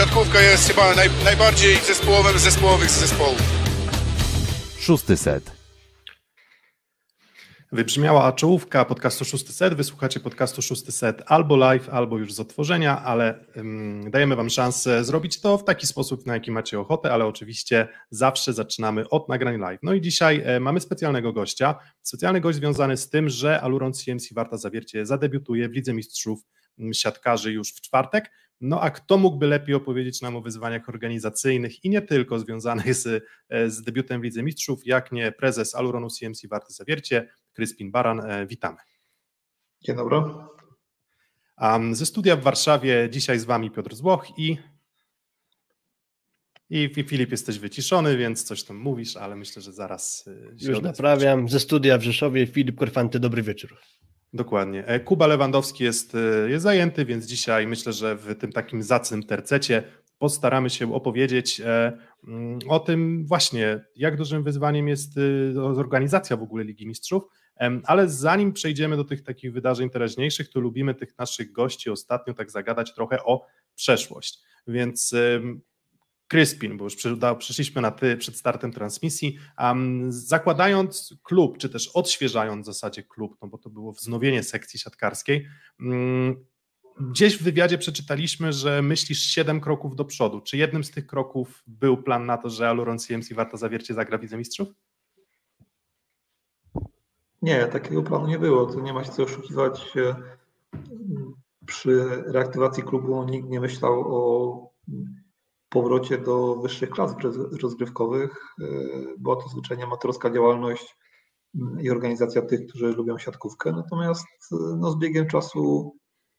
siatkówka jest chyba naj, najbardziej zespołowym z zespołowych zespołów. Szósty set. Wybrzmiała czołówka podcastu Szósty Set. Wysłuchacie podcastu Szósty Set albo live, albo już z otworzenia, ale um, dajemy Wam szansę zrobić to w taki sposób, na jaki macie ochotę, ale oczywiście zawsze zaczynamy od nagrań live. No i dzisiaj e, mamy specjalnego gościa. Specjalny gość związany z tym, że Aluron CMC Warta Zawiercie zadebiutuje w Lidze Mistrzów Siatkarzy już w czwartek. No a kto mógłby lepiej opowiedzieć nam o wyzwaniach organizacyjnych i nie tylko związanych z, e, z debiutem w Lidze Mistrzów, jak nie prezes Aluronu CMC Warty Zawiercie, Kryspin Baran. E, witamy. Dzień dobry. Um, ze studia w Warszawie dzisiaj z Wami Piotr Złoch i i Filip jesteś wyciszony, więc coś tam mówisz, ale myślę, że zaraz e, Już naprawiam. Ze studia w Rzeszowie Filip Korfanty, dobry wieczór. Dokładnie. E, Kuba Lewandowski jest, e, jest zajęty, więc dzisiaj myślę, że w tym takim zacnym tercecie postaramy się opowiedzieć e, mm, o tym właśnie, jak dużym wyzwaniem jest organizacja w ogóle Ligi Mistrzów, ale zanim przejdziemy do tych takich wydarzeń teraźniejszych, to lubimy tych naszych gości ostatnio tak zagadać trochę o przeszłość. Więc Kryspin, bo już przyszliśmy na ty przed startem transmisji, um, zakładając klub, czy też odświeżając w zasadzie klub, no bo to było wznowienie sekcji siatkarskiej, um, gdzieś w wywiadzie przeczytaliśmy, że myślisz 7 kroków do przodu. Czy jednym z tych kroków był plan na to, że Aluron CMC Warta Zawiercie zagra Widzę Mistrzów? Nie, takiego planu nie było. To nie ma się co oszukiwać. Przy reaktywacji klubu nikt nie myślał o powrocie do wyższych klas rozgrywkowych. E, była to zwyczajnie amatorska działalność mm, i organizacja tych, którzy lubią siatkówkę. Natomiast e, no, z biegiem czasu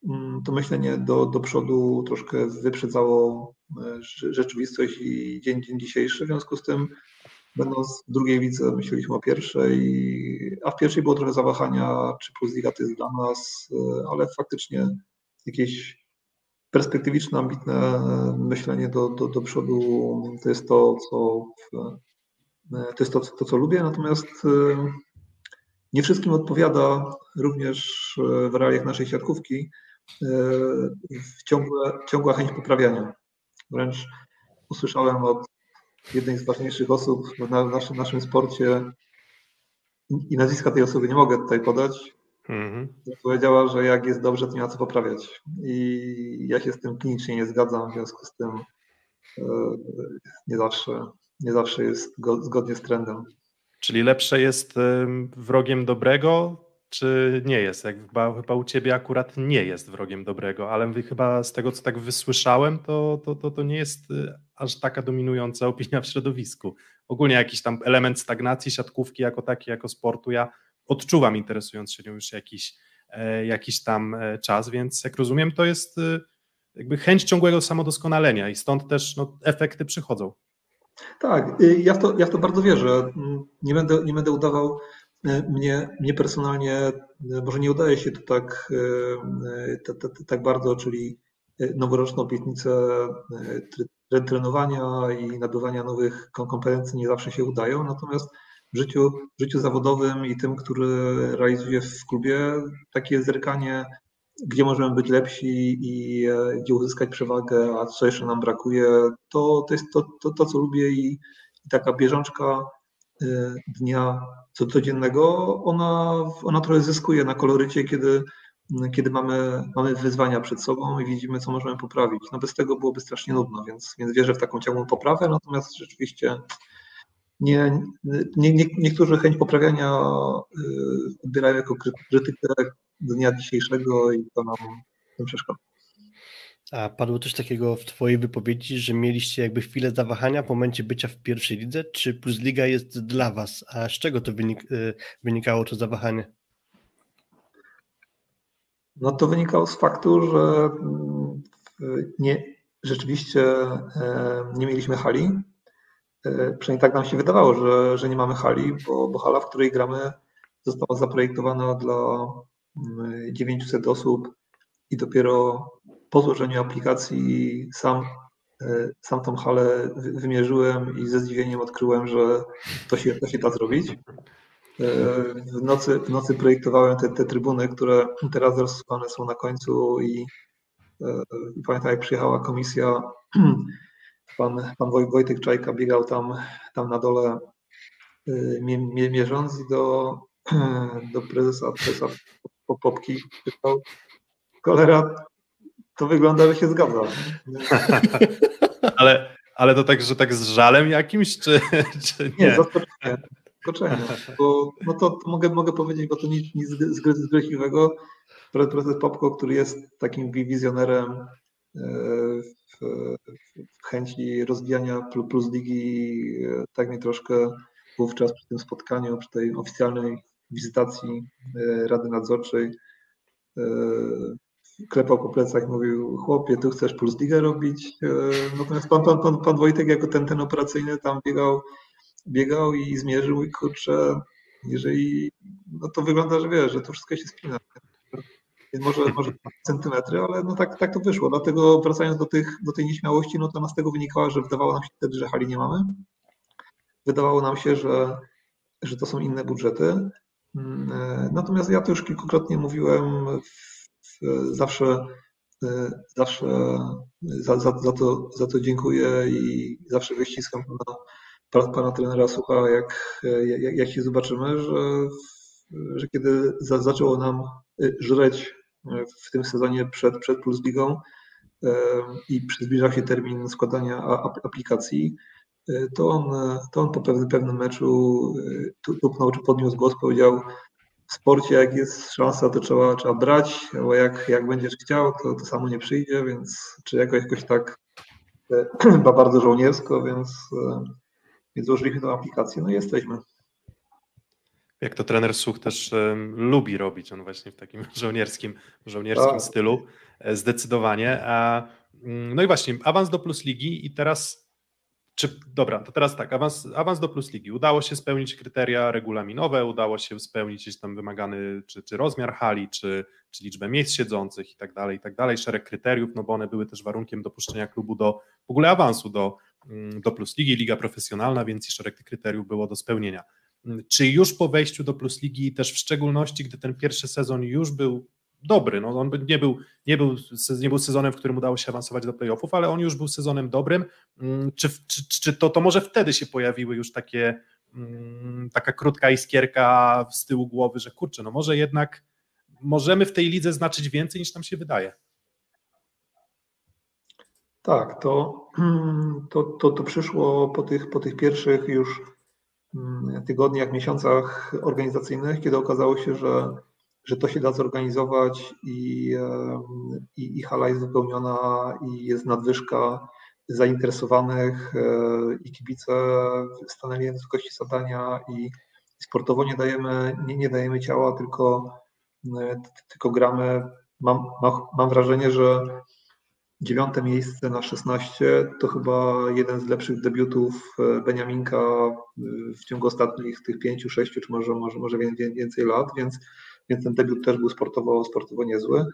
mm, to myślenie do, do przodu troszkę wyprzedzało e, rzeczywistość i dzień, dzień dzisiejszy. W związku z tym, będąc w drugiej lidze, myśleliśmy o pierwszej, a w pierwszej było trochę zawahania, czy plus liga to jest dla nas, ale faktycznie jakieś perspektywiczne, ambitne myślenie do, do, do przodu to jest to, co to jest to, to, co lubię, natomiast e, nie wszystkim odpowiada również w realiach naszej siatkówki e, ciągła, ciągła chęć poprawiania. Wręcz usłyszałem od jednej z ważniejszych osób w naszym, naszym sporcie i nazwiska tej osoby nie mogę tutaj podać, Mhm. Powiedziała, że jak jest dobrze, to nie ma co poprawiać. I ja się z tym klinicznie nie zgadzam, w związku z tym e, nie zawsze, nie zawsze jest zgodnie z trendem. Czyli lepsze jest wrogiem dobrego, czy nie jest? Jak chyba, chyba u ciebie akurat nie jest wrogiem dobrego, ale chyba z tego, co tak wysłyszałem, to, to, to, to nie jest y, aż taka dominująca opinia w środowisku. Ogólnie jakiś tam element stagnacji siatkówki jako taki, jako sportu, ja odczuwam, interesując się nią już jakiś, e, jakiś tam e, czas, więc jak rozumiem, to jest e, jakby chęć ciągłego samodoskonalenia i stąd też no, efekty przychodzą. Tak, y, ja w, to, ja w to bardzo wierzę. Mm, nie będę, nie będę udawał, mnie, mnie personalnie, może nie udaje się to tak, tak bardzo, czyli noworoczne obietnice trenowania i nabywania nowych kompetencji nie zawsze się udają, natomiast w życiu, życiu zawodowym i tym, który realizuje w klubie, takie zerkanie, gdzie możemy być lepsi i e, gdzie uzyskać przewagę, a co jeszcze nam brakuje, to, to jest to, to, to co lubię i, i taka bieżączka e, dnia co codziennego, ona, ona trochę zyskuje na kolorycie, kiedy, kiedy mamy, mamy wyzwania przed sobą i widzimy, co możemy poprawić. No bez tego byłoby strasznie nudno, więc, więc wierzę w taką ciągłą poprawę, natomiast rzeczywiście nie, nie, nie, niektórzy chęć poprawiania y, odbierają jako krytykę dnia dzisiejszego i to nam, nam przeszkadza. A padło coś takiego w Twojej wypowiedzi, że mieliście jakby chwilę zawahania w momencie bycia w pierwszej lidze? Czy Plus Liga jest dla Was? A z czego to wynik, y, wynikało to zawahanie? No to wynikało z faktu, że mm, nie, rzeczywiście e, nie mieliśmy hali, E, przynajmniej tak nam się wydawało, że, że nie mamy hali, bo, bo hala, w której gramy, została zaprojektowana dla 900 mm, osób i dopiero po złożeniu aplikacji sam, e, sam tą halę wymierzyłem i ze zdziwieniem odkryłem, że to się, to się da zrobić. E, w nocy, w nocy projektowałem te, te trybuny, które teraz rozsuwane są na końcu i I pamiętam, jak przyjechała komisja, pan, pan Wojtek Czajka biegał tam, tam na dole, mierząc i do, do prezesa, prezesa Popki pytał, cholera, to wygląda, że się zgadza. ale, ale to tak, że tak z żalem jakimś, czy, czy nie? Nie, zaskoczenie. zaskoczenie. Bo, no to, to, mogę, mogę powiedzieć, bo to nic, nic zgryźliwego. Prezes Popko, który jest takim wizjonerem w chęci rozwijania plus ligi, e, tak mi troszkę wówczas przy tym spotkaniu, przy tej oficjalnej wizytacji e, Rady Nadzorczej klepał po plecach i mówił, chłopie, tu chcesz Puls Ligę robić. E, natomiast pan, pan, pan, pan Wojtek jako ten, ten operacyjny tam biegał, biegał i zmierzył i kurczę, jeżeli, no to wygląda, że wiesz, że to wszystko się spina. Może, może centymetry, ale no tak, tak to wyszło. Dlatego wracając do, tych, do tej nieśmiałości, no to z tego wynikało, że wydawało nam się wtedy, że hali nie mamy. Wydawało nam się, że, że to są inne budżety. Mm, e, natomiast ja to już kilkukrotnie mówiłem zawsze, e, zawsze za, za, za, to, za to dziękuję i zawsze wyściskam pana, pana trenera Sucha, jak, jak, jak się zobaczymy, że, że kiedy za, zaczęło nam żreć w tym sezonie przed, przed Plus Ligą e, i zbliżał się termin składania aplikacji, e, to on, to on po pewnym, pewnym meczu tupnął czy podniósł głos, powiedział w sporcie, jak jest szansa, to trzeba, trzeba brać, bo jak, jak będziesz chciał, to to samo nie przyjdzie, więc czy jakoś, jakoś tak chyba bardzo żołniersko, więc, e, więc złożyliśmy tę aplikację, no i jesteśmy. Jak to trener Such też um, lubi robić, on właśnie w takim żołnierskim, żołnierskim tak. stylu, e, zdecydowanie. A, mm, no i właśnie, awans do Plus Ligi i teraz czy, dobra, to teraz tak, awans, awans do Plus Ligi. Udało się spełnić kryteria regulaminowe, udało się spełnić gdzieś tam wymagany czy, czy rozmiar hali, czy, czy liczbę miejsc siedzących i tak dalej, i tak dalej, szereg kryteriów, no bo one były też warunkiem dopuszczenia klubu do w ogóle awansu do, mm, do Plus Ligi, liga profesjonalna, więc i szereg tych kryteriów było do spełnienia. Czy już po wejściu do Plus Ligi, też w szczególności, gdy ten pierwszy sezon już był dobry. No, on nie był, nie, był, nie był sezonem, w którym udało się awansować do playoffów, ale on już był sezonem dobrym. Mm, czy, czy, czy to, to może wtedy się pojawiły już takie mm, taka krótka iskierka z tyłu głowy, że kurczę, no może jednak możemy w tej lidze znaczyć więcej niż nam się wydaje. Tak, to, to, to, to przyszło po tych, po tych pierwszych już mm, tygodniach, miesiącach organizacyjnych, kiedy okazało się, że że to się da zorganizować i, i, i hala jest wypełniona i jest nadwyżka zainteresowanych e, i kibice stanęli na wysokości zadania i sportowo nie dajemy, nie, nie dajemy ciała, tylko, e, tylko gramy. Mam, mam wrażenie, że dziewiąte miejsce na 16 to chyba jeden z lepszych debiutów e, Beniaminka w ciągu ostatnich tych pięciu, sześciu, czy może, może, może więcej lat, więc więc ten debiut też był sportowo, sportowo niezły.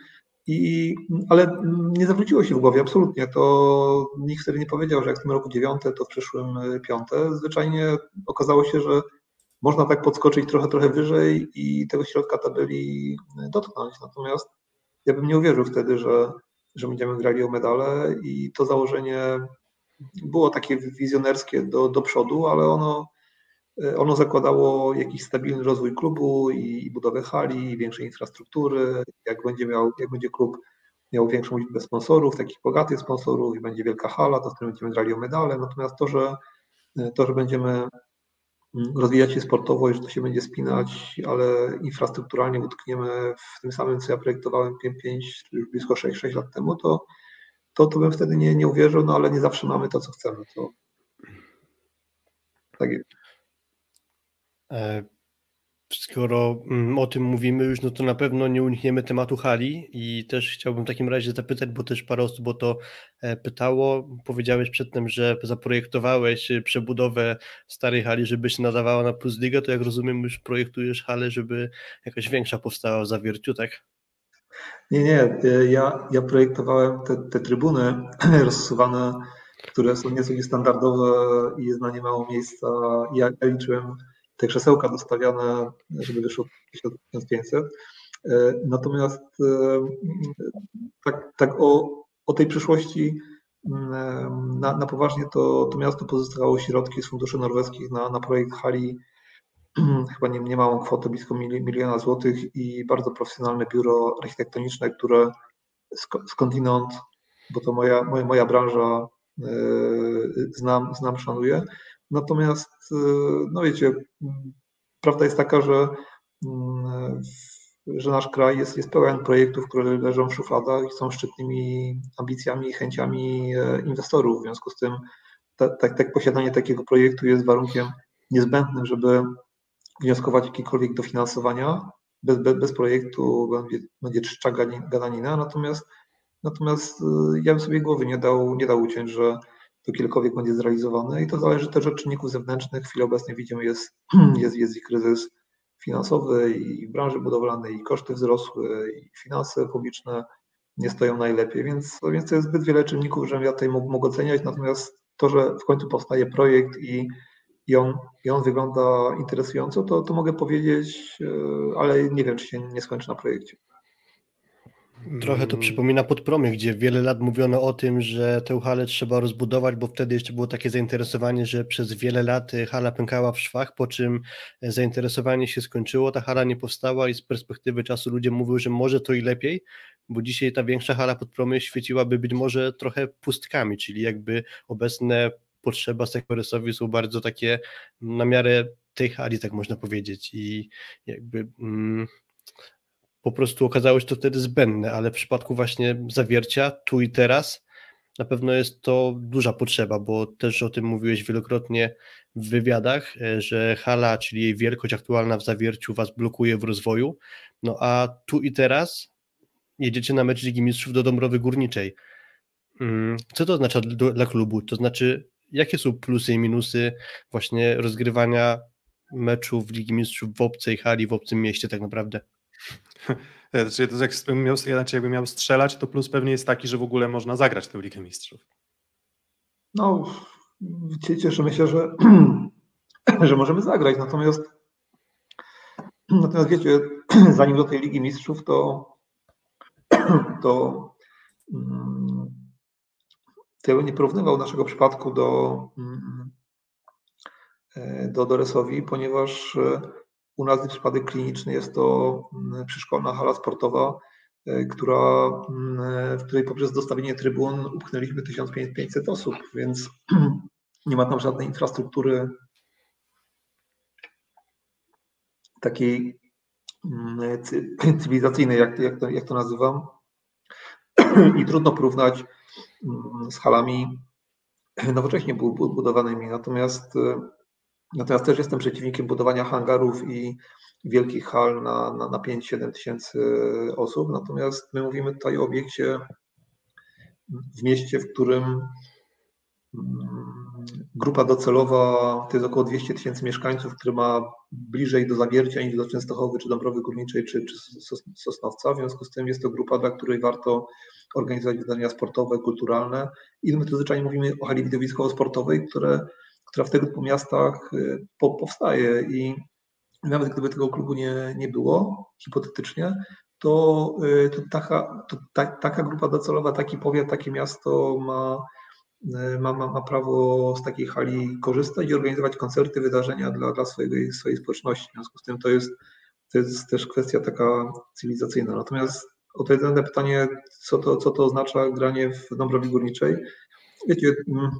I, ale nie zawróciło się w głowie, absolutnie. To nikt wtedy nie powiedział, że jak w tym roku dziewiąte, to w przyszłym y, piąte. Zwyczajnie okazało się, że można tak podskoczyć trochę, trochę wyżej i tego środka tabeli dotknąć. Natomiast ja bym nie uwierzył wtedy, że, że będziemy grali o medale i to założenie było takie wizjonerskie do, do przodu, ale ono E, ono zakładało jakiś stabilny rozwój klubu i budowę hali, i większej infrastruktury. Jak będzie, miał, jak będzie klub miał większą liczbę sponsorów, takich bogatych sponsorów i będzie wielka hala, to wtedy będziemy grali o medale. Natomiast to, że, e, to, że będziemy rozwijać się sportowo i że to się będzie spinać, ale infrastrukturalnie utkniemy w tym samym, co ja projektowałem 5, już blisko 6, 6 lat temu, to, to, to bym wtedy nie, nie uwierzył, no ale nie zawsze mamy to, co chcemy. To... Tak jest. E, skoro mm, o tym mówimy już, no to na pewno nie unikniemy tematu hali i też chciałbym w takim razie zapytać, bo też parę osób o to e, pytało. Powiedziałeś przedtem, że zaprojektowałeś przebudowę starej hali, żeby się nadawała na Plus Liga, to jak rozumiem już projektujesz halę, żeby jakaś większa powstała w Zawierciu, tak? Nie, nie, e, ja, ja projektowałem te, te trybuny rozsuwane, które są nieco niestandardowe i jest na nie mało miejsca. Ja, ja liczyłem te krzesełka dostawiane, żeby wyszło 1500. Natomiast tak, tak o, o tej przyszłości na, na poważnie to, to miasto pozyskało środki z funduszy norweskich na, na projekt hali chyba nie, nie kwotę, blisko miliona złotych i bardzo profesjonalne biuro architektoniczne, które skądinąd, bo to moja, moja, moja branża, e, znam, znam, szanuję. Natomiast, e, no wiecie, prawda jest taka, że, mm, że nasz kraj jest, jest pełen projektów, które leżą w szufladach i są szczytnymi ambicjami i chęciami e, inwestorów. W związku z tym tak, tak, tak posiadanie takiego projektu jest warunkiem niezbędnym, żeby wnioskować jakiekolwiek dofinansowania. Bez, bez, bez projektu będzie, będzie czcza gadanina, natomiast, natomiast y, ja bym sobie głowy nie dał, nie dał uciąć, że kiedykolwiek będzie zrealizowane i to zależy też od czynników zewnętrznych. W chwili obecnej widzimy, jest, jest, jest i kryzys finansowy i branży budowlanej i koszty wzrosły i finanse publiczne nie stoją najlepiej, więc, więc to jest zbyt wiele czynników, żebym ja tutaj mógł, mógł oceniać, natomiast to, że w końcu powstaje projekt i i on, i on wygląda interesująco, to, to mogę powiedzieć, e, ale nie wiem, czy się nie skończy na projekcie. Trochę to przypomina podpromy, gdzie wiele lat mówiono o tym, że tę halę trzeba rozbudować, bo wtedy jeszcze było takie zainteresowanie, że przez wiele lat hala pękała w szwach, po czym zainteresowanie się skończyło, ta hala nie powstała i z perspektywy czasu ludzie mówią, że może to i lepiej, bo dzisiaj ta większa hala podpromy świeciłaby być może trochę pustkami, czyli jakby obecne potrzeba Sequoresowi są bardzo takie na miarę tej hali, tak można powiedzieć. I jakby mm, po prostu okazało się to wtedy zbędne, ale w przypadku właśnie zawiercia tu i teraz na pewno jest to duża potrzeba, bo też o tym mówiłeś wielokrotnie w wywiadach, e, że hala, czyli jej wielkość aktualna w zawierciu was blokuje w rozwoju, no a tu i teraz jedziecie na mecz Ligi Mistrzów do Dąbrowy Górniczej. Mm, co to oznacza dla klubu? To znaczy jakie są plusy i minusy właśnie rozgrywania meczów Ligi Mistrzów w obcej hali, w obcym mieście tak naprawdę? Znaczy, to jakbym miał, znaczy jakbym miał strzelać, to plus pewnie jest taki, że w ogóle można zagrać tę Ligę Mistrzów. No, cieszymy się, że, że możemy zagrać, natomiast natomiast wiecie, zanim do tej Ligi Mistrzów, to to mm, to ja bym nie porównywał naszego przypadku do, mm, e, do Doresowi, ponieważ e, u nas przypadek kliniczny jest to mm, przyszkolna hala sportowa, e, która, mm, w której poprzez dostawienie trybun upchnęliśmy 1500 osób, więc nie ma tam żadnej infrastruktury takiej cywilizacyjnej, jak, jak, to, jak to nazywam. I trudno porównać Mm, z halami nowocześnie budowanymi. Natomiast, e, natomiast też jestem przeciwnikiem budowania hangarów i wielkich hal na, na, na 5-7 tysięcy osób. Natomiast my mówimy tutaj o obiekcie w mieście, w którym mm, grupa docelowa to jest około 200 tysięcy mieszkańców, który ma bliżej do Zawiercia niż do Częstochowy, czy Dąbrowy Górniczej, czy, czy Sosnowca. W związku z tym jest to grupa, dla której warto organizować wydarzenia sportowe, kulturalne. I my tu zwyczajnie mówimy o hali widowiskowo-sportowej, które, która w tego typu miastach y, po, powstaje i nawet gdyby tego klubu nie, nie było, hipotetycznie, to, y, to, taka, to ta, taka grupa docelowa, taki powiat, takie miasto ma, y, ma, ma, ma prawo z takiej hali korzystać i organizować koncerty, wydarzenia dla, dla swojej, swojej społeczności. W związku z tym to jest, to jest też kwestia taka cywilizacyjna. Natomiast odpowiadając na pytanie, co to, co to oznacza granie w Dąbrowie Górniczej. Wiecie, mm,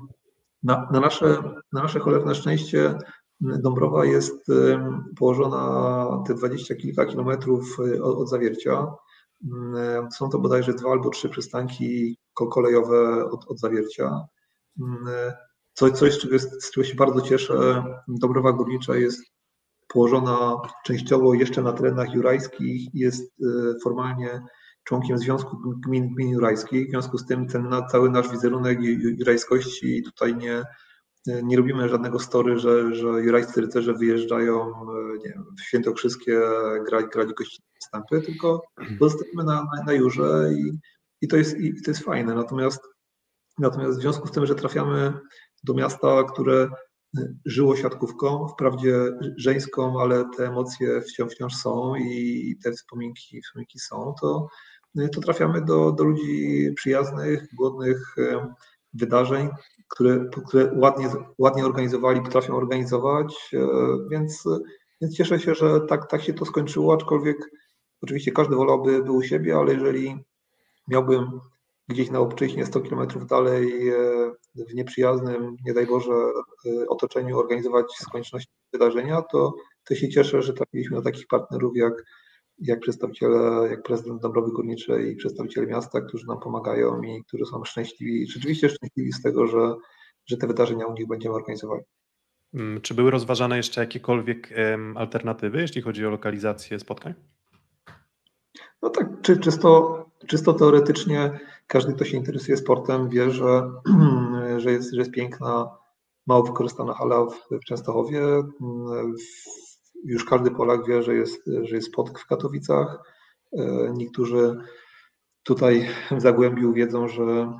na, na, nasze, na nasze cholewne szczęście mm, Dąbrowa jest położona te dwadzieścia kilka kilometrów y, od, od Zawiercia. Mm, są to bodajże dwa albo trzy przystanki kolejowe od, od Zawiercia. Coś, coś z, czego, z czego się bardzo cieszę, Dąbrowa Górnicza jest położona częściowo jeszcze na terenach jurajskich, jest y, formalnie członkiem Związku Gmin, Gmin Jurajskich. W związku z tym ten na, cały nasz wizerunek jurajskości tutaj nie, nie robimy żadnego story, że, że jurajscy rycerze wyjeżdżają nie wiem, w Świętokrzyskie grać, grać gościnne występy, tylko pozostajemy na, na, na Jurze i, i, to jest, i to jest fajne. Natomiast, natomiast w związku z tym, że trafiamy do miasta, które żyło siatkówką, wprawdzie żeńską, ale te emocje wciąż, wciąż są i te wspominki, wspominki są, to, to trafiamy do, do ludzi przyjaznych, głodnych wydarzeń, które, które ładnie, ładnie organizowali, potrafią organizować, więc, więc cieszę się, że tak, tak się to skończyło, aczkolwiek oczywiście każdy wolałby był u siebie, ale jeżeli miałbym gdzieś na obczyźnie 100 km dalej e, w nieprzyjaznym, nie daj Boże, e, otoczeniu organizować z konieczności wydarzenia, to, to się cieszę, że trafiliśmy na takich partnerów jak, jak przedstawiciele, jak prezydent Dąbrowy Górniczej i przedstawiciele miasta, którzy nam pomagają i którzy są szczęśliwi, rzeczywiście szczęśliwi z tego, że, że te wydarzenia u nich będziemy organizowali. Mm, czy były rozważane jeszcze jakiekolwiek alternatywy, jeśli chodzi o lokalizację spotkań? No tak, czy, czysto, czysto teoretycznie każdy, kto się interesuje sportem, wie, że, że, jest, że jest piękna, mało wykorzystana hala w, w Częstochowie. Już każdy Polak wie, że jest, że jest spotk w Katowicach. Niektórzy tutaj w Zagłębiu wiedzą, że,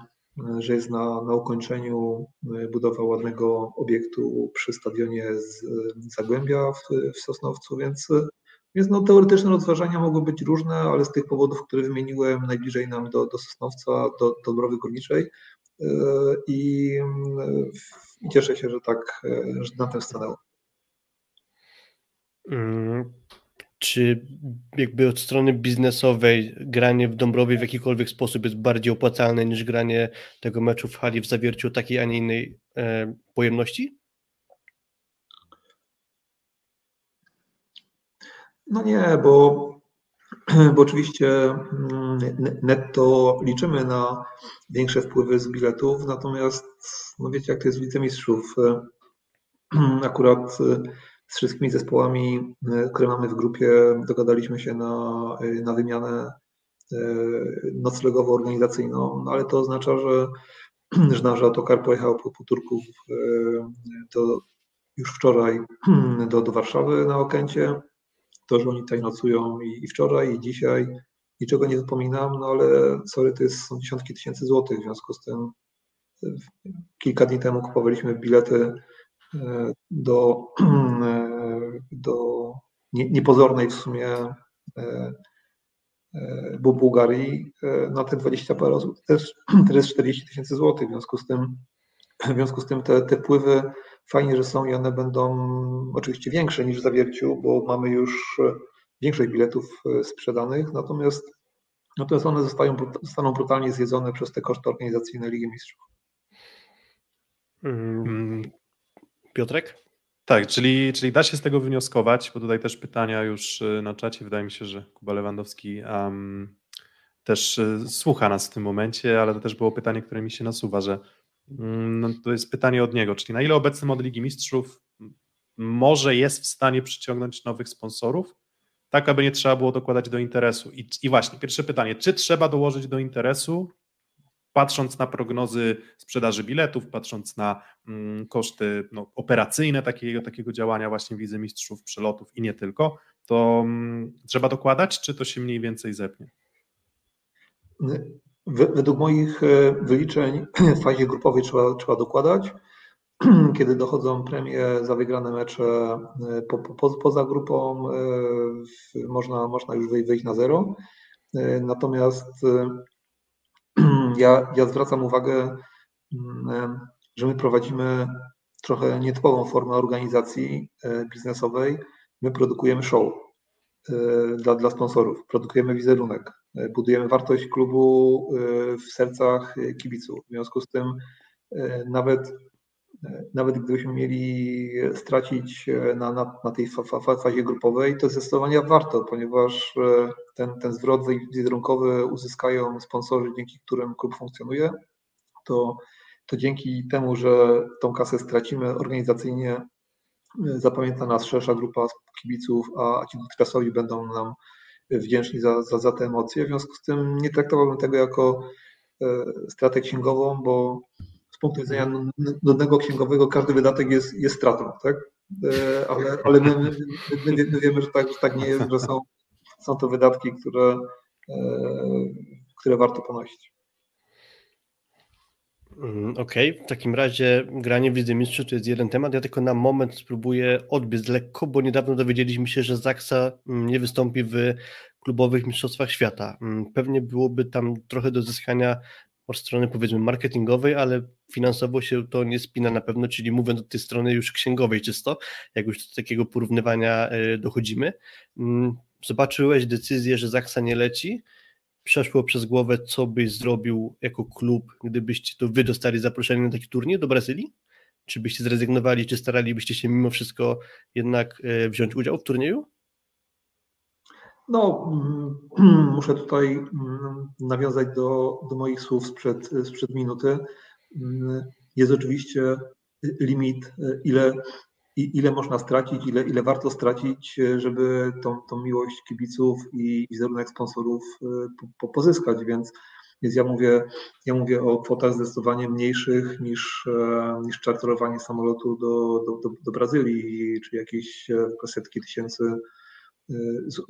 że jest na, na ukończeniu budowa ładnego obiektu przy stadionie z Zagłębia w, w Sosnowcu, więc więc no, teoretyczne rozważania mogą być różne, ale z tych powodów, które wymieniłem, najbliżej nam do, do Sosnowca, do, do Dąbrowy Górniczej i, i cieszę się, że tak, że na tym stanęło. Mm, czy jakby od strony biznesowej granie w Dąbrowie w jakikolwiek sposób jest bardziej opłacalne niż granie tego meczu w hali w zawierciu takiej, a nie innej e, pojemności? No nie, bo, bo oczywiście mm, netto liczymy na większe wpływy z biletów, natomiast no wiecie, jak to jest w Lidze Mistrzów. Akurat z wszystkimi zespołami, które mamy w grupie, dogadaliśmy się na, na wymianę e, noclegowo-organizacyjną, no ale to oznacza, że, że nasz autokar pojechał po, po Turków do, już wczoraj do, do Warszawy na Okęcie. To, że oni tutaj nocują i, i wczoraj, i dzisiaj, niczego nie wypominam, no ale sorry, to jest, są dziesiątki tysięcy złotych, w związku z tym kilka dni temu kupowaliśmy bilety do, do niepozornej w sumie Bułgarii na te 20 parę osób, też, jest 40 tysięcy złotych, w związku z tym, w związku z tym te, te wpływy Fajnie, że są i one będą oczywiście większe niż w zawierciu, bo mamy już e, większość biletów e, sprzedanych, natomiast, natomiast one zostają, zostaną brutalnie zjedzone przez te koszty organizacyjne Ligi Mistrzów. Mm, Piotrek? Tak, czyli, czyli da się z tego wnioskować, bo tutaj też pytania już e, na czacie, wydaje mi się, że Kuba Lewandowski um, też słucha nas w tym momencie, ale to też było pytanie, które mi się nasuwa, że Mm, no to jest pytanie od niego, czyli na ile obecny model Ligi Mistrzów może jest w stanie przyciągnąć nowych sponsorów, tak aby nie trzeba było dokładać do interesu. I, I, właśnie, pierwsze pytanie, czy trzeba dołożyć do interesu, patrząc na prognozy sprzedaży biletów, patrząc na mm, koszty no, operacyjne takiego, takiego działania właśnie Wizy Mistrzów, przelotów i nie tylko, to mm, trzeba dokładać, czy to się mniej więcej zepnie? Według moich e, wyliczeń w fazie grupowej trzeba, trzeba dokładać. Kiedy dochodzą premie za wygrane mecze e, po, po, poza grupą, e, można, można już wyjść na zero. Natomiast ja, ja zwracam uwagę, mm, że my prowadzimy trochę nietypową formę organizacji biznesowej. My produkujemy show dla, dla sponsorów, produkujemy wizerunek, budujemy wartość klubu w sercach kibiców. W związku z tym nawet, nawet gdybyśmy mieli stracić na, na, na tej fazie grupowej, to zdecydowanie warto, ponieważ ten, ten zwrot wizerunkowy uzyskają sponsorzy, dzięki którym klub funkcjonuje, to, to dzięki temu, że tą kasę stracimy organizacyjnie, zapamięta nas szersza grupa kibiców, a ci dotychczasowi będą nam wdzięczni za, za, za te emocje. W związku z tym nie traktowałbym tego jako e, stratę księgową, bo z punktu widzenia nudnego księgowego każdy wydatek jest, jest stratą, tak? E, ale, ale my, my, my, my wiemy, że tak, że tak nie jest, że są, są to wydatki, które, e, które warto ponosić. Mm, okej, okay. w takim razie granie w Lidze Mistrzów to jest jeden temat. Ja tylko na moment spróbuję odbiec lekko, bo niedawno dowiedzieliśmy się, że Zaksa mm, nie wystąpi w klubowych mistrzostwach świata. Mm, pewnie byłoby tam trochę do zyskania od strony powiedzmy marketingowej, ale finansowo się to nie spina na pewno, czyli mówiąc od tej strony już księgowej czysto, jak już do takiego porównywania e, dochodzimy. Zobaczyłeś decyzję, że Zaksa nie leci, przeszło przez głowę, co byś zrobił jako klub, gdybyście to wy dostali zaproszenie na taki turniej do Brazylii? Czy byście zrezygnowali, czy staralibyście się mimo wszystko jednak e, wziąć udział w turnieju? No, mm, muszę tutaj mm, nawiązać do, do moich słów sprzed, sprzed minuty. Mm, jest oczywiście limit, e, ile ile można stracić, ile, ile warto stracić, e, żeby tą, tą miłość kibiców i wizerunek sponsorów e, po, pozyskać, więc, więc ja mówię, ja mówię o kwotach zdecydowanie mniejszych niż, e, niż czarterowanie samolotu do, do, do, do Brazylii, czy jakieś setki tysięcy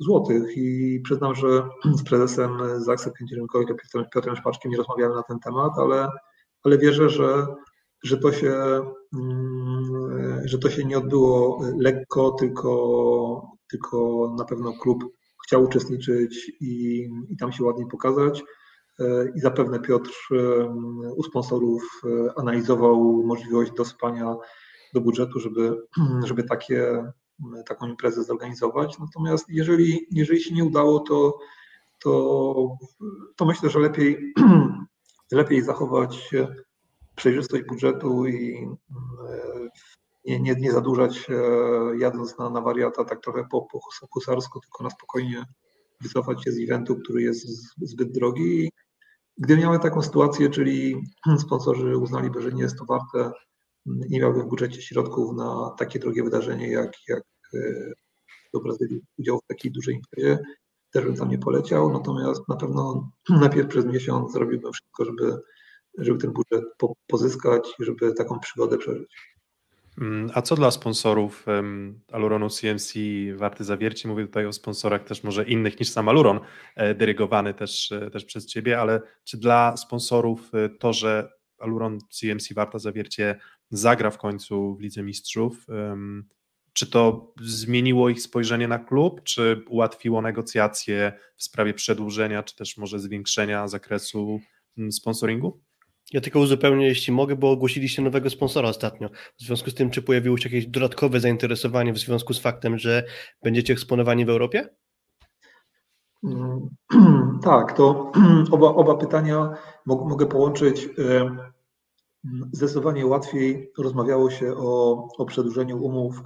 złotych i przyznam, że z prezesem Zaksa Kędzierzynkowi, Piotrem, Piotrem Szpaczkiem nie rozmawiałem na ten temat, ale, ale wierzę, że że to się, mm, że to się nie odbyło lekko, tylko, tylko na pewno klub chciał uczestniczyć i, i tam się ładnie pokazać. E, I zapewne Piotr u sponsorów analizował możliwość dospania do budżetu, żeby, żeby takie, taką imprezę zorganizować. Natomiast jeżeli, jeżeli się nie udało, to, to, to myślę, że lepiej, lepiej zachować przejrzystość budżetu i e, nie, nie, nie zadłużać jadąc na, na wariata tak trochę po, po husarsko, tylko na spokojnie wycofać się z eventu, który jest zbyt drogi. Gdy miały taką sytuację, czyli sponsorzy uznaliby, że nie jest to warte, nie miałby w budżecie środków na takie drogie wydarzenie, jak, jak e, do Brazylii udział w takiej dużej imprezie, też bym tam nie poleciał, natomiast na pewno najpierw przez miesiąc zrobiłbym wszystko, żeby żeby ten budżet po, pozyskać i żeby taką przygodę przeżyć. Mm, a co dla sponsorów um, Aluronu CMC warte zawiercie? Mówię tutaj o sponsorach też może innych niż sam Aluron, e, dyrygowany też, e, też przez Ciebie, ale czy dla sponsorów e, to, że Aluron CMC warta zawiercie zagra w końcu w Lidze Mistrzów, czy to zmieniło ich spojrzenie na klub, czy ułatwiło negocjacje w sprawie przedłużenia, czy też może zwiększenia zakresu mm, sponsoringu? Ja tylko uzupełnię, jeśli mogę, bo ogłosiliście nowego sponsora ostatnio. W związku z tym, czy pojawiło się jakieś dodatkowe zainteresowanie w związku z faktem, że będziecie eksponowani w Europie? Mm, tak, to oba, oba pytania mogę połączyć. Zdecydowanie łatwiej rozmawiało się o, o przedłużeniu umów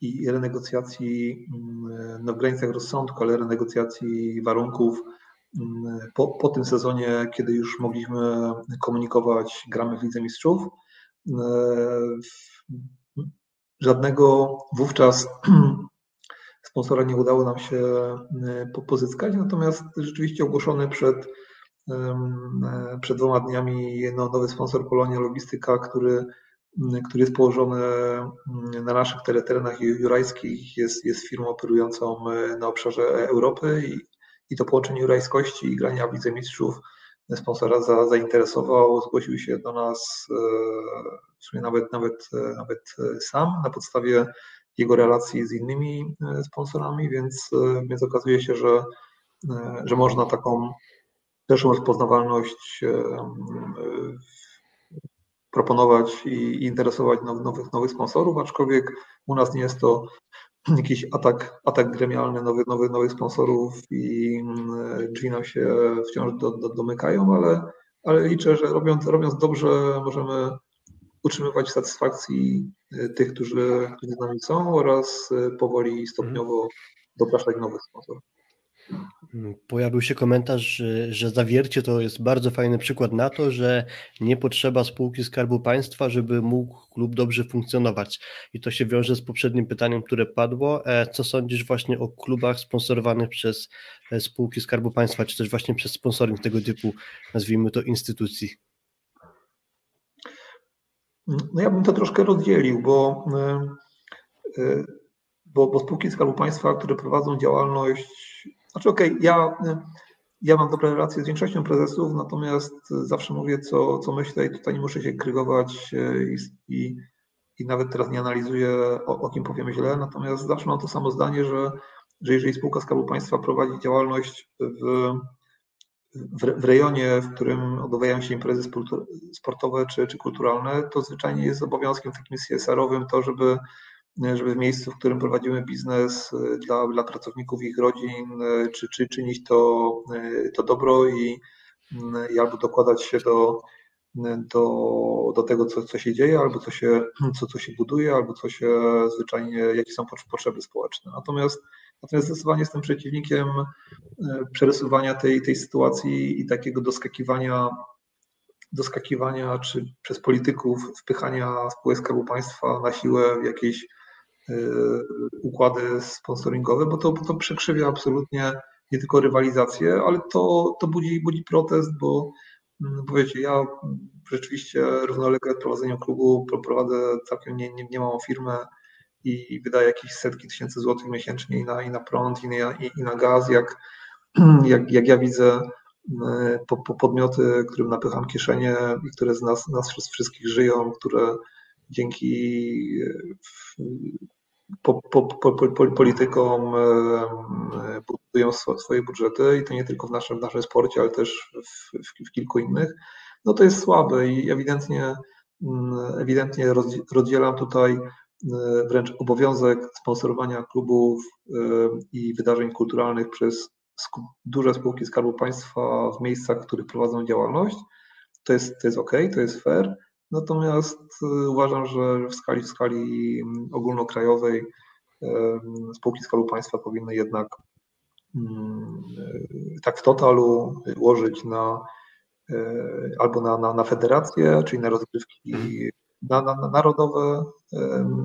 i renegocjacji mm, no, w granicach rozsądku, ale renegocjacji warunków po, po tym sezonie, kiedy już mogliśmy komunikować, gramy w Lidze Mistrzów, e, żadnego wówczas sponsora nie udało nam się e, pozyskać, natomiast rzeczywiście ogłoszony przed, przed dwoma dniami no, nowy sponsor Polonia Logistyka, który, który jest położony na naszych terenach jurajskich, jest, jest firmą operującą na obszarze Europy i i to połączenie rajskości i grania w Lidze Mistrzów sponsora za, zainteresował, zgłosił się do nas e, w sumie nawet, nawet, e, nawet sam na podstawie jego relacji z innymi e, sponsorami, więc, więc okazuje się, że, że można taką pierwszą rozpoznawalność proponować i interesować nowych, nowych sponsorów, aczkolwiek u nas nie jest to jakiś atak, atak gremialny nowych, nowych, nowych sponsorów i drzwi nam się wciąż do, do, domykają, ale, ale liczę, że robiąc, robiąc dobrze możemy utrzymywać satysfakcji y, tych, którzy, którzy z nami są oraz y, powoli stopniowo dopraszać nowych sponsorów. Pojawił się komentarz, że, że zawiercie to jest bardzo fajny przykład na to, że nie potrzeba spółki Skarbu Państwa, żeby mógł klub dobrze funkcjonować. I to się wiąże z poprzednim pytaniem, które padło. E, co sądzisz właśnie o klubach sponsorowanych przez e, spółki Skarbu Państwa, czy też właśnie przez sponsoring tego typu, nazwijmy to, instytucji? No ja bym to troszkę rozdzielił, bo, e, bo, bo spółki Skarbu Państwa, które prowadzą działalność znaczy okej, okay, ja ja mam dobre relacje z większością prezesów, natomiast zawsze mówię, co, co myślę i tutaj nie muszę się krygować i, i, i nawet teraz nie analizuję, o, o kim powiem źle, natomiast zawsze mam to samo zdanie, że, że jeżeli spółka Skarbu Państwa prowadzi działalność w, w, rejonie, w którym odbywają się imprezy sportowe czy, czy kulturalne, to zwyczajnie jest obowiązkiem takim CSR-owym to, żeby żeby w miejscu, w którym prowadzimy biznes y, dla, dla pracowników, ich rodzin, y, czy, czy czynić to, y, to dobro i, i albo dokładać się do, do, do tego, co, co się dzieje, albo co się, co, co się buduje, albo co się zwyczajnie, jakie są potrzeby społeczne. Natomiast, natomiast zdecydowanie jestem przeciwnikiem przerysowania tej, tej sytuacji i takiego doskakiwania doskakiwania, czy przez polityków wpychania spółek Skarbu Państwa na siłę w jakieś Y, układy sponsoringowe, bo to, to przekrzywia absolutnie nie tylko rywalizację, ale to, to budzi, budzi protest, bo, mm, bo wiecie, ja rzeczywiście równolegle prowadzeniu klubu prowadzę całkiem nie, nie, nie małą firmę i wydaję jakieś setki tysięcy złotych miesięcznie i na, i na prąd, i na, i, i na gaz. Jak, jak, jak ja widzę y, po, po podmioty, którym napycham kieszenie i które z nas, nas wszystkich żyją, które dzięki po, po, po, politykom e, budują swoje budżety i to nie tylko w naszym, w naszym sporcie, ale też w, w, w kilku innych, no to jest słabe i ewidentnie, mm, ewidentnie rozdzielam tutaj e, wręcz obowiązek sponsorowania klubów e, i wydarzeń kulturalnych przez duże spółki Skarbu Państwa w miejscach, w których prowadzą działalność. To jest, to jest ok, to jest fair, Natomiast y, uważam, że w skali, w skali mm, ogólnokrajowej spółki Skarbu Państwa powinny jednak mm, tak w totalu łożyć na albo na, na, na federacje, czyli na rozgrywki na, na, na narodowe,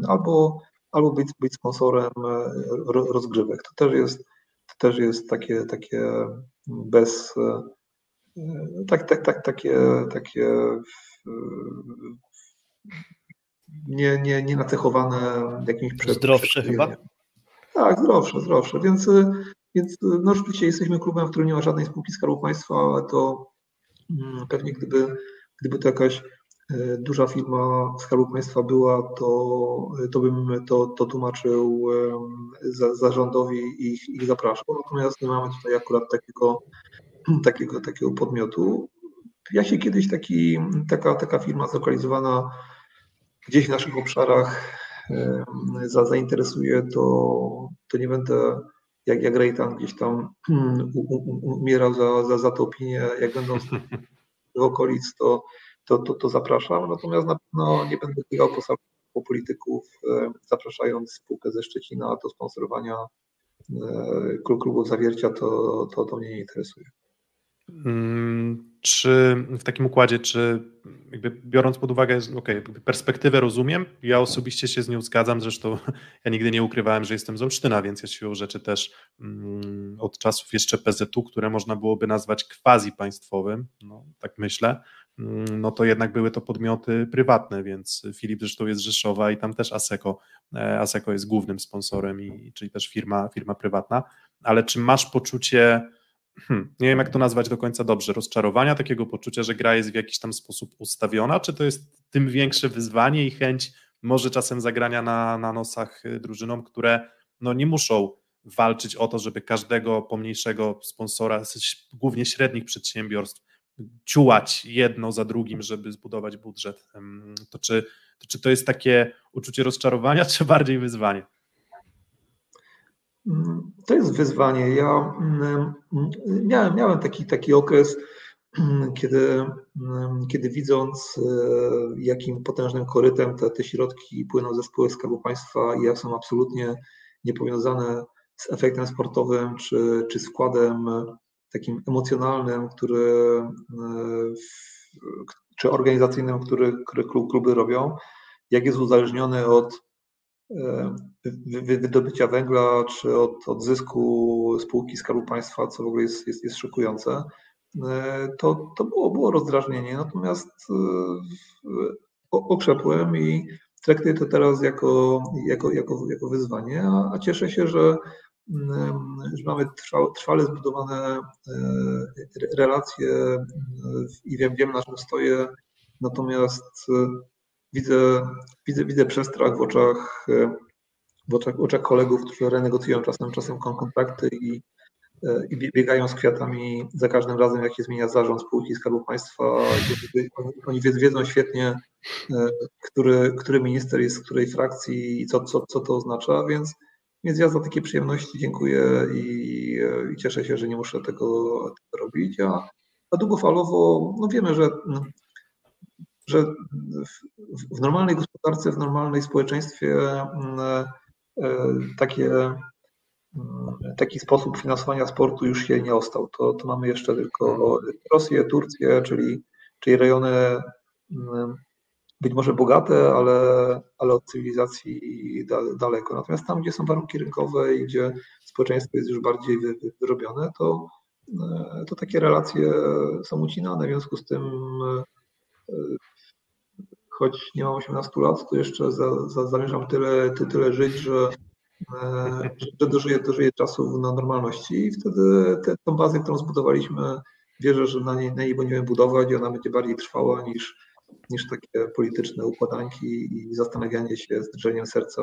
albo, albo być, być sponsorem rozgrywek. To też jest, to też jest takie, takie bez tak, tak, tak, takie, takie nie, nie, nie nacechowane jakimś przed, Zdrowsze chyba? Tak, zdrowsze, zdrowsze. Więc, więc no oczywiście jesteśmy klubem, w którym nie ma żadnej spółki Skarbu Państwa, ale to mm, pewnie gdyby, gdyby to jakaś e, duża firma Skarbu Państwa była, to, to bym to, to tłumaczył za, zarządowi i ich, ich zapraszał. Natomiast nie mamy tutaj akurat takiego, takiego, takiego podmiotu. Ja się kiedyś taki, taka, taka firma zlokalizowana gdzieś w naszych obszarach za, zainteresuje, to, to nie będę jak, jak Rejtan gdzieś tam umierał za, za, za tę opinię, jak będą w okolic, to, to, to, to zapraszam. Natomiast na pewno nie będę biegał po, po polityków, zapraszając spółkę ze Szczecina do sponsorowania e, klubów zawiercia, to, to, to mnie nie interesuje. Mm, czy w takim układzie, czy biorąc pod uwagę, ok, perspektywę rozumiem, ja osobiście się z nią zgadzam, zresztą ja nigdy nie ukrywałem, że jestem z Olsztyna, więc jest siłą rzeczy też mm, od czasów jeszcze PZU, które można byłoby nazwać quasi państwowym, no, tak myślę, no to jednak były to podmioty prywatne, więc Filip zresztą jest Rzeszowa i tam też Aseko, e, Aseko jest głównym sponsorem, i, czyli też firma, firma prywatna, ale czy masz poczucie, hmm, nie wiem jak to nazwać do końca dobrze, rozczarowania, takiego poczucia, że gra jest w jakiś tam sposób ustawiona, czy to jest tym większe wyzwanie i chęć może czasem zagrania na, na nosach y, drużynom, które no nie muszą walczyć o to, żeby każdego pomniejszego sponsora, głównie średnich przedsiębiorstw, ciułać jedno za drugim, żeby zbudować budżet. To czy, to czy to jest takie uczucie rozczarowania, czy bardziej wyzwanie? To jest wyzwanie. Ja mm, miałem, miałem taki, taki okres, mm, kiedy, mm, kiedy widząc, e, jakim potężnym korytem te, te środki płyną ze spółek Skarbu Państwa i jak są absolutnie niepowiązane z efektem sportowym czy, czy składem takim emocjonalnym, który, e, czy organizacyjnym, który, który kluby robią, jak jest uzależniony od wydobycia węgla czy od, od zysku spółki Skarbu Państwa, co w ogóle jest, jest, jest szokujące, e, to, to było, było rozdrażnienie. Natomiast e, okrzepłem i traktuję to teraz jako, jako, jako, jako wyzwanie, a, a cieszę się, że że mamy trwale zbudowane relacje i wiem, wiem na czym stoję, natomiast widzę, widzę, widzę przestrach w oczach, w oczach, w oczach kolegów, którzy renegocjują czasem, czasem kontrakty i, i biegają z kwiatami za każdym razem, jak się zmienia zarząd spółki Skarbu Państwa. Oni wiedzą świetnie, który, który minister jest z której frakcji i co, co, co to oznacza, więc, więc ja za takie przyjemności dziękuję i, i cieszę się, że nie muszę tego, tego robić. A, a długofalowo no wiemy, że że w, w normalnej gospodarce, w normalnej społeczeństwie mm, e, takie, mm, taki sposób finansowania sportu już się nie ostał. To, to mamy jeszcze tylko Rosję, Turcję, czyli, czyli rejony mm, być może bogate, ale, ale od cywilizacji daleko. Natomiast tam, gdzie są warunki rynkowe i gdzie społeczeństwo jest już bardziej wyrobione, to, e, to takie relacje są ucinane. W związku z tym e, choć nie mam 18 lat, to jeszcze za, za, zamierzam tyle, ty, tyle żyć, że, e, że dożyję, dożyję czasów na normalności i wtedy tę tą bazę, którą zbudowaliśmy, wierzę, że na niej, na niej będziemy budować i ona będzie bardziej trwała niż, niż takie polityczne układanki i zastanawianie się z drżeniem serca,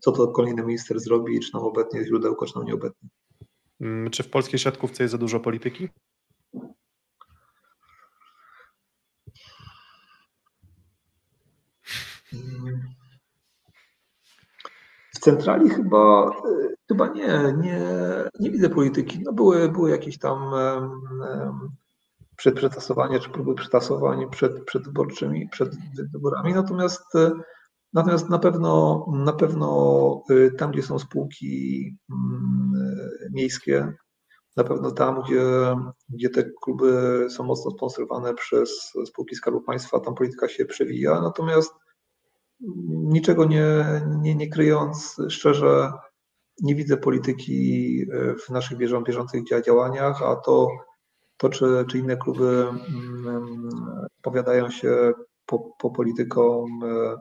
co to kolejny minister zrobi, czy nam obecnie źródełko, czy nam nieobecnie. Mm, czy w polskiej siatkówce jest za dużo polityki? W centrali chyba, chyba nie, nie, nie widzę polityki. No były, były jakieś tam przedprzetasowania czy próby przetasowań przed, przedwyborczymi, przed wyborami, natomiast Natomiast na pewno, na pewno y, tam, gdzie są spółki mm, miejskie, na pewno tam, gdzie, gdzie te kluby są mocno sponsorowane przez spółki Skarbu Państwa, tam polityka się przewija. Natomiast niczego nie, nie, nie kryjąc, szczerze nie widzę polityki e, w naszych bieżących działaniach, a to, to czy, czy inne kluby mm, powiadają się po, po politykom e,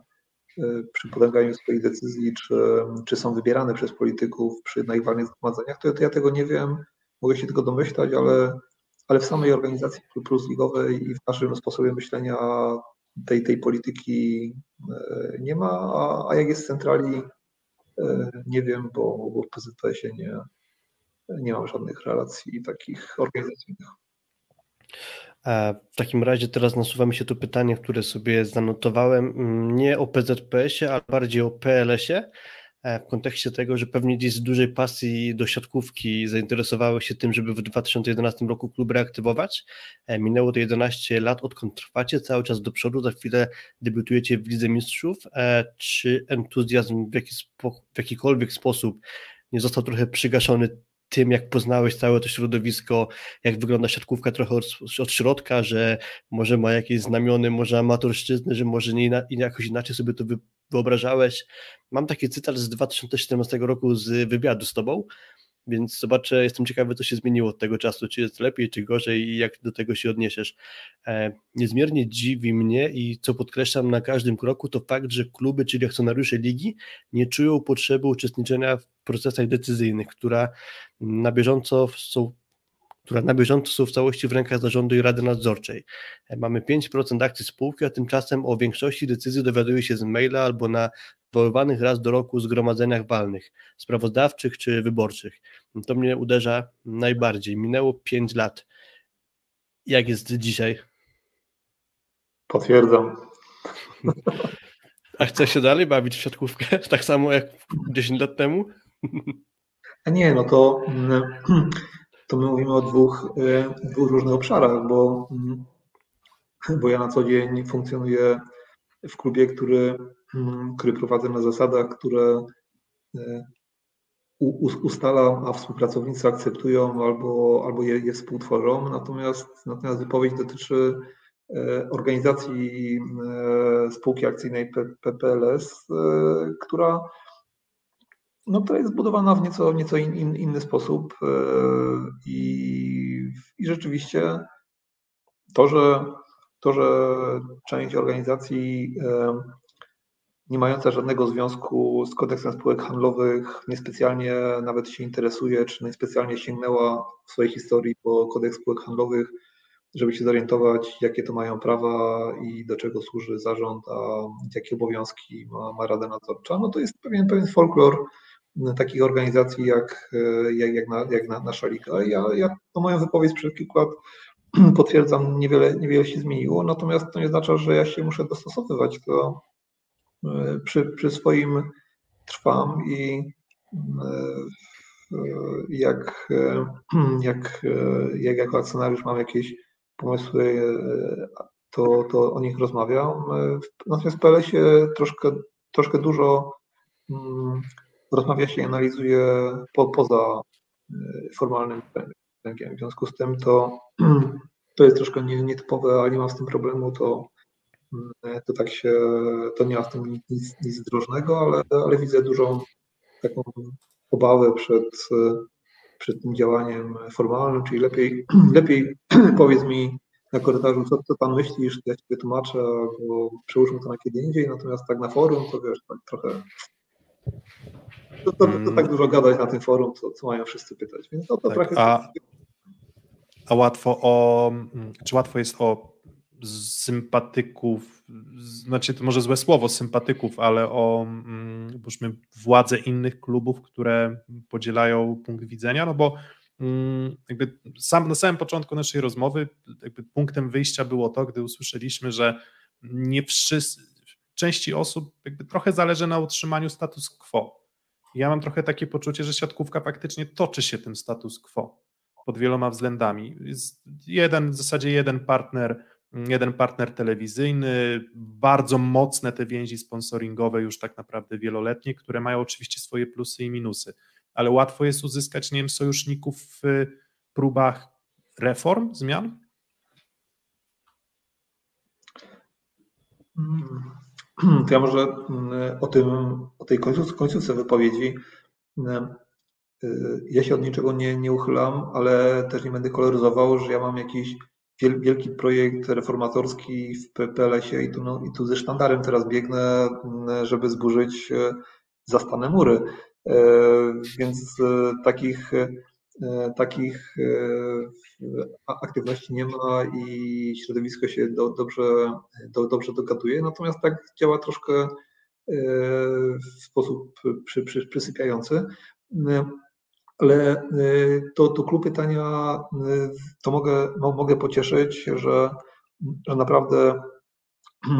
e, przy podejmowaniu swoich decyzji, czy, czy są wybierane przez polityków przy najważniejszych zgromadzeniach, to, to ja tego nie wiem, mogę się tylko domyślać, ale, ale w samej organizacji plus ligowej i w naszym sposobie myślenia tej, tej polityki e, nie ma, a, a jak jest w centrali, nie wiem, bo, bo w PZPS-ie nie, nie mam żadnych relacji takich organizacyjnych. W takim razie teraz nasuwa mi się tu pytanie, które sobie zanotowałem, mm, nie o PZPS-ie, ale bardziej o PLS-ie. E, w kontekście tego, że pewnie gdzieś z dużej pasji do siatkówki zainteresowały się tym, żeby w 2011 roku klub reaktywować. E, minęło to 11 lat, odkąd trwacie cały czas do przodu, za chwilę debiutujecie w Lidze Mistrzów. E, czy entuzjazm w, jaki w jakikolwiek sposób nie został trochę przygaszony tym, jak poznałeś całe to środowisko, jak wygląda siatkówka trochę od, od środka, że może ma jakieś znamiony, może amatorszczyzny, że może nie, jakoś inaczej sobie to wy, wyobrażałeś. Mam taki cytat z 2017 roku z wywiadu z tobą, więc zobaczę, jestem ciekawy, co się zmieniło od tego czasu, czy jest lepiej, czy gorzej i jak do tego się odniesiesz. E, niezmiernie dziwi mnie i co podkreślam na każdym kroku, to fakt, że kluby, czyli akcjonariusze ligi, nie czują potrzeby uczestniczenia w procesach decyzyjnych, która na bieżąco są która na bieżąco są w całości w rękach zarządu i rady nadzorczej. Mamy 5% akcji spółki, a tymczasem o większości decyzji dowiaduje się z maila albo na zwoływanych raz do roku zgromadzeniach walnych, sprawozdawczych czy wyborczych. To mnie uderza najbardziej. Minęło 5 lat. Jak jest dzisiaj? Potwierdzam. A chce się dalej bawić w siatkówkę? Tak samo jak 10 lat temu? A nie, no to mm, to my mówimy o dwóch, e, dwóch różnych obszarach, bo, mm, bo ja na co dzień funkcjonuję w klubie, który, mm, który prowadzę na zasadach, które e, ustalam, a współpracownicy akceptują albo, albo je, je współtworzą. Natomiast, natomiast wypowiedź dotyczy e, organizacji spółki akcyjnej PPLS, która no to jest zbudowana w nieco, nieco in, in, inny sposób e, i, i rzeczywiście to, że, to, że część organizacji nie mająca żadnego związku z kodeksem spółek handlowych, niespecjalnie nawet się interesuje, czy niespecjalnie sięgnęła w swojej historii po kodeks spółek handlowych, żeby się zorientować, jakie to mają prawa i do czego służy zarząd, a jakie obowiązki ma, ma Rada Nadzorcza, no to jest pewien, pewien folklor takich organizacji jak, jak, jak, na, jak na, nasza liga. Ja, ja to moją wypowiedź przed kilku lat potwierdzam, niewiele, niewiele się zmieniło, natomiast to nie oznacza, że ja się muszę dostosowywać. To e, przy, przy swoim trwam i e, jak, e, jak, jak jako akcjonariusz mam jakieś pomysły, to, to o nich rozmawiam. Natomiast w PLS-ie troszkę, troszkę dużo mm, rozmawia się i analizuje po, poza formalnym węgiem. W związku z tym to to jest troszkę nietypowe, ale nie mam z tym problemu, to, mm, to tak się, to nie ma w tym nic, nic drożnego, ale, ale widzę dużą taką obawę przed, przed tym działaniem formalnym, czyli lepiej, lepiej powiedz mi na korytarzu, co, co pan myślisz, ja ci wytłumaczę, albo przełóżmy to na kiedy indziej, natomiast tak na forum, to wiesz, tak trochę to, to, to, tak dużo gadać na tym forum, co, co mają wszyscy pytać, więc to, to tak, trochę... A a łatwo o, czy łatwo jest o sympatyków, znaczy to może złe słowo, sympatyków, ale o mm, powiedzmy władze innych klubów, które podzielają punkt widzenia, no bo mm, jakby sam na samym początku naszej rozmowy jakby punktem wyjścia było to, gdy usłyszeliśmy, że nie wszyscy, części osób jakby trochę zależy na utrzymaniu status quo. Ja mam trochę takie poczucie, że siatkówka faktycznie toczy się tym status quo pod wieloma względami. Jest jeden, w zasadzie jeden partner, jeden partner telewizyjny, bardzo mocne te więzi sponsoringowe, już tak naprawdę wieloletnie, które mają oczywiście swoje plusy i minusy, ale łatwo jest uzyskać, nie wiem, sojuszników w próbach reform, zmian? To ja może mm, o tym, o tej końcówce wypowiedzi mm, ja się od niczego nie, nie uchylam, ale też nie będę koloryzował, że ja mam jakiś wielki projekt reformatorski w PLS-ie i tu, no, i tu ze sztandarem teraz biegnę, żeby zburzyć e, zastane mury. E, więc e, takich, takich aktywności nie ma i środowisko się do, dobrze, do, dobrze dogaduje, natomiast tak działa troszkę w sposób przy, przy, przysypiający. Ale to, to klub pytania, to mogę, mogę pocieszyć, że, że naprawdę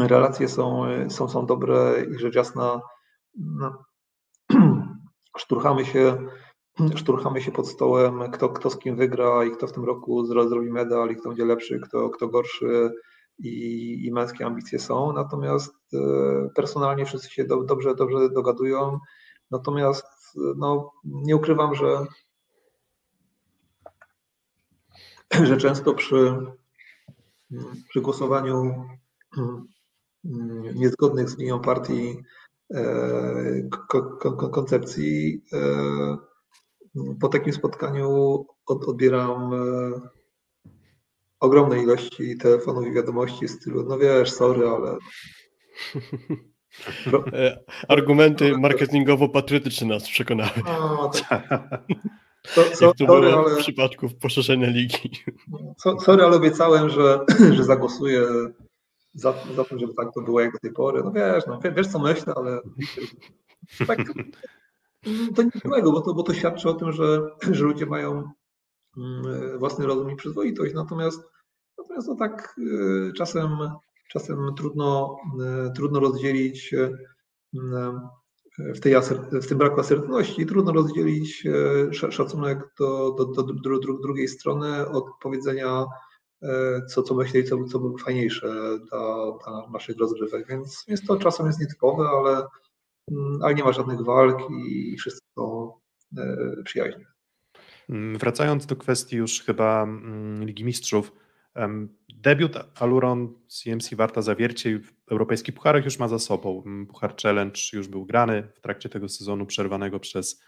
relacje są, są, są dobre i rzecz jasna no, szturchamy się, szturchamy się pod stołem, kto, kto z kim wygra i kto w tym roku zrobi medal i kto będzie lepszy, kto, kto gorszy. I, i męskie ambicje są, natomiast y, personalnie wszyscy się do, dobrze, dobrze dogadują, natomiast no, nie ukrywam, że, że często przy, przy głosowaniu niezgodnych z linią partii e, koncepcji e, po takim spotkaniu odbieram e, ogromne ilości telefonów i wiadomości w stylu, no wiesz, sorry, ale E, argumenty marketingowo-patriotyczne nas przekonały. A, tak. Co, Jak to sorry, było ale... w przypadku poszerzenia ligi. So, sorry, ale obiecałem, że, że zagłosuję za, za tym, żeby tak to było jak do tej pory. No wiesz, no, wiesz co myślę, ale tak, to nic złego, bo to, bo to świadczy o tym, że, że ludzie mają mm, własny rozum i przyzwoitość. Natomiast, natomiast no tak y, czasem czasem trudno, e, trudno rozdzielić e, w, tej w tym braku asertywności, trudno rozdzielić szacunek do, do, do, do drugiej strony od powiedzenia, co, co myśli, co, co byłoby fajniejsze dla, dla naszych rozgrywek. Więc, więc to czasem jest nietypowe, ale, ale nie ma żadnych walk i wszyscy są przyjaźni. Mm, wracając do kwestii już chyba mm, Ligi Mistrzów, Debiut Aluron CMC Warta Zawiercie w europejskich pucharach już ma za sobą. Puchar Challenge już był grany w trakcie tego sezonu przerwanego przez,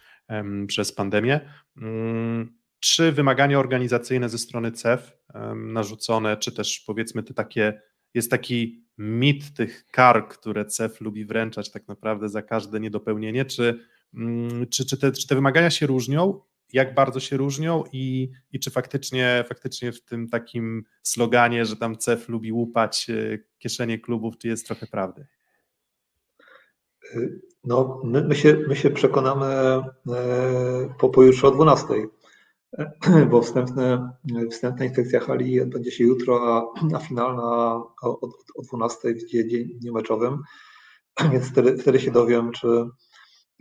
przez pandemię. Mm, czy wymagania organizacyjne ze strony CEF narzucone, czy też powiedzmy te takie jest taki mit tych kar, które CEF lubi wręczać tak naprawdę za każde niedopełnienie. Czy, mm, czy, czy, te, czy te wymagania się różnią? Jak bardzo się różnią i, i czy faktycznie, faktycznie w tym takim sloganie, że tam CEF lubi łupać e, kieszenie klubów, czy jest trochę prawdy? No, my, my, się, my się przekonamy e, po pojutrze o 12, bo wstępne, wstępna inspekcja hali będzie się jutro, a, a finalna o, o 12 w dzień meczowym, więc wtedy, wtedy się dowiem, czy,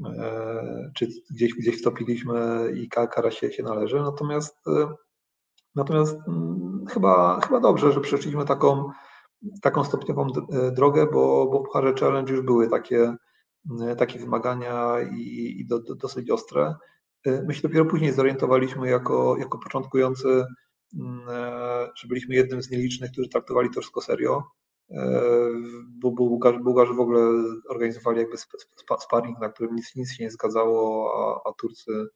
e, czy gdzieś, gdzieś wtopiliśmy i kara się, się należy. Natomiast, e, natomiast mm, chyba, chyba dobrze, że przeszliśmy taką, taką stopniową drogę, bo, bo w Challenge już były takie E, takie wymagania i, i do, do, dosyć ostre. E, my się dopiero później zorientowaliśmy jako, jako początkujący, mm, e, że byliśmy jednym z nielicznych, którzy traktowali to wszystko serio, bo Bułgarzy, Bułgarzy w ogóle organizowali jakby sparring, na którym nic, nic się nie zgadzało, a, a Turcy,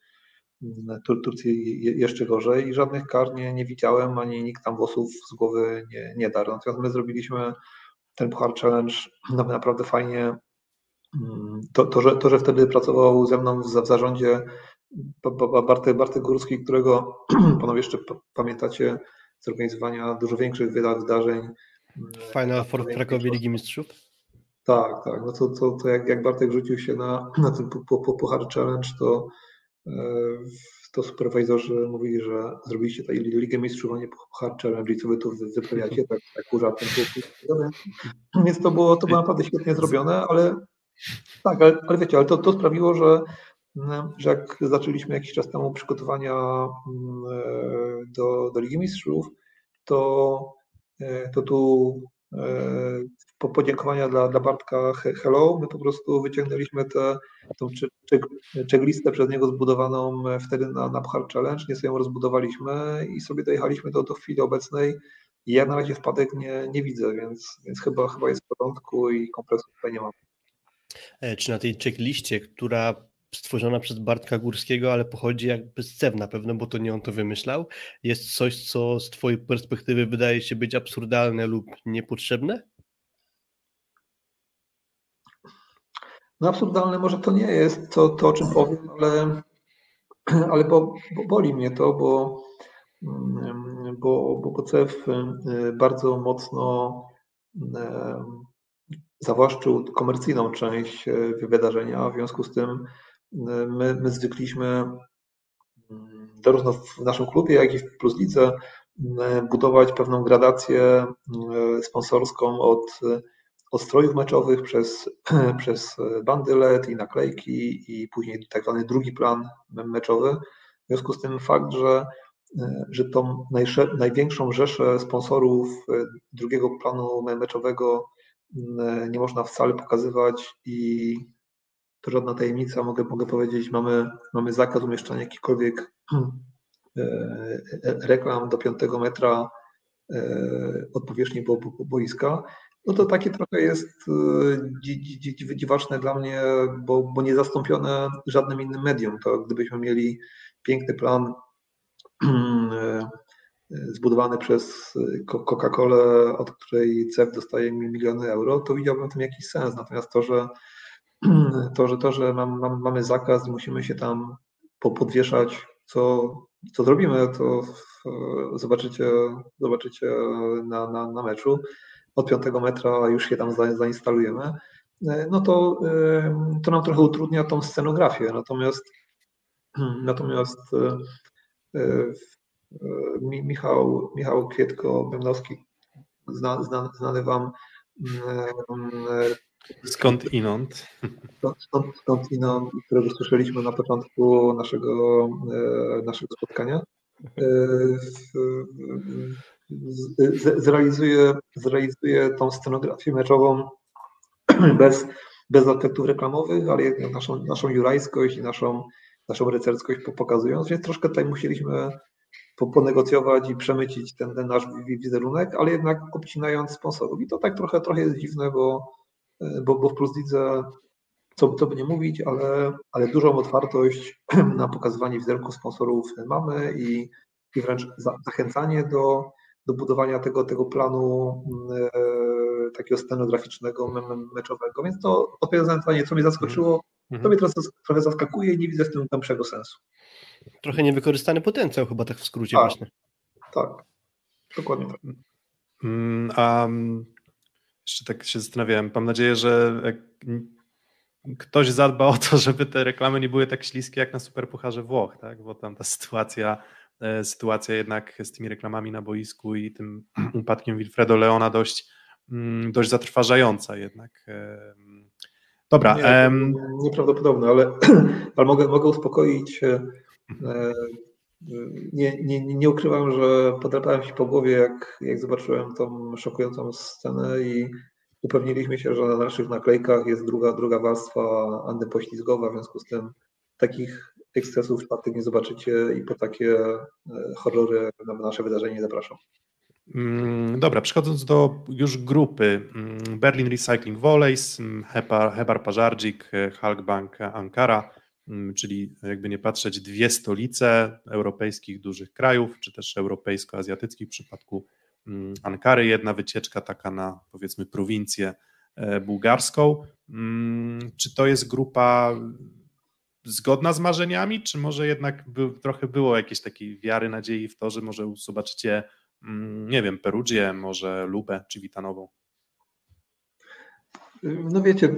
mm, Tur, Turcy jeszcze gorzej. I żadnych kar nie, nie widziałem, ani nikt tam włosów z głowy nie, nie darł. Natomiast my zrobiliśmy ten Puchar Challenge. Naprawdę fajnie to, to, że, to, że wtedy pracował ze mną w, w zarządzie Bartek, Bartek Górski, którego panowie jeszcze pamiętacie z organizowania dużo większych wydarzeń. Final Four w Krakowie Ligi Mistrzów? Tak, tak. No to, to, to jak, jak Bartek rzucił się na, na ten po, po, Puchar Challenge, to, e, to superwizorzy mówili, że zrobiliście tutaj Ligę Mistrzów, a nie Puchar Challenge i co wy tu wyprawiacie, tak, tak żartem. Więc to było, to było naprawdę świetnie zrobione, ale tak, ale, ale wiecie, ale to, to sprawiło, że, mm, że jak zaczęliśmy jakiś czas temu przygotowania mm, e, do, do Ligi Mistrzów, to, e, to tu e, po podziękowania dla, dla Bartka Hello, my po prostu wyciągnęliśmy tę tą checklistę przez niego zbudowaną wtedy na, na Puchar Challenge, nie sobie ją rozbudowaliśmy i sobie dojechaliśmy do, do chwili obecnej i ja na razie wpadek nie, nie widzę, więc, więc chyba, chyba jest w porządku i kompleksów tutaj nie mam. Czy na tej checkliście, która stworzona przez Bartka Górskiego, ale pochodzi jakby z CEW na pewno, bo to nie on to wymyślał, jest coś, co z Twojej perspektywy wydaje się być absurdalne lub niepotrzebne? No absurdalne może to nie jest to, to o czym powiem, ale, ale bo, bo boli mnie to, bo, mm, bo, bo, CEW y, bardzo mocno zawłaszczył komercyjną część e, wydarzenia. W związku z tym my, my zwykliśmy mm, zarówno w naszym klubie, jak i w Plus Lidze e, budować pewną gradację sponsorską od, od strojów meczowych przez, przez bandy LED i naklejki i później tak zwany drugi plan meczowy. W związku z tym fakt, że, że tą największą rzeszę sponsorów drugiego planu meczowego nie można wcale pokazywać i to żadna tajemnica, mogę, mogę powiedzieć, mamy, mamy zakaz umieszczania jakichkolwiek e, reklam do 5 metra e, od powierzchni boiska, no to takie trochę jest e, dziwaczne dla mnie, bo, bo nie zastąpione żadnym innym medium. To gdybyśmy mieli piękny plan zbudowany przez Coca-Colę, od której CEF dostaje miliony euro, to widziałbym w tym jakiś sens. Natomiast to, że to, że, to, że mam, mam, mamy zakaz i musimy się tam podwieszać, co, co zrobimy, to zobaczycie, zobaczycie na, na, na meczu. Od 5 metra już się tam zainstalujemy. No to, to nam trochę utrudnia tą scenografię. Natomiast, natomiast Michał, Michał Kwietko-Bębnowski, zna, zna, znany Wam. Skąd inąd? Skąd, skąd inąd, którego słyszeliśmy na początku naszego, e, naszego spotkania. E, zrealizuje, zrealizuje tą scenografię meczową bez, bez aspektów reklamowych, ale jednak naszą, naszą jurajskość i naszą, naszą rycerskość pokazując, więc troszkę tutaj musieliśmy ponegocjować i przemycić ten, ten nasz wizerunek, ale jednak obcinając sponsorów. I to tak trochę, trochę jest dziwne, bo, bo, bo w Plus Lidze, co, co by nie mówić, ale, ale dużą otwartość na pokazywanie wizerunków sponsorów mamy i, i wręcz za, zachęcanie do, do budowania tego, tego planu takiego scenograficznego, me, me, meczowego, więc to odpowiadając na co mnie zaskoczyło, Mhm. to mnie trochę, trochę zaskakuje i nie widzę w tym głębszego sensu. Trochę niewykorzystany potencjał chyba tak w skrócie Tak. właśnie. Tak, dokładnie tak. A mm, jeszcze tak się zastanawiałem. Mam nadzieję, że n- ktoś zadba o to, żeby te reklamy nie były tak śliskie jak na Superpucharze Włoch, tak? Bo tam ta sytuacja, e, sytuacja jednak z tymi reklamami na boisku i tym upadkiem Wilfredo Leona dość, mm, dość zatrważająca jednak. Em, Dobra, Nie, nieprawdopodobne, ale, ale mogę, mogę uspokoić. Nie, nie, nie ukrywam, że podrapałem się po głowie, jak, jak zobaczyłem tą szokującą scenę i upewniliśmy się, że na naszych naklejkach jest druga, druga warstwa antypoślizgowa, w związku z tym takich ekscesów w czwartek nie zobaczycie i po takie e, horrory na nasze wydarzenie zapraszam. Mm, Dobra, przechodząc do już grupy. mm, Berlin Recycling Volleys, mm, Hebar, Hebar Pażardzik, e, Halkbank Ankara, czyli jakby nie patrzeć dwie stolice europejskich dużych krajów, czy też europejsko-azjatyckich w przypadku mm, Ankary, jedna wycieczka taka na powiedzmy prowincję e, bułgarską. Mm, Czy to jest grupa zgodna z marzeniami, czy może jednak by, trochę było jakiejś takiej wiary, nadziei w to, że może zobaczycie Mm, nie wiem, Perugię, może Lubę czy Witanową. No wiecie,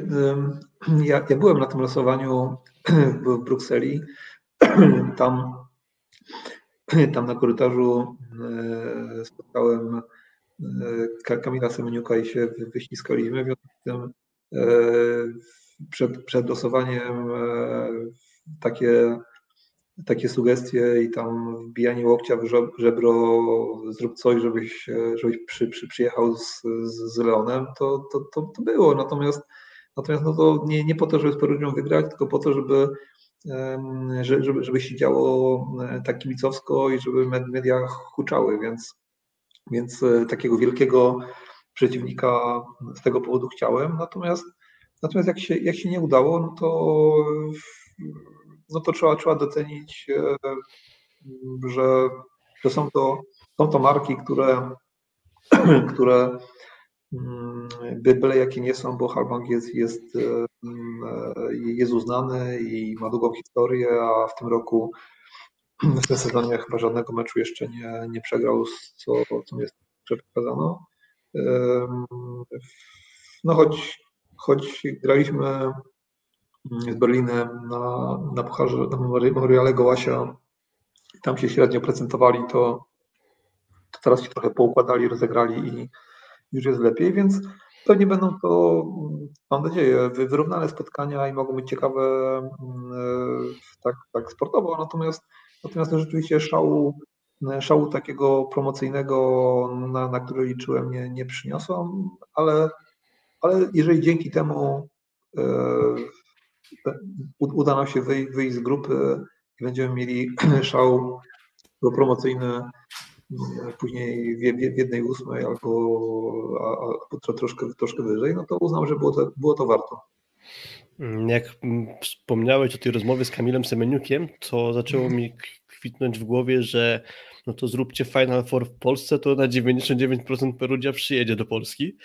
ja, ja byłem na tym losowaniu w Brukseli. Tam, tam na korytarzu e, spotkałem e, Ka- Kamila Semeniuka i się wy- wyściskaliśmy. W związku z tym e, przed, przed losowaniem takie, takie sugestie i tam wbijanie łokcia w żeb- żebro, zrób coś, żebyś, żebyś przy, przy, przyjechał z, z Leonem, to, to, to, to było. Natomiast Natomiast no to nie, nie po to, żeby z Perugią wygrać, tylko po to, żeby, żeby, żeby się działo e, tak kibicowsko i żeby med- media huczały, więc, więc e, takiego wielkiego przeciwnika z tego powodu chciałem. Natomiast, natomiast jak, się, jak się nie udało, no to, no to trzeba, trzeba docenić, e, że, że są, to, są to marki, które, które byle jakie nie są, bo Halbank jest, jest, e, jest uznany i ma długą historię, a w tym roku w tym sezonie chyba żadnego meczu jeszcze nie, nie przegrał, co, co mi jest przekazano. No choć, choć graliśmy z Berlinem na, na pucharze, na Memoriale Gołasia, tam się średnio prezentowali, to, to teraz się trochę poukładali, rozegrali i już jest lepiej, więc pewnie będą to, mam nadzieję, wy- wyrównane spotkania i mogą być ciekawe mm, tak, tak sportowo, natomiast, natomiast to rzeczywiście szału, szału takiego promocyjnego, na, na który liczyłem, nie, nie ale, ale jeżeli dzięki temu e, uda nam się wyjść z grupy i będziemy mieli szał promocyjny później w, jednej ósmej albo, albo tro, troszkę, troszkę wyżej, no to uznam, że było to, było to warto. Mm, Jak wspomniałeś o tej rozmowie z Kamilem Semeniukiem, to zaczęło mi kwitnąć w głowie, że no to zróbcie Final Four w Polsce, to na 99% Perugia przyjedzie do Polski.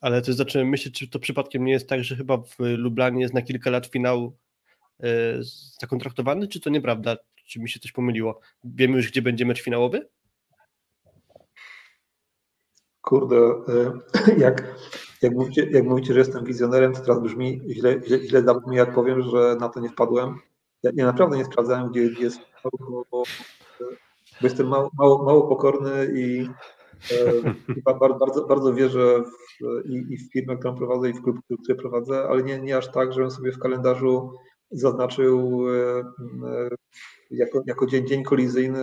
Ale też zacząłem myśleć, czy to przypadkiem nie jest tak, że chyba w Lublanie jest na kilka lat finał e, zakontraktowany, czy to nieprawda? Czy mi się coś pomyliło? Wiemy już, gdzie będzie mecz finałowy? Kurde, y, jak, jak, mówicie, jak mówicie, że jestem wizjonerem, to teraz brzmi źle, źle, źle zabrzmi, jak powiem, że na to nie wpadłem. Ja, ja naprawdę nie sprawdzałem, gdzie, jest, bo, bo, jestem mało, mało, mało pokorny i, e, i ba- bar- bardzo, bardzo wierzę w, i, i w firmę, którą prowadzę, i w klub, który prowadzę, ale nie, nie aż tak, żebym sobie w kalendarzu zaznaczył e, e, jako, jako dzień, dzień kolizyjny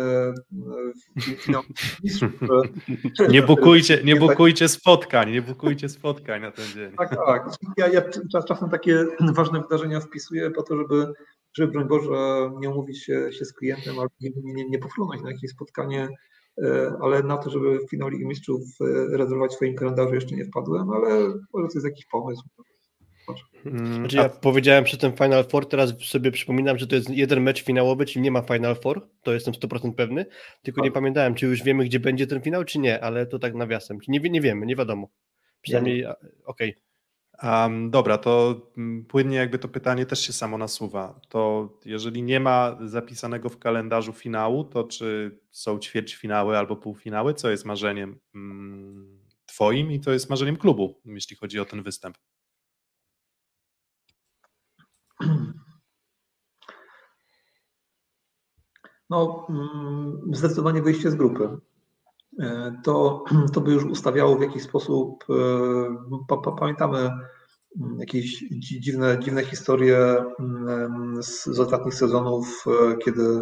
że- Nie bukujcie, nie tak- bukujcie spotkań, nie bukujcie spotkań na ten dzień. Tak, tak. Ja, ja czas- czasem takie ważne wydarzenia wpisuję po to, żeby, żeby broń Boże nie umówić się, się z klientem albo nie, nie, nie na jakieś spotkanie, e, ale na to, żeby w finał Ligi Mistrzów e, rezerwować w swoim kalendarzu jeszcze nie wpadłem, ale może to jest jakiś pomysł. Mm, Znaczy ja powiedziałem przy tym Final Four, teraz sobie przypominam, że to jest jeden mecz finałowy, czyli nie ma Final Four, to jestem 100% pewny, tylko nie Tak. pamiętałem, czy już wiemy, gdzie będzie ten finał, czy nie, ale to tak nawiasem. Nie, nie wiemy, nie wiadomo. Przynajmniej, okej. Okay. Um, dobra, to mm, płynnie jakby to pytanie też się samo nasuwa. To jeżeli nie ma zapisanego w kalendarzu finału, to czy są ćwierćfinały albo półfinały? Co jest marzeniem mm, twoim i co jest marzeniem klubu, jeśli chodzi o ten występ? No, mm, zdecydowanie wyjście z grupy. E, to, to by już ustawiało w jakiś sposób, e, pamiętamy mm, jakieś dziwne, dziwne historie mm, z, z ostatnich sezonów, e, kiedy,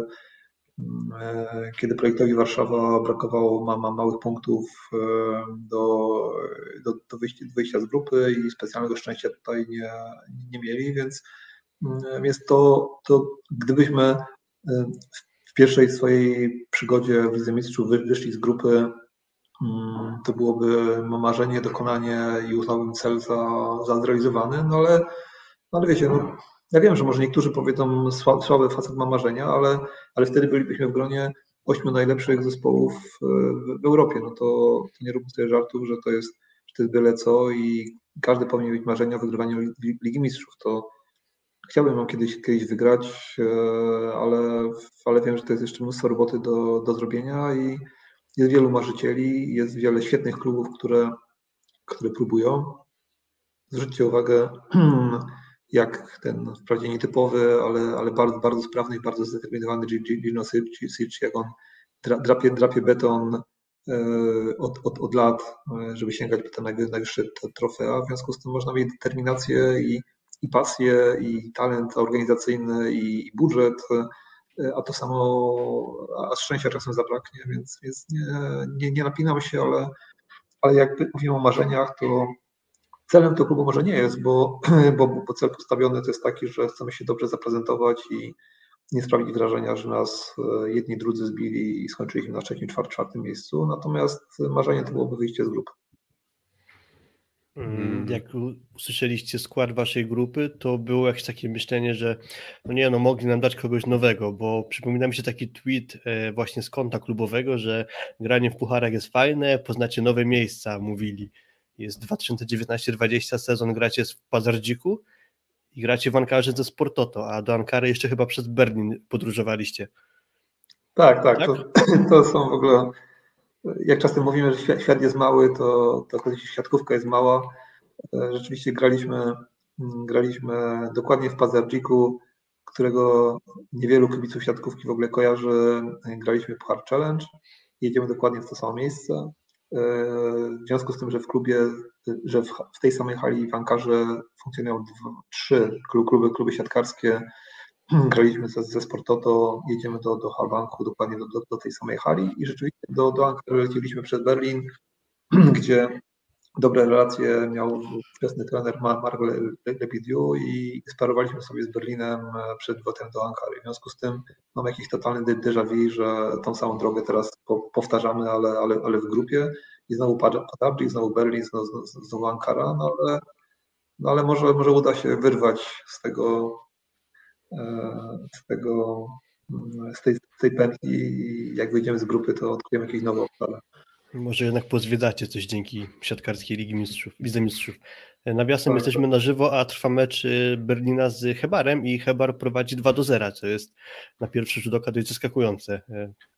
kiedy projektowi Warszawa brakowało ma, ma małych punktów do, do, do, wyjścia, wyjścia z grupy i specjalnego szczęścia tutaj nie, nie mieli, więc, więc to, to gdybyśmy w pierwszej swojej przygodzie w Lidze Mistrzów wyszli z grupy, mm, to byłoby marzenie, dokonanie i uznałbym cel za, za zrealizowany, no ale, no ale wiecie, no, ja wiem, że może niektórzy powiedzą słaby facet ma marzenia, ale, ale wtedy bylibyśmy w gronie ośmiu najlepszych zespołów w, w Europie. No to, to nie róbmy sobie żartów, że to jest, że to jest byle co i każdy powinien mieć marzenia o wygrywaniu Ligi Mistrzów. To, Chciałbym ją kiedyś, kiedyś wygrać, e, ale, ale wiem, że to jest jeszcze mnóstwo roboty do, do zrobienia i jest wielu marzycieli, jest wiele świetnych klubów, które, które próbują. Zwróćcie uwagę, jak ten wprawdzie nietypowy, ale, ale bardzo, bardzo sprawny i bardzo zdeterminowany Gino Sirci, jak on drapie, drapie beton e, od, od, od lat, e, żeby sięgać po te najwyższe trofea. W związku z tym można mieć determinację i i pasję, i talent organizacyjny, i, budżet, e, a to samo, a szczęścia czasem zabraknie, więc, więc nie, nie, nie napinam się, ale, ale jak mówimy o marzeniach, to celem to klubu może nie jest, bo, bo, bo cel postawiony to jest taki, że chcemy się dobrze zaprezentować i nie sprawić wrażenia, że nas e, jedni drudzy zbili i skończyliśmy na trzecim, czwartym miejscu. Natomiast marzenie to byłoby wyjście z grupy. Mm, jak usłyszeliście skład waszej grupy, to było jakieś takie myślenie, że no nie, no mogli nam dać kogoś nowego, bo przypomina mi się taki tweet e, właśnie z konta klubowego, że granie w pucharach jest fajne, poznacie nowe miejsca, mówili. Jest 2019-20 sezon, gracie w Pazardziku i gracie w Ankarze ze Sportoto, a do Ankary jeszcze chyba przez Berlin podróżowaliście. Tak, tak, tak? To, to są w ogóle jak czasem mówimy, że świat, jest mały, to, to świadkówka jest mała. E, rzeczywiście graliśmy, mm, graliśmy dokładnie w Pazardziku, którego niewielu kibiców siatkówki w ogóle kojarzy. Graliśmy Puchar Challenge. Jedziemy dokładnie w to samo miejsce. E, w związku z tym, że w klubie, że w, tej samej hali w Ankarze funkcjonują trzy kluby, kluby siatkarskie, graliśmy ze, ze Sportoto, jedziemy do, do Halbanku, dokładnie do, do, do, tej samej hali i rzeczywiście do, do Ankary leciliśmy przez Berlin, gdzie dobre relacje miał wczesny trener Mark Lepidiu i sparowaliśmy sobie z Berlinem e, przed lotem do Ankary. W związku z tym mam jakiś totalny déjà vu, że tą samą drogę teraz powtarzamy, ale, ale, ale w grupie i znowu Padabri, znowu Berlin, znowu, znowu Ankara, no ale, no ale może, może uda się wyrwać z tego z tego, z tej, z tej pętli i jak wyjdziemy z grupy, to odkryjemy jakieś nowe obszary. Może jednak pozwiedzacie coś dzięki siatkarskiej Ligi Mistrzów, Lidze Mistrzów. Nawiasem tak, jesteśmy na żywo, a trwa mecz y, Berlina z Hebarem i Hebar prowadzi 2 do 0, co jest na pierwszy rzut oka dość zaskakujące.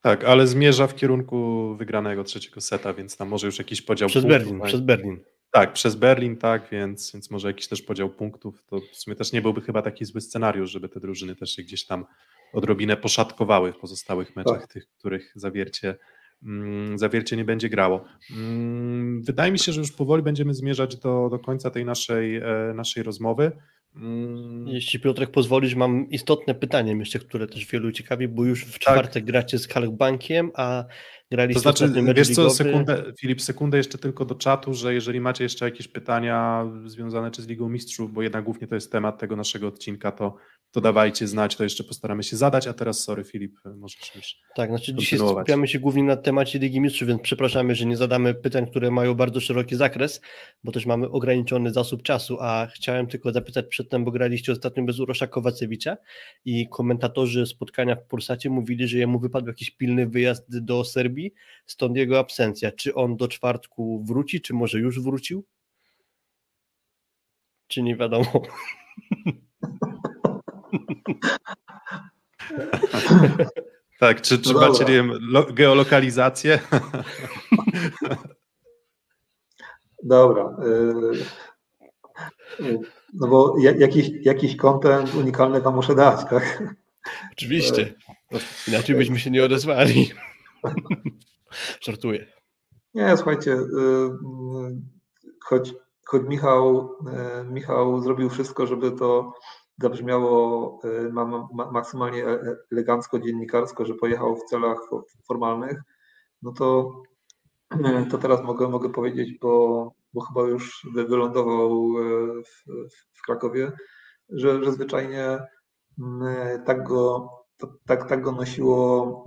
Tak, ale zmierza w kierunku wygranego trzeciego seta, więc tam może już jakiś podział Przez punktów, Berlin, przez Berlin. Tak, przez Berlin, tak, więc, więc może jakiś też podział punktów. To w sumie też nie byłby chyba taki zły scenariusz, żeby te drużyny też się gdzieś tam odrobinę poszatkowały w pozostałych meczach, tak. tych, których zawiercie, mm, zawiercie nie będzie grało. Mm, wydaje mi się, że już powoli będziemy zmierzać do, do końca tej naszej, e, naszej rozmowy. Mm. Jeśli Piotrek pozwolisz, mam istotne pytanie, myślę, które też wielu ciekawi, bo już w tak. czwartek tak. gracie z Halkbankiem, a graliście To znaczy, wiesz co, sekundę, Filip, sekundę jeszcze tylko do czatu, że jeżeli macie jeszcze jakieś pytania związane czy z Ligą Mistrzów, bo jednak głównie to jest temat tego naszego odcinka, to to dawajcie znać, to jeszcze postaramy się zadać, a teraz sorry Filip, możesz już Tak, znaczy dzisiaj skupiamy się głównie na temacie Ligi Mistrzów, więc przepraszamy, że nie zadamy pytań, które mają bardzo szeroki zakres, bo też mamy ograniczony zasób czasu, a chciałem tylko zapytać przedtem, bo graliście ostatnio bez Urosza Kowacewicza i komentatorzy spotkania w Pulsacie mówili, że jemu wypadł jakiś pilny wyjazd do Serbii, stąd jego absencja. Czy on do czwartku wróci, czy może już wrócił? czy nie wiadomo? tak, czy, czy No macie nie wiem, lo, geolokalizację? Dobra. y, y, No bo ja- jakiś, jakiś content unikalny wam muszę dać, tak? Oczywiście. Inaczej byśmy się nie odezwali. Żartuję. Nie, słuchajcie, y, y, choć, choć Michał, y, Michał zrobił wszystko, żeby to zabrzmiało y, ma, ma, maksymalnie e- elegancko, dziennikarsko, że pojechał w celach fo- formalnych, no to, y, to teraz mogę, mogę powiedzieć, bo, bo chyba już wy- wylądował w, w Krakowie, że, że zwyczajnie tak go tak, tak go nosiło,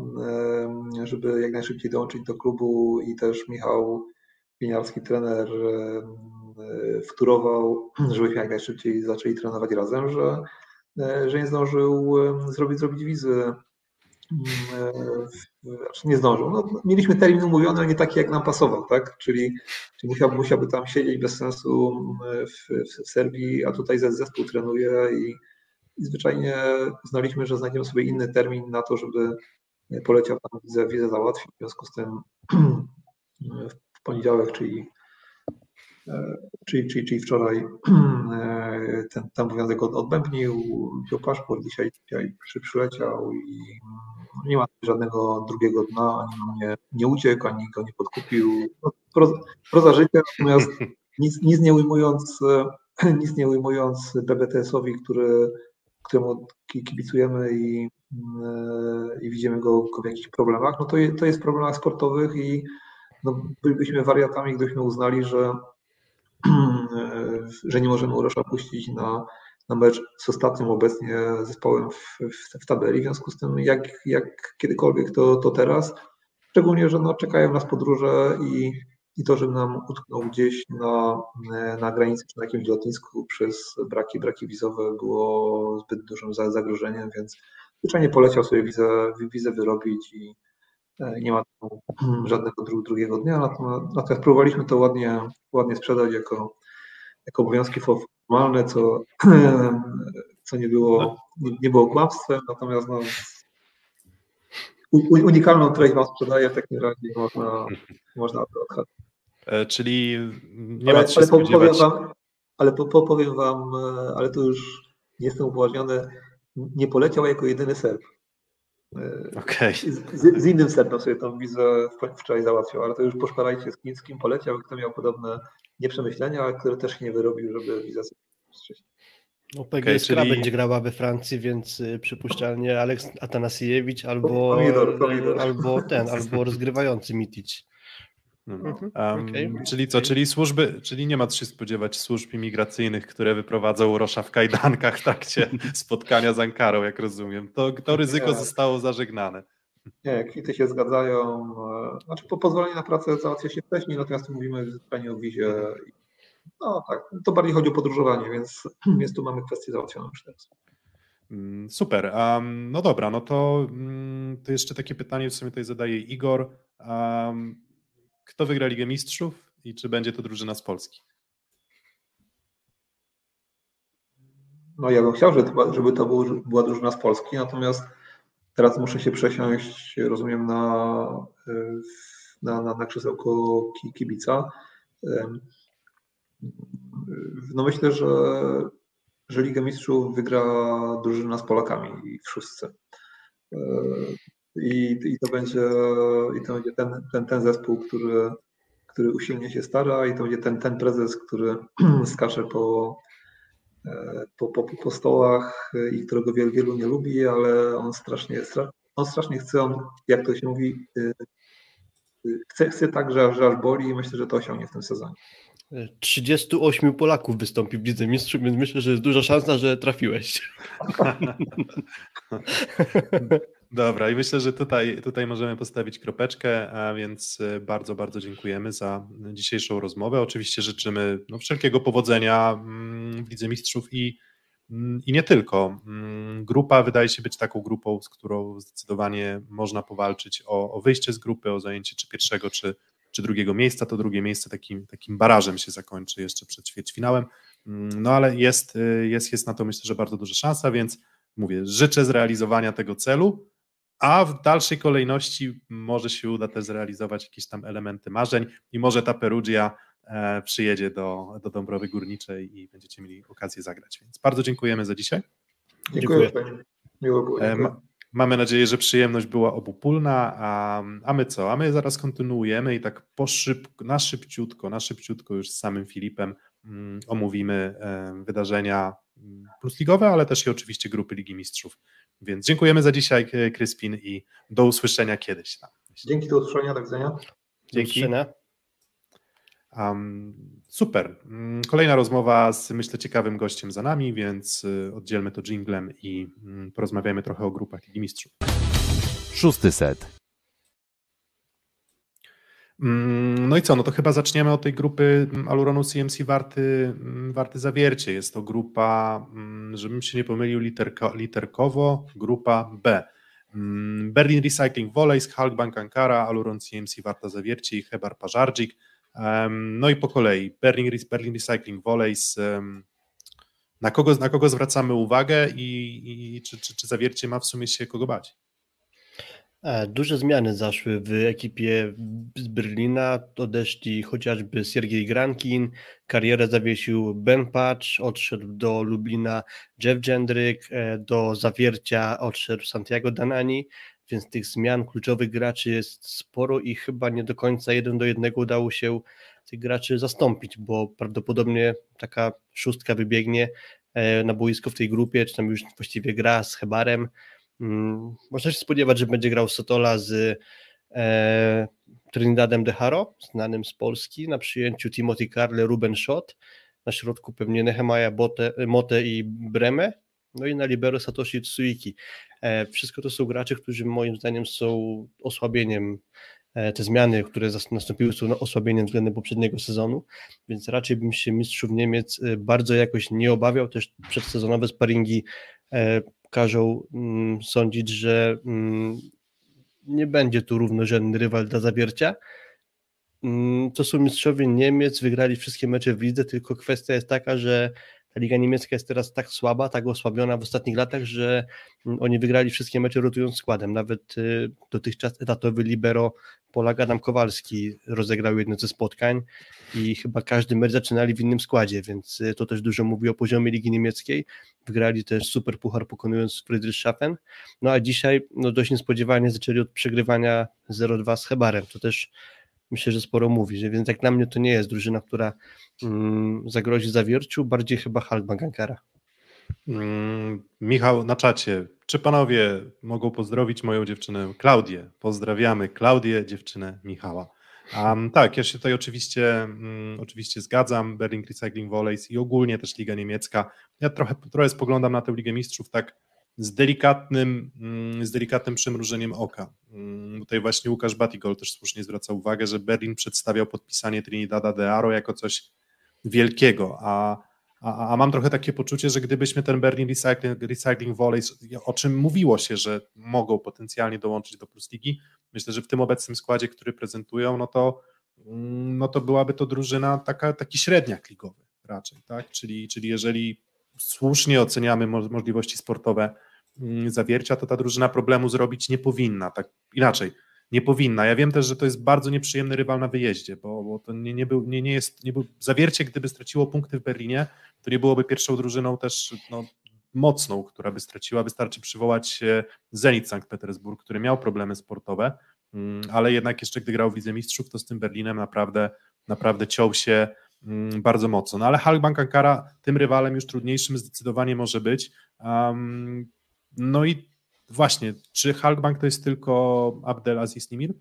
żeby jak najszybciej dołączyć do klubu i też Michał Pieniarski, trener, e, wtórował, żebyśmy jak najszybciej zaczęli trenować razem, że, e, że nie zdążył zrobić, zrobić wizy. em, e, Znaczy nie zdążył. No, mieliśmy termin umówiony, ale nie taki, jak nam pasował, tak? Czyli, czyli musiałby, musiałby tam siedzieć bez sensu em, w, w, Serbii, a tutaj ze- zespół trenuje i i zwyczajnie uznaliśmy, że znajdziemy sobie inny termin na to, żeby poleciał tam wizę, wizę załatwić. W związku z tym w poniedziałek, czyli, czyli, czyli, czyli wczoraj e, ten, ten obowiązek od- odbębnił, wziął paszport, dzisiaj, dzisiaj przy, przyleciał i nie ma żadnego drugiego dna, ani mnie nie uciekł, ani go nie podkupił. No, proza, proza życia, natomiast nic, nic nie ujmując, e, nic nie ujmując BBTS-owi, który któremu ki- kibicujemy i, yy, i widzimy go, w jakichś problemach, no to, je, to jest w problemach sportowych i no, bylibyśmy wariatami, gdybyśmy uznali, że, że nie możemy Urosza puścić na, na mecz z ostatnim obecnie zespołem w, w, w tabeli. W związku z tym, jak, jak kiedykolwiek, to, to teraz. Szczególnie, że no, czekają nas podróże i, i to, że nam utknął gdzieś na, na granicy czy na jakimś lotnisku przez braki, braki wizowe było zbyt dużym za- zagrożeniem, więc zwyczajnie poleciał sobie wizę, wizę wyrobić i nie ma tu żadnego dru, drugiego dnia. Natomiast, natomiast próbowaliśmy to ładnie, ładnie sprzedać jako, jako obowiązki formalne, co, co nie, było, nie, nie było kłamstwem, natomiast no, unikalną treść wam sprzedaję, w takim razie można, można odhaczyć. E, Czyli nie ale, ma co ale po- powiem wam, ale po, po, powiem wam, e, ale to już nie jestem upoważniony, nie poleciał jako jedyny Serb. Okej. Z, z, z innym Serbem sobie tą wizę wczoraj załatwiał, ale to już poszparajcie z kim, z kim poleciał kto miał podobne nieprzemyślenia, ale które też się nie wyrobił, żeby wizę wstrzymać. No, PGS Kra czyli- będzie grała we Francji, więc y, przypuszczalnie Aleks Atanasiewicz albo, Pomidor, pomidor. albo ten, albo rozgrywający Mitic. Mhm. Mhm, Em, okej. Czyli co, czyli służby, czyli nie ma co się spodziewać służb imigracyjnych, które wyprowadzą Rosza w kajdankach w trakcie spotkania z Ankarą, jak rozumiem. To, to ryzyko Nie. zostało zażegnane. Nie, kwity się zgadzają. e, Znaczy po pozwolenie na pracę załatwia się wcześniej, natomiast mówimy zwyczajnie o wizie. No tak, to bardziej chodzi o podróżowanie, więc, więc tu mamy kwestię załatwioną już teraz. Mm, Super. Em, no dobra, no to, mm, to jeszcze takie pytanie w sumie tutaj zadaje Igor. Em, kto wygra Ligę Mistrzów i czy będzie to drużyna z Polski? No ja bym chciał, żeby to, była drużyna z Polski, natomiast teraz muszę się przesiąść, rozumiem, na, y, na, na, na krzesełko ki- kibica. Ym, No myślę, że, że Ligę Mistrzów wygra drużyna z Polakami w szóstce. Y, I, i to będzie, i to będzie ten, ten, ten zespół, który, który usilnie się stara i to będzie ten, ten prezes, który skacze po, e, po, po, po stołach i którego wielu, wielu nie lubi, ale on strasznie, stra- on strasznie chce, on, jak to się mówi, e, e, chce, chce tak, że, że aż boli i myślę, że to osiągnie w tym sezonie. Y, 38 Polaków wystąpi w Lidze Mistrzów, więc myślę, że jest duża szansa, że trafiłeś. Dobra, i myślę, że tutaj, tutaj możemy postawić kropeczkę, a więc e, bardzo, bardzo dziękujemy za dzisiejszą rozmowę. Oczywiście życzymy no, wszelkiego powodzenia mm, w Lidze Mistrzów i, mm, i nie tylko. Mm, Grupa wydaje się być taką grupą, z którą zdecydowanie można powalczyć o, o wyjście z grupy, o zajęcie czy pierwszego, czy, czy drugiego miejsca. To drugie miejsce takim, takim barażem się zakończy jeszcze przed ćwierćfinałem. No ale jest, y, jest, jest na to myślę, że bardzo duża szansa, więc mówię, życzę zrealizowania tego celu, a w dalszej kolejności może się uda też zrealizować jakieś tam elementy marzeń i może ta Perugia e, przyjedzie do, do Dąbrowy Górniczej i będziecie mieli okazję zagrać. Więc bardzo dziękujemy za dzisiaj. Dziękuję. Dziękuję. Miło było. E, ma, mamy nadzieję, że przyjemność była obopólna, a, a my co? A my zaraz kontynuujemy i tak po szyb, na szybciutko, na szybciutko już z samym Filipem mm, omówimy e, wydarzenia mm, plusligowe, ale też i oczywiście grupy Ligi Mistrzów. Więc dziękujemy za dzisiaj, Kryspin, i do usłyszenia kiedyś. Dzięki, do usłyszenia, do widzenia. Dzięki. Um, super. Mm, kolejna rozmowa z myślę ciekawym gościem za nami, więc y, oddzielmy to jinglem i mm, porozmawiajmy trochę o grupach Ligi Mistrzów. Szósty set. Mm, no i co, no to chyba zaczniemy od tej grupy Aluronu CMC Warty, Warty Zawiercie. Jest to grupa, żebym się nie pomylił literko, literkowo, grupa B. Berlin Recycling Volleys, Halkbank Ankara, Aluron CMC Warta Zawiercie i Hebar Pażardzik. No i po kolei Berlin, Berlin Recycling Volleys. Na kogo, na kogo zwracamy uwagę i, i czy, czy, czy zawiercie ma w sumie się kogo bać? E, duże zmiany zaszły w ekipie z Berlina. Odeszli chociażby Siergiej Grankin, karierę zawiesił Ben Patch, odszedł do Lublina Jeff Jendryk, e, do Zawiercia odszedł Santiago Danani, więc tych zmian kluczowych graczy jest sporo i chyba nie do końca jeden do jednego udało się tych graczy zastąpić, bo prawdopodobnie taka szóstka wybiegnie e, na boisko w tej grupie, czy tam już właściwie gra z Hebarem. Mm, można się spodziewać, że będzie grał Sotola z e, Trinidadem De Haro, znanym z Polski, na przyjęciu Timothy Carle, Ruben Schott, na środku pewnie Nehemiah Mote i Breme, no i na libero Satoshi Tsuiki. E, wszystko to są gracze, którzy moim zdaniem są osłabieniem. E, te zmiany, które nastąpiły, są osłabieniem względem poprzedniego sezonu, więc raczej bym się mistrzów Niemiec e, bardzo jakoś nie obawiał. Też przedsezonowe sparingi każą mm, sądzić, że mm, nie będzie tu równorzędny rywal dla zawiercia. Mm, to są mistrzowie Niemiec, wygrali wszystkie mecze w lidze, tylko kwestia jest taka, że liga niemiecka jest teraz tak słaba, tak osłabiona w ostatnich latach, że oni wygrali wszystkie mecze rotując składem. Nawet y, dotychczas etatowy libero Polak Adam Kowalski rozegrał jedno ze spotkań i chyba każdy mecz zaczynali w innym składzie, więc y, to też dużo mówi o poziomie ligi niemieckiej. Wygrali też super puchar pokonując Friedrichshafen. No a dzisiaj no dość niespodziewanie zaczęli od przegrywania 0-2 z Hebarem. To też myślę, że sporo mówi, więc jak dla mnie to nie jest drużyna, która mm, zagrozi zawierciu, bardziej chyba Halbank Ankara. Mm, Michał na czacie. Czy panowie mogą pozdrowić moją dziewczynę Klaudię? Pozdrawiamy Klaudię, dziewczynę Michała. Um, tak, ja się tutaj oczywiście, um, oczywiście zgadzam. Berlin Recycling Volleys i ogólnie też Liga Niemiecka. Ja trochę, trochę spoglądam na tę Ligę Mistrzów tak z delikatnym, mm, z delikatnym przymrużeniem oka. Mm, tutaj właśnie Łukasz Batigol też słusznie zwraca uwagę, że Berlin przedstawiał podpisanie Trinidada de Aro jako coś wielkiego, a, a, a mam trochę takie poczucie, że gdybyśmy ten Berlin Recycling, Recycling Volleys, o czym mówiło się, że mogą potencjalnie dołączyć do Plus Ligi, myślę, że w tym obecnym składzie, który prezentują, no to, mm, no to byłaby to drużyna taka, taki średniak ligowy raczej, tak? Czyli, czyli jeżeli słusznie oceniamy możliwości sportowe zawiercia, to ta drużyna problemu zrobić nie powinna, tak inaczej, nie powinna. Ja wiem też, że to jest bardzo nieprzyjemny rywal na wyjeździe, bo, bo to nie, nie, był, nie, nie jest, nie był, zawiercie, gdyby straciło punkty w Berlinie, to nie byłoby pierwszą drużyną też no, mocną, która by straciła. Wystarczy przywołać Zenit Sankt Petersburg, który miał problemy sportowe, mm, ale jednak jeszcze gdy grał w Lidze Mistrzów, to z tym Berlinem naprawdę, naprawdę ciął się mm, bardzo mocno. No ale Halkbank Ankara tym rywalem już trudniejszym zdecydowanie może być. Um, no i właśnie, czy Halkbank to jest tylko Abdelaziz Nimir?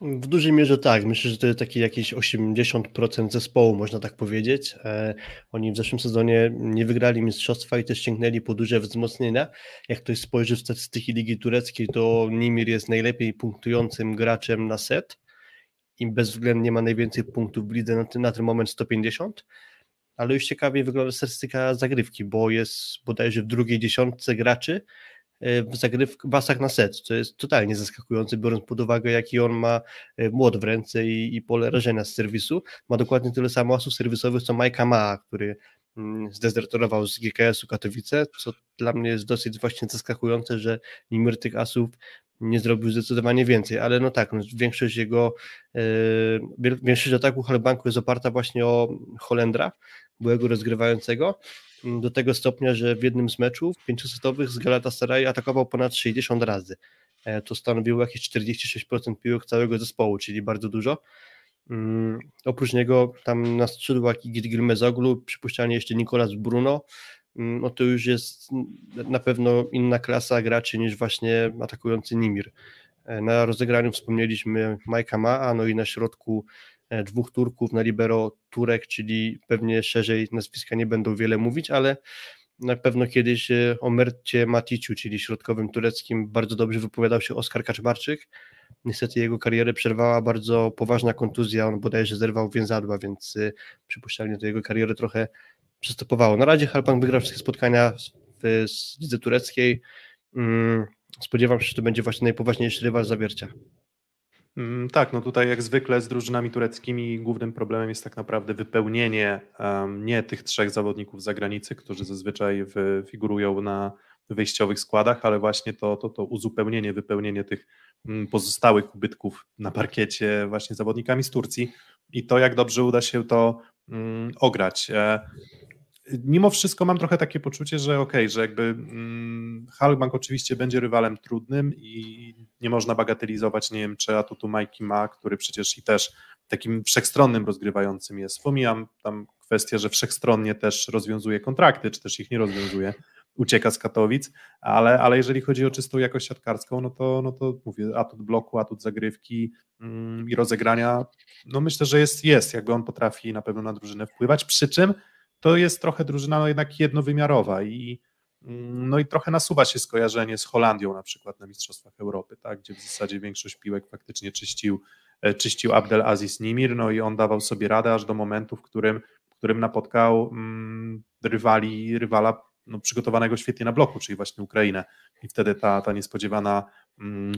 W dużej mierze tak. Myślę, że to jest taki jakieś 80% zespołu, można tak powiedzieć. E, oni w zeszłym sezonie nie wygrali mistrzostwa i też sięgnęli po duże wzmocnienia. Jak ktoś spojrzy w statystyki Ligi Tureckiej, to Nimir jest najlepiej punktującym graczem na set i bezwzględnie ma najwięcej punktów w lidze na ten, na ten moment 150 ale już ciekawie wygląda statystyka zagrywki, bo jest bodajże w drugiej dziesiątce graczy w zagrywkach na set, co jest totalnie zaskakujące, biorąc pod uwagę, jaki on ma młot w ręce i, i pole rażenia z serwisu. Ma dokładnie tyle samo asów serwisowych, co Majka Ma, który mm, zdezerterował z GKS-u Katowice, co dla mnie jest dosyć właśnie zaskakujące, że Nimir tych asów nie zrobił zdecydowanie więcej, ale no tak, no większość jego, yy, większość ataku Halbanku jest oparta właśnie o Holendra, byłego rozgrywającego, do tego stopnia, że w jednym z meczów pięciosetowych z Galatasaray atakował ponad 60 razy. E, to stanowiło jakieś 46% piłek całego zespołu, czyli bardzo dużo. Um, oprócz niego tam na skrzydłach Gil Mezoglu, przypuszczalnie jeszcze Nicolas Bruno, um, no to już jest na pewno inna klasa graczy niż właśnie atakujący Nimir. E, na rozegraniu wspomnieliśmy Majka Ma, no i na środku dwóch Turków na libero Turek, czyli pewnie szerzej nazwiska nie będą wiele mówić, ale na pewno kiedyś e, o Mercie Maticiu, czyli środkowym tureckim, bardzo dobrze wypowiadał się Oskar Kaczmarczyk. Niestety jego karierę przerwała bardzo poważna kontuzja, on bodajże zerwał więzadła, więc e, przypuszczalnie to jego karierę trochę przystopowało. Na razie Halpan wygrał wszystkie spotkania w lidze tureckiej. Mm, spodziewam się, że to będzie właśnie najpoważniejszy rywal zawiercia. Mm, tak, no tutaj jak zwykle z drużynami tureckimi głównym problemem jest tak naprawdę wypełnienie um, nie tych trzech zawodników z zagranicy, którzy zazwyczaj w, figurują na wyjściowych składach, ale właśnie to, to, to uzupełnienie, wypełnienie tych um, pozostałych ubytków na parkiecie właśnie zawodnikami z Turcji i to jak dobrze uda się to um, ograć. Mimo wszystko mam trochę takie poczucie, że okej, okay, że jakby mm, Halbank oczywiście będzie rywalem trudnym i nie można bagatelizować, nie wiem, czy atutu Majki ma, który przecież i też takim wszechstronnym rozgrywającym jest. Pomijam tam kwestię, że wszechstronnie też rozwiązuje kontrakty, czy też ich nie rozwiązuje, ucieka z Katowic, ale, ale jeżeli chodzi o czystą jakość siatkarską, no to, no to mówię, atut bloku, atut zagrywki mm, i rozegrania, no myślę, że jest, jest, jakby on potrafi na pewno na drużynę wpływać, przy czym to jest trochę drużyna no jednak jednowymiarowa i mm, no i trochę nasuwa się skojarzenie z Holandią na przykład na Mistrzostwach Europy, tak, gdzie w zasadzie większość piłek faktycznie czyścił, e, czyścił Abdel Aziz Nimir, no i on dawał sobie radę aż do momentu, w którym, w którym napotkał mm, rywali, rywala no, przygotowanego świetnie na bloku, czyli właśnie Ukrainę. I wtedy ta, ta niespodziewana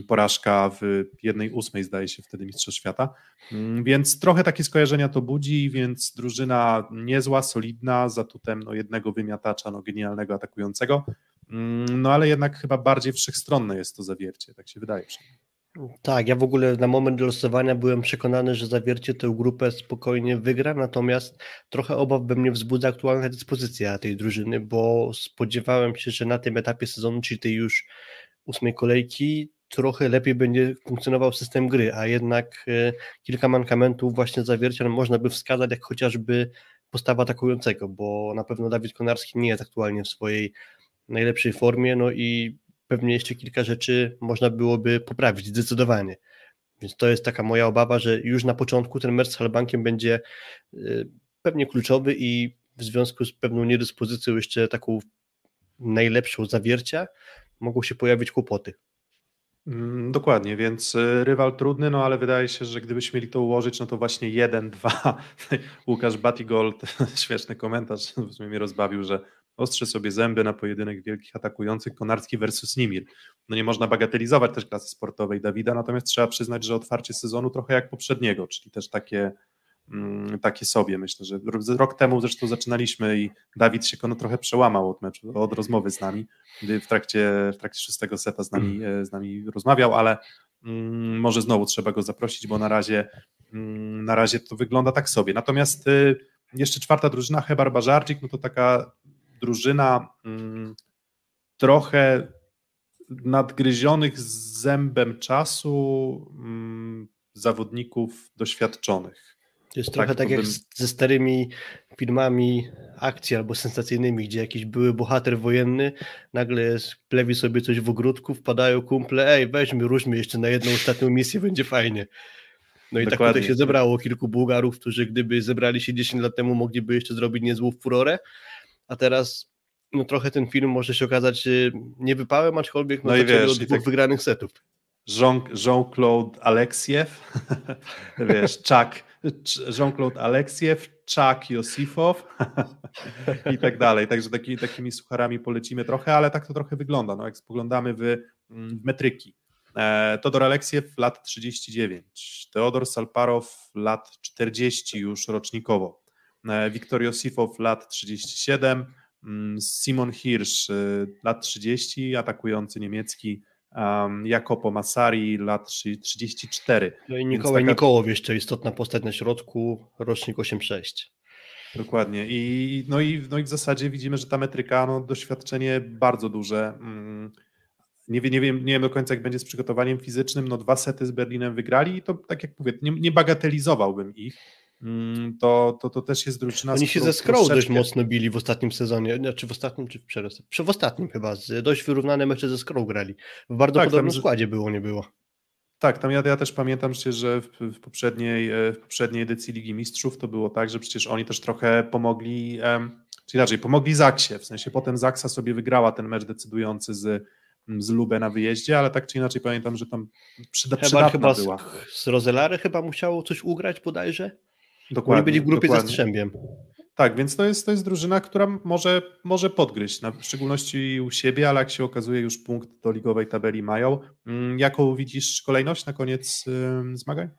porażka w jednej ósmej, zdaje się, wtedy Mistrzostw Świata. Mm, więc trochę takie skojarzenia to budzi, więc drużyna niezła, solidna, zatutem no, jednego wymiatacza, no, genialnego atakującego. Mm, no ale jednak chyba bardziej wszechstronne jest to zawiercie, tak się wydaje. Tak, ja w ogóle na moment losowania byłem przekonany, że zawiercie tę grupę spokojnie wygra, natomiast trochę obaw we mnie wzbudza aktualna dyspozycja tej drużyny, bo spodziewałem się, że na tym etapie sezonu, czyli tej już ósmej kolejki, trochę lepiej będzie funkcjonował system gry, a jednak e, kilka mankamentów właśnie zawiercia no, można by wskazać, jak chociażby postawa atakującego, bo na pewno Dawid Konarski nie jest aktualnie w swojej najlepszej formie, no i pewnie jeszcze kilka rzeczy można byłoby poprawić zdecydowanie. Więc to jest taka moja obawa, że już na początku ten mecz z Halbankiem będzie y, pewnie kluczowy i w związku z pewną niedyspozycją jeszcze taką najlepszą zawiercia mogą się pojawić kłopoty. Mm, dokładnie, więc y, rywal trudny, no ale wydaje się, że gdybyśmy mieli to ułożyć, no to właśnie jeden, dwa. Łukasz Batigold, śmieszny komentarz, w mnie rozbawił, że ostrze sobie zęby na pojedynek wielkich atakujących Konarski versus Nimir. No nie można bagatelizować też klasy sportowej Dawida, natomiast trzeba przyznać, że otwarcie sezonu trochę jak poprzedniego, czyli też takie, takie sobie. Myślę, że rok temu zresztą zaczynaliśmy i Dawid się trochę przełamał od meczu, od rozmowy z nami, gdy w trakcie, w trakcie szóstego seta z nami, mm. e, z nami rozmawiał, ale mm, może znowu trzeba go zaprosić, bo na razie, mm, na razie to wygląda tak sobie. Natomiast y, jeszcze czwarta drużyna, Hebar Bażarczyk, no to taka drużyna mm, trochę nadgryzionych z zębem czasu mm, zawodników doświadczonych. To jest tak, trochę tak, jak bym... ze starymi filmami akcji albo sensacyjnymi, gdzie jakiś były bohater wojenny nagle plewi sobie coś w ogródku, wpadają kumple, ej weźmy, ruszmy jeszcze na jedną ostatnią misję, będzie fajnie. No i Dokładnie. tak tutaj się zebrało kilku Bułgarów, którzy gdyby zebrali się 10 lat temu, mogliby jeszcze zrobić niezłą furorę, a teraz no trochę ten film może się okazać y, nie wypałem, aczkolwiek no, no i wiesz, od dwóch tak wygranych setów. Jean-Claude Aleksiew, wiesz, Chuck, Jean-Claude Aleksiew, Czak Josifow i tak dalej. Także taki, takimi sucharami polecimy trochę, ale tak to trochę wygląda. No, jak spoglądamy w, w metryki. E, Todor Aleksiew lat 39, Teodor Salparow lat 40 już rocznikowo, e, Wiktor Josifow lat 37, mm, Simon Hirsch e, lat 30, atakujący niemiecki, Jakopo Masari lat 34. No i Nikołaj taka... Nikołow jeszcze istotna postać na środku, rocznik 8-6. Dokładnie. I, no, i, no i w zasadzie widzimy, że ta metryka, no, doświadczenie bardzo duże. Mm, nie, nie, wiem, nie wiem do końca, jak będzie z przygotowaniem fizycznym. No, dwa sety z Berlinem wygrali i to, tak jak mówię, nie, nie bagatelizowałbym ich. Mm, to, to, to też jest drużyna. Oni się ze Skrą dość mocno bili w ostatnim sezonie, znaczy w ostatnim, czy w przerostem? W ostatnim chyba, dość wyrównane mecze ze Skrą grali. W bardzo tak, podobnym tam, składzie było, nie było. Tak, tam ja, ja też pamiętam przecież, że w, w, poprzedniej, e, w poprzedniej edycji Ligi Mistrzów to było tak, że przecież oni też trochę pomogli, um, czy inaczej, pomogli Zaksie, w sensie potem Zaksa sobie wygrała ten mecz decydujący z, z Lubę na wyjeździe, ale tak czy inaczej pamiętam, że tam przyda, chyba, chyba była. Z, z Rozelary chyba musiało coś ugrać bodajże? Dokładnie. Oni byli w grupie dokładnie. ze Strzębiem. Tak, więc to jest, to jest drużyna, która może, może podgryźć, na, w szczególności u siebie, ale jak się okazuje, już punkt do ligowej tabeli mają. Mm, jaką widzisz kolejność na koniec yy, zmagań?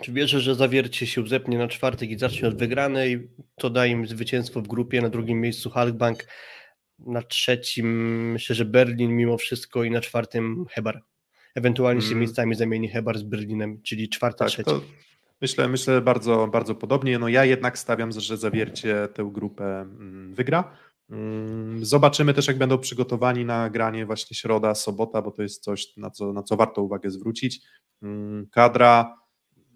Czy wierzę, że zawiercie się zepnie na czwartek i zacznie od wygranej, to da im zwycięstwo w grupie, na drugim miejscu Halkbank, na trzecim myślę, że Berlin mimo wszystko i na czwartym Hebar. Ewentualnie się mm. miejscami zamieni Hebar z Berlinem, czyli czwarta, tak, trzecie. To Myślę, myślę bardzo, bardzo podobnie. No ja jednak stawiam, że Zawiercie tę grupę mm, wygra. Mm, zobaczymy też, jak będą przygotowani na granie właśnie środa, sobota, bo to jest coś, na co, na co warto uwagę zwrócić. Mm, kadra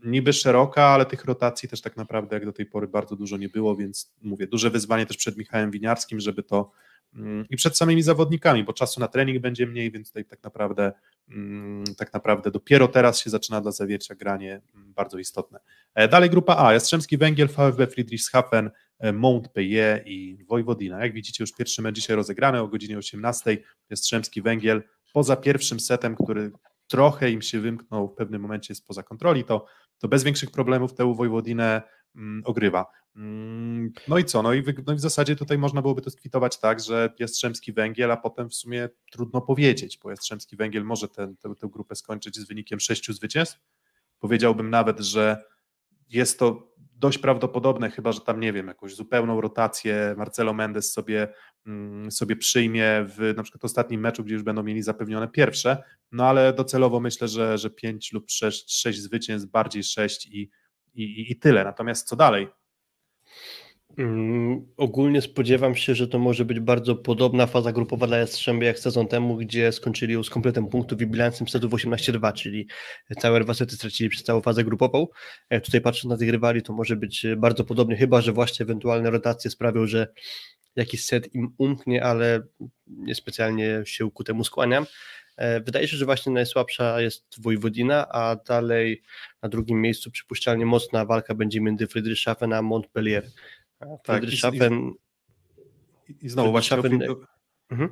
niby szeroka, ale tych rotacji też tak naprawdę jak do tej pory bardzo dużo nie było, więc mówię, duże wyzwanie też przed Michałem Winiarskim, żeby to i przed samymi zawodnikami, bo czasu na trening będzie mniej, więc tutaj tak naprawdę, mm, tak naprawdę dopiero teraz się zaczyna dla Zawiercia granie mm, bardzo istotne. E, dalej grupa A, Jastrzębski Węgiel, VfB Friedrichshafen, e, Montpellier i Wojwodina. Jak widzicie, już pierwszy mecz dzisiaj rozegrany o godzinie 18. Jastrzębski Węgiel poza pierwszym setem, który trochę im się wymknął w pewnym momencie jest poza kontroli, to, to bez większych problemów tę Wojwodinę mm, ogrywa. Mm, no i co? No i, w, no i w zasadzie tutaj można byłoby to skwitować tak, że Jastrzębski Węgiel, a potem w sumie trudno powiedzieć, bo Jastrzębski Węgiel może tę, tę grupę skończyć z wynikiem sześciu zwycięstw. Powiedziałbym nawet, że jest to dość prawdopodobne, chyba że tam, nie wiem, jakąś zupełną rotację Marcelo Mendes sobie, mm, sobie przyjmie w na przykład ostatnim meczu, gdzie już będą mieli zapewnione pierwsze, no ale docelowo myślę, że, że pięć lub sześć, sześć zwycięstw, bardziej sześć i, i, i tyle. Natomiast co dalej? Mm, ogólnie spodziewam się, że to może być bardzo podobna faza grupowa dla Jastrzębia jak sezon temu, gdzie skończyli z kompletem punktów i bilansem setów 18-2, czyli całe dwa sety stracili przez całą fazę grupową. Tutaj patrząc na tych rywali, to może być bardzo podobnie, chyba że właśnie ewentualne rotacje sprawią, że jakiś set im umknie, ale niespecjalnie się ku temu skłaniam. E, wydaje się, że właśnie najsłabsza jest Wojwodina, a dalej na drugim miejscu przypuszczalnie mocna walka będzie między Friedrichshafen a Montpellier. Tak, Friedrichshafen. I, i, znowu właśnie, o, mhm.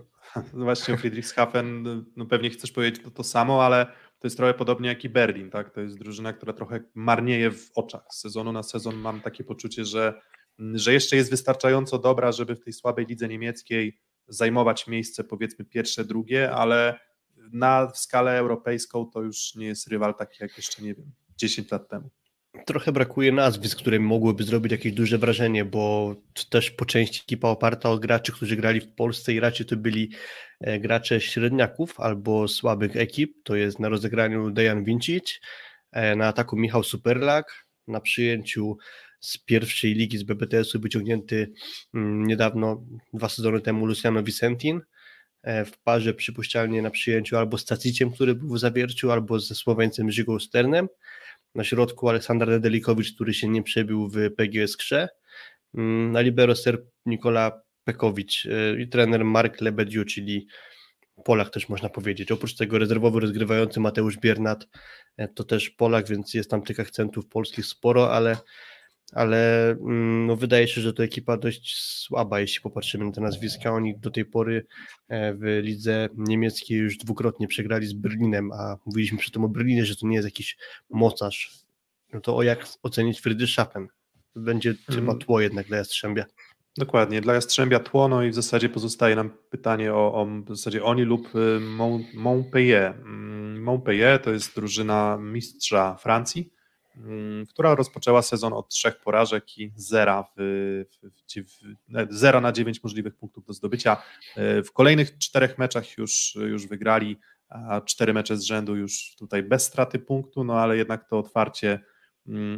właśnie o Friedrichshafen, no pewnie chcesz powiedzieć to, to samo, ale to jest trochę podobnie jak i Berlin, tak? To jest drużyna, która trochę marnieje w oczach. Z sezonu na sezon mam takie poczucie, że, że jeszcze jest wystarczająco dobra, żeby w tej słabej lidze niemieckiej zajmować miejsce powiedzmy pierwsze, drugie, ale na skalę europejską to już nie jest rywal taki jak jeszcze, nie wiem, 10 lat temu trochę brakuje nazwisk, które mogłyby zrobić jakieś duże wrażenie, bo też po części ekipa oparta o graczy, którzy grali w Polsce i raczej to byli e, gracze średniaków albo słabych ekip. To jest na rozegraniu Dejan Vincic, e, na ataku Michał Superlak, na przyjęciu z pierwszej ligi z BBTS-u wyciągnięty mm, niedawno, dwa sezony temu Luciano Vicentin, e, w parze przypuszczalnie na przyjęciu albo z Taciciem, który był w zawierciu, albo ze Słoweńcem Żygą Sternem. Na środku Aleksander Nedelikowicz, który się nie przebił w PGS Krze. Mm, na libero ser Nikola Pekowicz y, i trener Mark Lebediu, czyli Polak też można powiedzieć. Oprócz tego rezerwowy rozgrywający Mateusz Biernat y, to też Polak, więc jest tam tych akcentów polskich sporo, ale ale mm, no, wydaje się, że to ekipa dość słaba, jeśli popatrzymy na te nazwiska. Oni do tej pory e, w lidze niemieckiej już dwukrotnie przegrali z Berlinem, a mówiliśmy przy tym o Berlinie, że to nie jest jakiś mocarz. No to o jak ocenić Friedrichshafen? będzie chyba tło jednak dla Jastrzębia. Dokładnie, dla Jastrzębia tło, no i w zasadzie pozostaje nam pytanie o, o w zasadzie oni lub y, Montpellier. Mm, Montpellier to jest drużyna mistrza Francji, mm, która rozpoczęła sezon od trzech porażek i zera, w, w, w, zera na dziewięć możliwych punktów do zdobycia. Y, w kolejnych czterech meczach już, już wygrali, a cztery mecze z rzędu już tutaj bez straty punktu, no ale jednak to otwarcie Mm,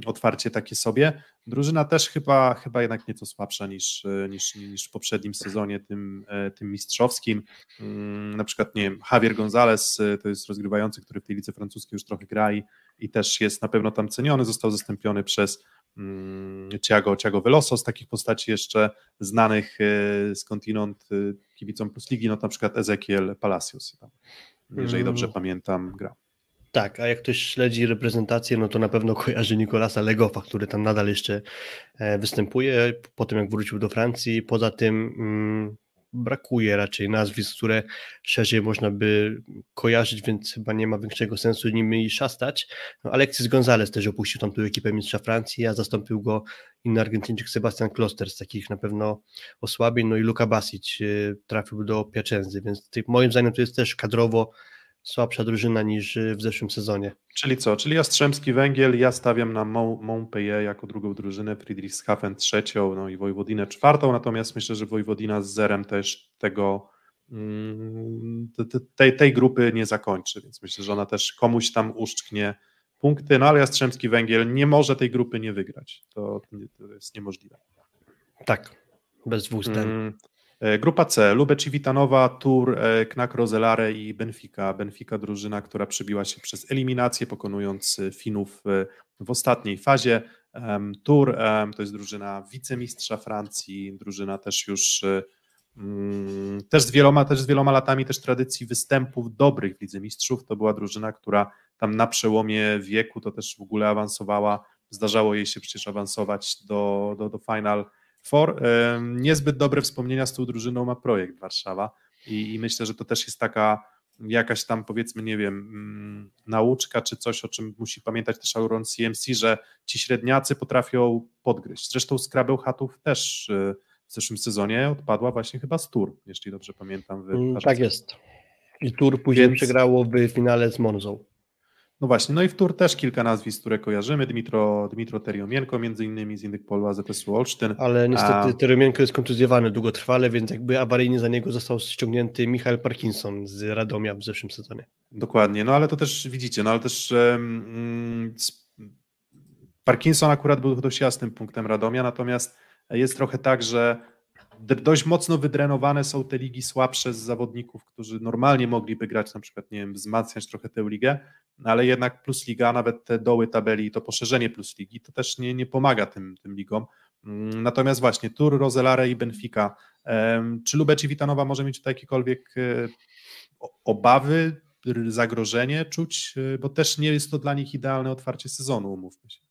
otwarcie takie sobie. Drużyna też chyba, chyba jednak nieco słabsza niż, niż, niż w poprzednim sezonie, tym, e, tym mistrzowskim. Mm, na przykład, nie wiem, Javier González e, to jest rozgrywający, który w tej lidze francuskiej już trochę gra i, i też jest na pewno tam ceniony. Został zastąpiony przez um, Thiago, Thiago Veloso, z takich postaci jeszcze znanych e, skądinąd kibicom Plus Ligi, no na przykład Ezekiel Palacios, jeżeli dobrze mm. pamiętam, gra. Tak, a jak ktoś śledzi reprezentację, no to na pewno kojarzy Nikolasa Legowa, który tam nadal jeszcze e, występuje, po tym jak wrócił do Francji. Poza tym mm, brakuje raczej nazwisk, które szerzej można by kojarzyć, więc chyba nie ma większego sensu nimi szastać. No, Alexis Gonzalez też opuścił tamtą ekipę mistrza Francji, a zastąpił go inny Argentyńczyk Sebastian Kloster z takich na pewno osłabień, no i Luka Basic e, trafił do Piacenzy, więc moim zdaniem to jest też kadrowo słabsza drużyna niż w zeszłym sezonie. Czyli co? Czyli Jastrzębski Węgiel, ja stawiam na Montpellier jako drugą drużynę, Friedrichshafen trzecią, no i Wojwodinę czwartą, natomiast myślę, że Wojwodina z zerem też tego mm, tej, tej grupy nie zakończy, więc myślę, że ona też komuś tam uszczknie punkty, no ale Jastrzębski Węgiel nie może tej grupy nie wygrać, to, to jest niemożliwe. Tak, bez dwóch zdań. E, grupa C, Lube Civitanowa, Tour, e, Knak Rozelare i Benfica. Benfica drużyna, która przybiła się przez eliminację, pokonując e, Finów w ostatniej fazie. Tour to jest drużyna wicemistrza Francji, drużyna też już mm, też z wieloma, też z wieloma latami też tradycji występów dobrych w Lidze Mistrzów. To była drużyna, która tam na przełomie wieku to też w ogóle awansowała. Zdarzało jej się przecież awansować do, do, do final For. Niezbyt dobre wspomnienia z tą drużyną ma projekt Warszawa i, i myślę, że to też jest taka jakaś tam powiedzmy, nie wiem, mm, nauczka czy coś, o czym musi pamiętać też Auron CMC, że ci średniacy potrafią podgryźć. Zresztą Skrabel Hatów też y, w zeszłym sezonie odpadła właśnie chyba z Tur, jeśli dobrze pamiętam. Mm, tak jest. I Tur później Więc... przegrało w finale z Monzą. No właśnie, no i w Tur też kilka nazwisk, które kojarzymy. Dmitro, Dmitro Teriomienko między innymi z innych polu AZS-u Olsztyn. Ale niestety A... Teriomienko jest kontuzjowany długotrwale, więc jakby awaryjnie za niego został ściągnięty Michael Parkinson z Radomia w zeszłym sezonie. Dokładnie, no ale to też widzicie, no ale też um, Parkinson akurat był dość jasnym punktem Radomia, natomiast jest trochę tak, że dość mocno wydrenowane są te ligi słabsze z zawodników, którzy normalnie mogliby grać, na przykład, nie wiem, wzmacniać trochę tę ligę, ale jednak Plus Liga, nawet te doły tabeli, to poszerzenie Plus Ligi, to też nie, nie pomaga tym, tym ligom. Mm, natomiast właśnie Tur, Roselare i Benfica. Czy Lubeci Witanowa może mieć tutaj jakiekolwiek e, obawy, zagrożenie czuć, e, bo też nie jest to dla nich idealne otwarcie sezonu, umówmy się.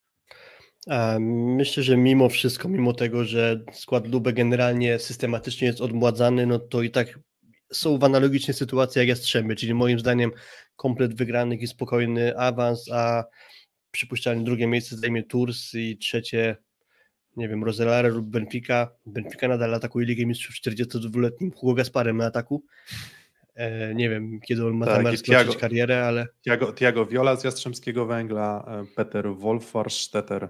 Myślę, że mimo wszystko, mimo tego, że skład Lube generalnie systematycznie jest odmładzany, no to i tak są w analogicznej sytuacji jak Jastrzębie, czyli moim zdaniem komplet wygranych i spokojny awans, a przypuszczalnie drugie miejsce zajmie Tours i trzecie, nie wiem, Roselare lub Benfica. Benfica nadal atakuje Ligę Mistrzów 42-letnim Hugo Gasparem na ataku. E, nie wiem, kiedy on ma tak, zamiar skończyć karierę, ale... Tiago, Tiago Viola z Jastrzębskiego Węgla, Peter Wolfarstetter,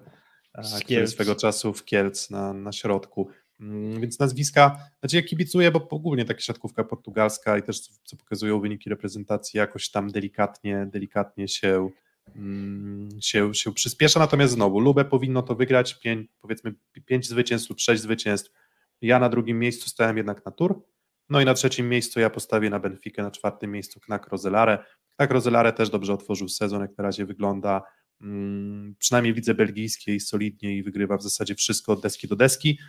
który swego czasu w Kielc na, na środku. Mm, więc nazwiska, znaczy ja kibicuję, bo ogólnie taka siatkówka portugalska i też co pokazują wyniki reprezentacji jakoś tam delikatnie, delikatnie się, mm, się, się przyspiesza, natomiast znowu Lubę powinno to wygrać, pięć, powiedzmy pięć zwycięstw lub sześć zwycięstw, ja na drugim miejscu stałem jednak na Tur, no i na trzecim miejscu ja postawię na Benfica, na czwartym miejscu Knak Rozelare, Knak Rozelare też dobrze otworzył sezon, jak na razie wygląda, przynajmniej widzę belgijskiej solidnie i wygrywa w zasadzie wszystko od deski do deski,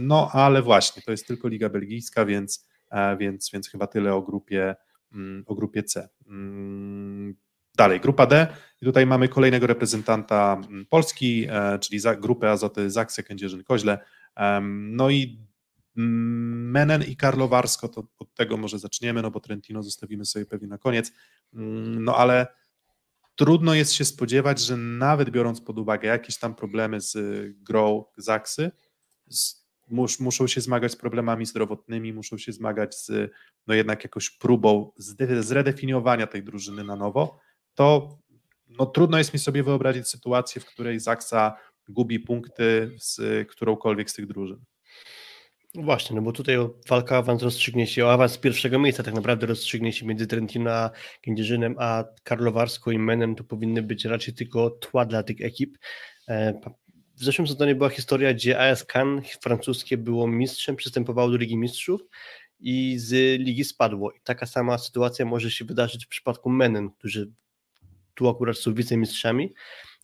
no ale właśnie, to jest tylko Liga Belgijska, więc, e, więc, więc chyba tyle o grupie, mm, o grupie C. Mm, dalej, grupa D. I tutaj mamy kolejnego reprezentanta mm, Polski, e, czyli za, grupę Azoty Zaksy, Kędzierzyn-Koźle. No i Menen i Karlowarsko, to od tego może zaczniemy, no bo Trentino zostawimy sobie pewnie na koniec. No ale trudno jest się spodziewać, że nawet biorąc pod uwagę jakieś tam problemy z grą Zaksy, z, mus, muszą się zmagać z problemami zdrowotnymi, muszą się zmagać z no jednak jakąś próbą zredefiniowania tej drużyny na nowo, to no, trudno jest mi sobie wyobrazić sytuację, w której Zaksa gubi punkty z którąkolwiek z tych drużyn. No właśnie, no bo tutaj walka o awans rozstrzygnie się, o awans pierwszego miejsca tak naprawdę rozstrzygnie się między Trentino a Kędzierzynem, a Karlowarską i Menem to powinny być raczej tylko tła dla tych ekip. E, w zeszłym sezonie była historia, gdzie AS Cannes francuskie było mistrzem, przystępowało do Ligi Mistrzów i z ligi spadło. I taka sama sytuacja może się wydarzyć w przypadku Menen, którzy tu akurat są wicemistrzami,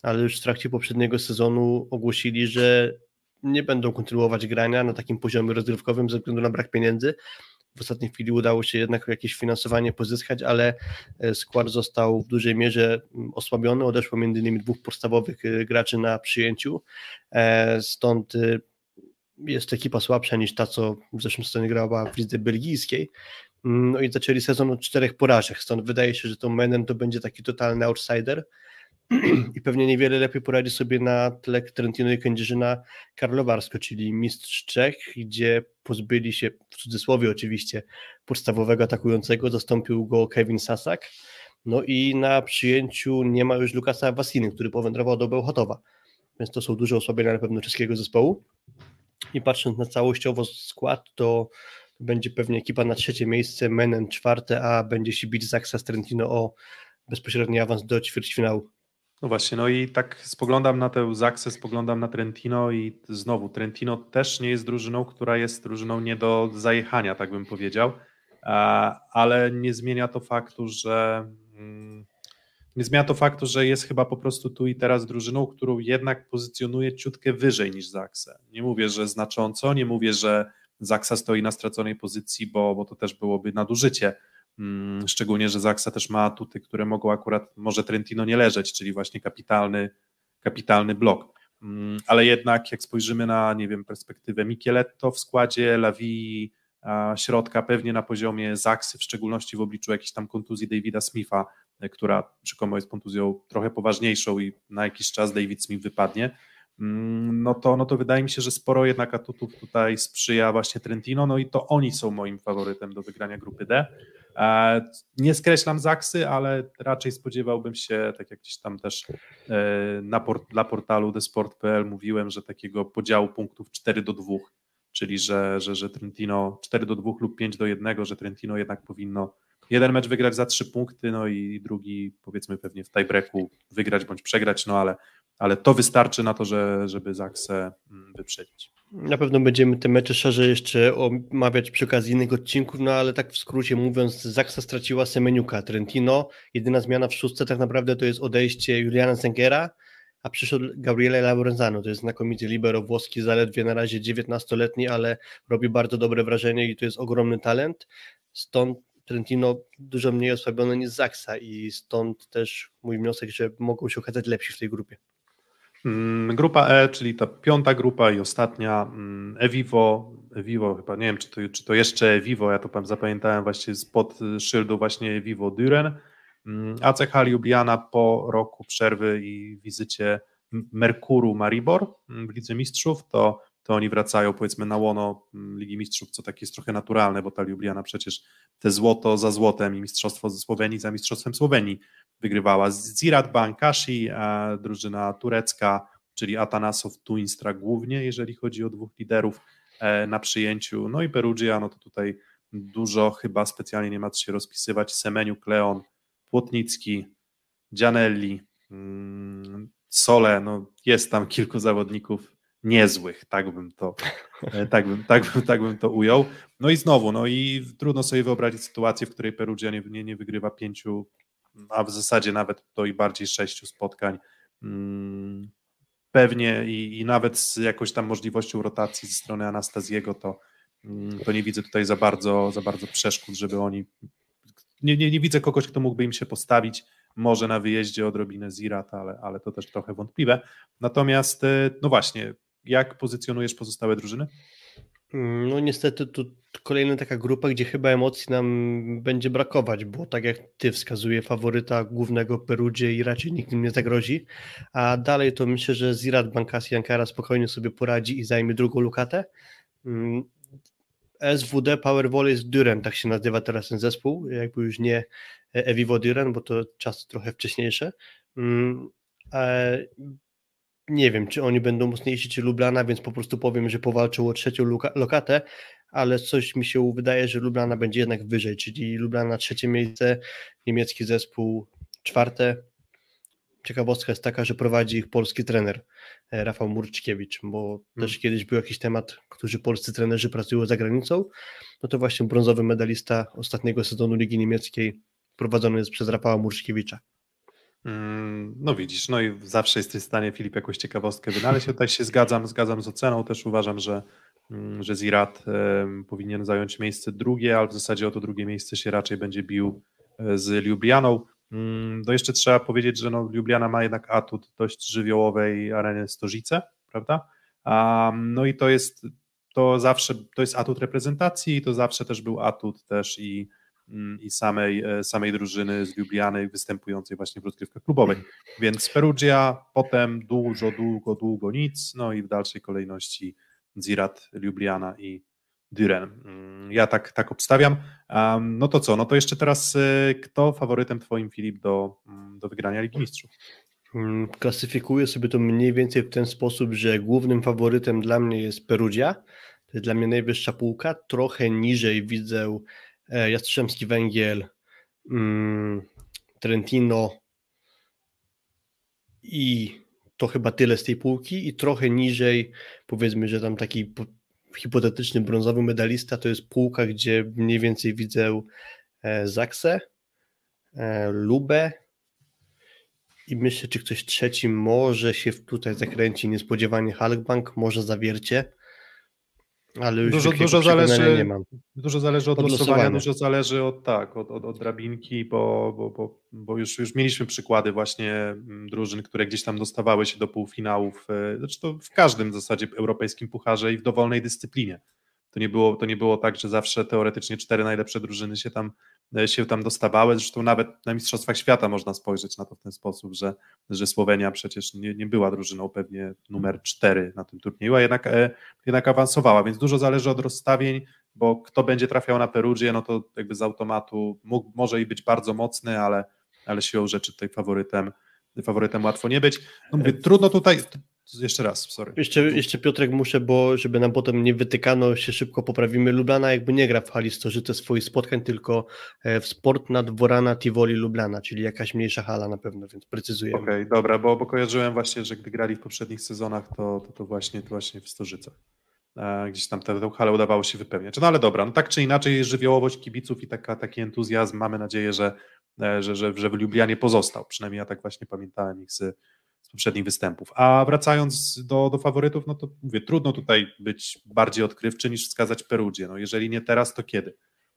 ale już w trakcie poprzedniego sezonu ogłosili, że nie będą kontynuować grania na takim poziomie rozgrywkowym ze względu na brak pieniędzy. W ostatniej chwili udało się jednak jakieś finansowanie pozyskać, ale e, skład został w dużej mierze mm, osłabiony. Odeszło między innymi dwóch podstawowych e, graczy na przyjęciu. E, stąd jest ekipa słabsza niż ta, co w zeszłym sezonie grała w lidze belgijskiej. Mm, no i zaczęli sezon od czterech porażek, stąd wydaje się, że to Menen to będzie taki totalny outsider i pewnie niewiele lepiej poradzi sobie na tle Trentino i Kędzierzyna Karlowarsko, czyli mistrz Czech, gdzie pozbyli się, w cudzysłowie oczywiście, podstawowego atakującego, zastąpił go Kevin Sasak, no i na przyjęciu nie ma już Lukasa Wasiny, który powędrował do Bełchatowa, więc to są duże osłabienia na pewno czeskiego zespołu. I patrząc na całościowo skład, to będzie pewnie ekipa na trzecie miejsce, Menen czwarte, a będzie się bić Zaksa z Trentino o bezpośredni awans do ćwierćfinału. No właśnie, no i tak spoglądam na tę Zaksę, spoglądam na Trentino i znowu Trentino też nie jest drużyną, która jest drużyną nie do zajechania, tak bym powiedział, ale nie zmienia to faktu, że mm, nie zmienia to faktu, że jest chyba po prostu tu i teraz drużyną, którą jednak pozycjonuje ciutkę wyżej niż Zaksę. Nie mówię, że znacząco, nie mówię, że Zaksa stoi na straconej pozycji, bo, bo to też byłoby nadużycie, szczególnie, że Zaksa też ma atuty, które mogą akurat, może Trentino nie leżeć, czyli właśnie kapitalny, kapitalny blok. Mm, ale jednak jak spojrzymy na, nie wiem, perspektywę Micheletto w składzie, Lavi środka pewnie na poziomie Zaksy, w szczególności w obliczu jakiejś tam kontuzji Davida Smitha, e, która rzekomo jest kontuzją trochę poważniejszą i na jakiś czas David Smith wypadnie, mm, no to, no to wydaje mi się, że sporo jednak atutów tutaj sprzyja właśnie Trentino, no i to oni są moim faworytem do wygrania grupy D. Nie skreślam Zaksy, ale raczej spodziewałbym się, tak jak gdzieś tam też e, na port, dla portalu thesport.pl mówiłem, że takiego podziału punktów 4 do 2, czyli że, że, że Trentino 4 do 2 lub 5 do 1, że Trentino jednak powinno jeden mecz wygrać za 3 punkty, no i drugi powiedzmy pewnie w tiebreaku wygrać bądź przegrać, no ale, ale to wystarczy na to, że, żeby Zaksę mm, wyprzedzić. Na pewno będziemy te mecze szerzej jeszcze omawiać przy okazji innych odcinków, no ale tak w skrócie mówiąc, Zaksa straciła Semeniuka, Trentino, jedyna zmiana w szóstce tak naprawdę to jest odejście Juliana Zengera, a przyszedł Gabriele Laurenzano, to jest znakomity libero włoski, zaledwie na razie 19-letni, ale robi bardzo dobre wrażenie i to jest ogromny talent, stąd Trentino dużo mniej osłabione niż Zaksa i stąd też mój wniosek, że mogą się okazać lepsi w tej grupie. Mm, grupa E, czyli ta piąta grupa i ostatnia, mm, Evivo, Evivo chyba, nie wiem czy to, czy to jeszcze Evivo, ja to pan zapamiętałem właśnie spod szyldu właśnie Evivo Düren, mm, ACH Ljubljana po roku przerwy i wizycie Merkuru Maribor w Lidze Mistrzów, to, to oni wracają powiedzmy na łono Ligi Mistrzów, co takie jest trochę naturalne, bo ta Ljubljana przecież te złoto za złotem i mistrzostwo ze Słowenii za mistrzostwem Słowenii wygrywała Zirat Bankashi, drużyna turecka, czyli Atanasow Tuinstra głównie, jeżeli chodzi o dwóch liderów e, na przyjęciu. No i Perugia, no to tutaj dużo chyba specjalnie nie ma co się rozpisywać. Semeniu, Kleon, Płotnicki, Gianelli, mm, Sole, no jest tam kilku zawodników niezłych, tak bym to, e, tak bym, tak bym, tak bym to ujął. No i znowu, no i trudno sobie wyobrazić sytuację, w której Perugia nie, nie, nie wygrywa pięciu a w zasadzie nawet to i bardziej sześciu spotkań. Mm, pewnie i, i nawet z jakąś tam możliwością rotacji ze strony Anastaziego, to, mm, to nie widzę tutaj za bardzo, za bardzo przeszkód, żeby oni. Nie, nie, nie widzę kogoś, kto mógłby im się postawić. Może na wyjeździe odrobinę Zirat, ale, ale to też trochę wątpliwe. Natomiast, e, no właśnie, jak pozycjonujesz pozostałe drużyny? No niestety tu kolejna taka grupa, gdzie chyba emocji nam będzie brakować, bo tak jak ty wskazuje faworyta głównego Perudzie i raczej nikt im nie zagrozi, a dalej to myślę, że Zirat Bankasi Ankara spokojnie sobie poradzi i zajmie drugą lukatę. Mm, SWD Power Volleys Duren, tak się nazywa teraz ten zespół, jakby już nie Evivo Duren, bo to czas trochę wcześniejsze. Nie wiem, czy oni będą mocniejsi, czy Lublana, więc po prostu powiem, że powalczą o trzecią lokatę, ale coś mi się wydaje, że Lublana będzie jednak wyżej, czyli Lublana trzecie miejsce, niemiecki zespół czwarte. Ciekawostka jest taka, że prowadzi ich polski trener e, Rafał Murczkiewicz, bo hmm. też kiedyś był jakiś temat, którzy polscy trenerzy pracują za granicą, no to właśnie brązowy medalista ostatniego sezonu Ligi Niemieckiej prowadzony jest przez Rafała Murczkiewicza. Mm, no widzisz, no i zawsze jesteś w stanie, Filip, jakąś ciekawostkę wynaleźć. Tutaj się zgadzam, zgadzam z oceną. Też uważam, że, mm, że Zirat powinien zająć miejsce drugie, ale w zasadzie o to drugie miejsce się raczej będzie bił e, z Lublianą. Mm, no jeszcze trzeba powiedzieć, że no, Lubliana ma jednak atut dość żywiołowej areny Stożyce, prawda? no i to jest to zawsze, to jest atut reprezentacji to zawsze też był atut też i Mm, i samej, e, samej drużyny z Lubliany występującej właśnie w rozgrywkach klubowej. Więc Perugia, potem dużo, długo, długo nic, no i w dalszej kolejności Zirat, Lubliana i Düren. Mm, ja tak, tak obstawiam. No to co, no to jeszcze teraz e, kto faworytem twoim Filip do, mm, do wygrania Ligi Mistrzów? Klasyfikuję sobie to mniej więcej w ten sposób, że głównym faworytem dla mnie jest Perugia. To jest dla mnie najwyższa półka. Trochę niżej widzę Jastrzębski Węgiel, mm, Trentino i to chyba tyle z tej półki i trochę niżej powiedzmy, że tam taki hipotetyczny brązowy medalista to jest półka, gdzie mniej więcej widzę e, Zaksę, e, Lubę i myślę, czy ktoś trzeci może się tutaj zakręci niespodziewanie Halkbank, może Zawiercie ale już dużo, dużo zależy. Dużo zależy od, od losowania, losowania, dużo zależy od tak, od, od, od drabinki, bo, bo, bo, bo już, już mieliśmy przykłady właśnie mm, drużyn, które gdzieś tam dostawały się do półfinałów, e, znaczy to w każdym w zasadzie europejskim pucharze i w dowolnej dyscyplinie. To nie było, to nie było tak, że zawsze teoretycznie cztery najlepsze drużyny się tam, e, się tam dostawały. Zresztą nawet na Mistrzostwach Świata można spojrzeć na to w ten sposób, że, że Słowenia przecież nie, nie była drużyną pewnie numer cztery na tym turnieju, a jednak, e, jednak awansowała, więc dużo zależy od rozstawień, bo kto będzie trafiał na Perugię, no to jakby z automatu mógł, może i być bardzo mocny, ale, ale siłą rzeczy tutaj faworytem faworytem łatwo nie być. No mówię, trudno tutaj, jeszcze raz, sorry. Jeszcze, jeszcze Piotrek muszę, bo żeby nam potem nie wytykano, się szybko poprawimy. Lublana jakby nie gra w hali stożyce swoich spotkań, tylko e, w sport na dworana Tivoli Lublana, czyli jakaś mniejsza hala na pewno, więc precyzujemy. Okej, okay, dobra, bo, bo kojarzyłem właśnie, że gdy grali w poprzednich sezonach, to, to, to właśnie, to właśnie w Stożyce. E, gdzieś tam tę, tę halę udawało się wypełniać. No ale dobra, no tak czy inaczej żywiołowość kibiców i taka, taki entuzjazm, mamy nadzieję, że, e, że, że, że w Lublianie pozostał. Przynajmniej ja tak właśnie pamiętałem ich z, poprzednich występów. A wracając do, do faworytów, no to mówię, trudno tutaj być bardziej odkrywczy niż wskazać Perugię. No jeżeli nie teraz, to kiedy?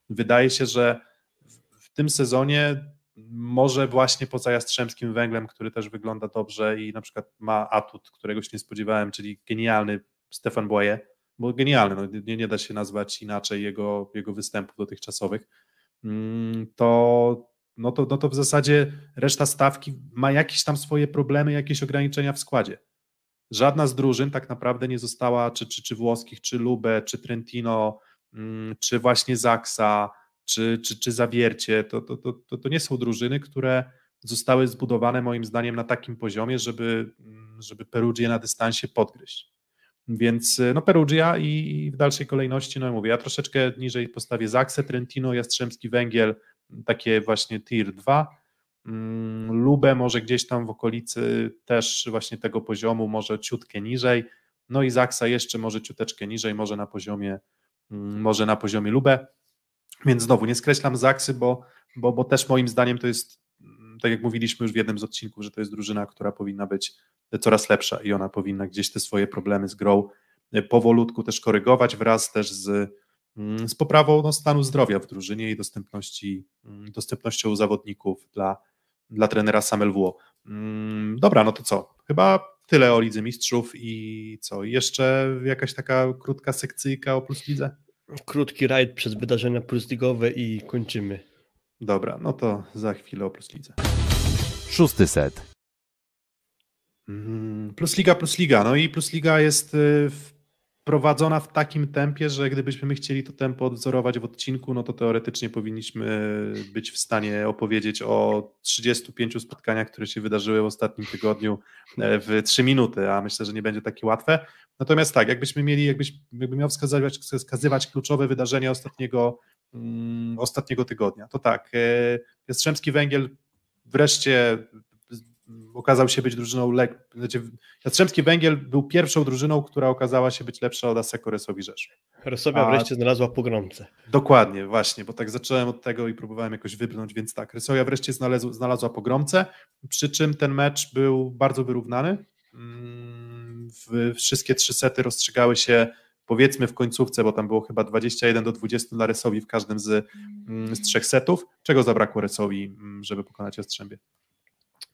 Wydaje się, że w, w tym sezonie może właśnie poza Jastrzębskim Węglem, który też wygląda dobrze i na przykład ma atut, którego się nie spodziewałem, czyli genialny Stefan Boye, bo genialny, no nie, nie da się nazwać inaczej jego, jego występów dotychczasowych, mm, to no to, no to w zasadzie reszta stawki ma jakieś tam swoje problemy, jakieś ograniczenia w składzie. Żadna z drużyn tak naprawdę nie została, czy, czy, czy włoskich, czy Lube, czy Trentino, mm, czy właśnie Zaksa, czy, czy, czy Zawiercie, to, to, to, to nie są drużyny, które zostały zbudowane moim zdaniem na takim poziomie, żeby, mm, żeby Perugię na dystansie podgryźć. Więc no Perugia i w dalszej kolejności, no mówię, ja troszeczkę niżej postawię Zaksę, Trentino, Jastrzębski Węgiel, takie właśnie tier 2. Mm, Lubę może gdzieś tam w okolicy też właśnie tego poziomu, może ciutkę niżej. No i Zaksa jeszcze może ciuteczkę niżej, może na poziomie, mm, może na poziomie Lubę. Więc znowu nie skreślam Zaksy, bo, bo, bo też moim zdaniem to jest, mm, tak jak mówiliśmy już w jednym z odcinków, że to jest drużyna, która powinna być coraz lepsza i ona powinna gdzieś te swoje problemy z grą powolutku też korygować wraz też z z poprawą no, stanu zdrowia w drużynie i dostępności, mm, dostępnością zawodników dla, dla trenera Samelwło. Mm, dobra, no to co? Chyba tyle o Lidze Mistrzów i co? Jeszcze jakaś taka krótka sekcyjka o Plus Lidze? Krótki rajd przez wydarzenia plusligowe i kończymy. Dobra, no to za chwilę o Plus Lidze. Szósty set. Mm, Plus Liga, Plus Liga. No i Plus Liga jest y, prowadzona w takim tempie, że gdybyśmy my chcieli to tempo odwzorować w odcinku, no to teoretycznie powinniśmy być w stanie opowiedzieć o 35 spotkaniach, które się wydarzyły w ostatnim tygodniu e, w 3 minuty, a myślę, że nie będzie takie łatwe. Natomiast tak, jakbyśmy mieli, jakbyś, jakby miał wskazywać, wskazywać kluczowe wydarzenia ostatniego, um, ostatniego tygodnia, to tak, e, Jastrzębski Węgiel wreszcie okazał się być drużyną lek. Znaczy, Jastrzębski Węgiel był pierwszą drużyną, która okazała się być lepsza od Aseko Resowi Rzeszów. Resowia A... wreszcie znalazła pogromcę. Dokładnie, właśnie, bo tak zacząłem od tego i próbowałem jakoś wypnąć, więc tak, Resowia wreszcie znalazł, znalazła pogromcę, przy czym ten mecz był bardzo wyrównany. Mm, wszystkie trzy sety rozstrzygały się powiedzmy w końcówce, bo tam było chyba 21 do 20 dla Resowi w każdym z, mm, z trzech setów. Czego zabrakło Resowi, mm, żeby pokonać Jastrzębie?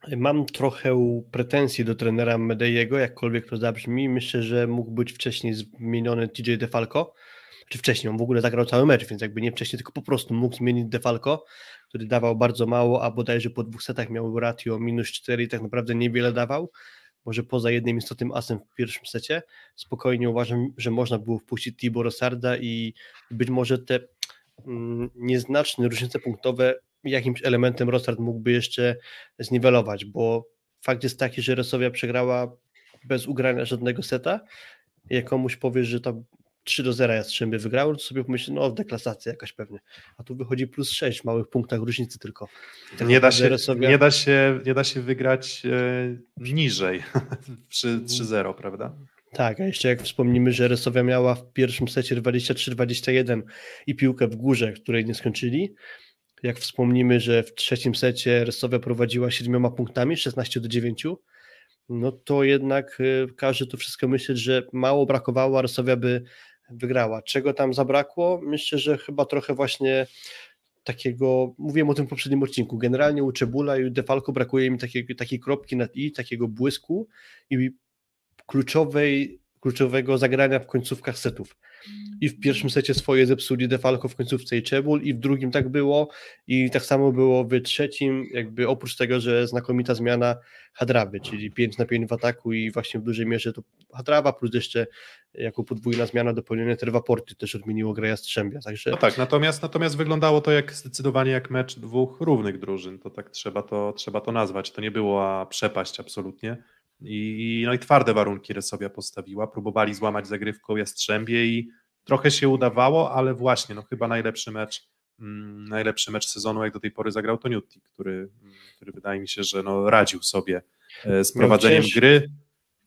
Mam trochę pretensji do trenera Medeiego, jakkolwiek to zabrzmi. Myślę, że mógł być wcześniej zmieniony TJ DeFalco. Czy wcześniej, on w ogóle zagrał cały mecz, więc jakby nie wcześniej, tylko po prostu mógł zmienić DeFalco, który dawał bardzo mało, a bodajże po dwóch setach miał ratio minus 4 i tak naprawdę niewiele dawał. Może poza jednym istotnym asem w pierwszym secie. Spokojnie uważam, że można było wpuścić Tibor Rosarda i być może te mm, nieznaczne różnice punktowe jakimś elementem Rostart mógłby jeszcze zniwelować, bo fakt jest taki, że Resowia przegrała bez ugrania żadnego seta. Jak komuś powiesz, że tam 3 do 0 Jastrzębie wygrało, to sobie pomyśli, no deklasacja jakaś pewnie. A tu wychodzi plus 6 w małych punktach różnicy tylko. Tak nie, da się, Resowia... nie, da się, nie da się wygrać e, niżej przy 3-0, prawda? Tak, a jeszcze jak wspomnimy, że Resowia miała w pierwszym secie 23-21 i piłkę w górze, której nie skończyli, jak wspomnimy, że w trzecim secie Resowia prowadziła siedmioma punktami, 16 do 9, no to jednak y, każe to wszystko myśleć, że mało brakowało, a Resowia by wygrała. Czego tam zabrakło? Myślę, że chyba trochę właśnie takiego, mówiłem o tym w poprzednim odcinku, generalnie u Czebula i u Defalco brakuje mi takiej, takiej kropki nad i, takiego błysku i kluczowej, kluczowego zagrania w końcówkach setów i w pierwszym secie swoje zepsuli Defalco w końcówce i Czebul i w drugim tak było i tak samo było w trzecim, jakby oprócz tego, że znakomita zmiana Hadrawy, czyli 5 na 5 w ataku i właśnie w dużej mierze to Hadrawa plus jeszcze jako podwójna zmiana dopełnione Terwaporty też odmieniło grę Jastrzębia. Także... No tak, natomiast, natomiast wyglądało to jak zdecydowanie jak mecz dwóch równych drużyn, to tak trzeba to, trzeba to nazwać, to nie była przepaść absolutnie. I, no i twarde warunki Resowia postawiła, próbowali złamać zagrywką Jastrzębie i trochę się udawało, ale właśnie, no chyba najlepszy mecz, mm, najlepszy mecz sezonu, jak do tej pory zagrał Toniutti, który, który wydaje mi się, że no radził sobie e, z prowadzeniem cięż... gry.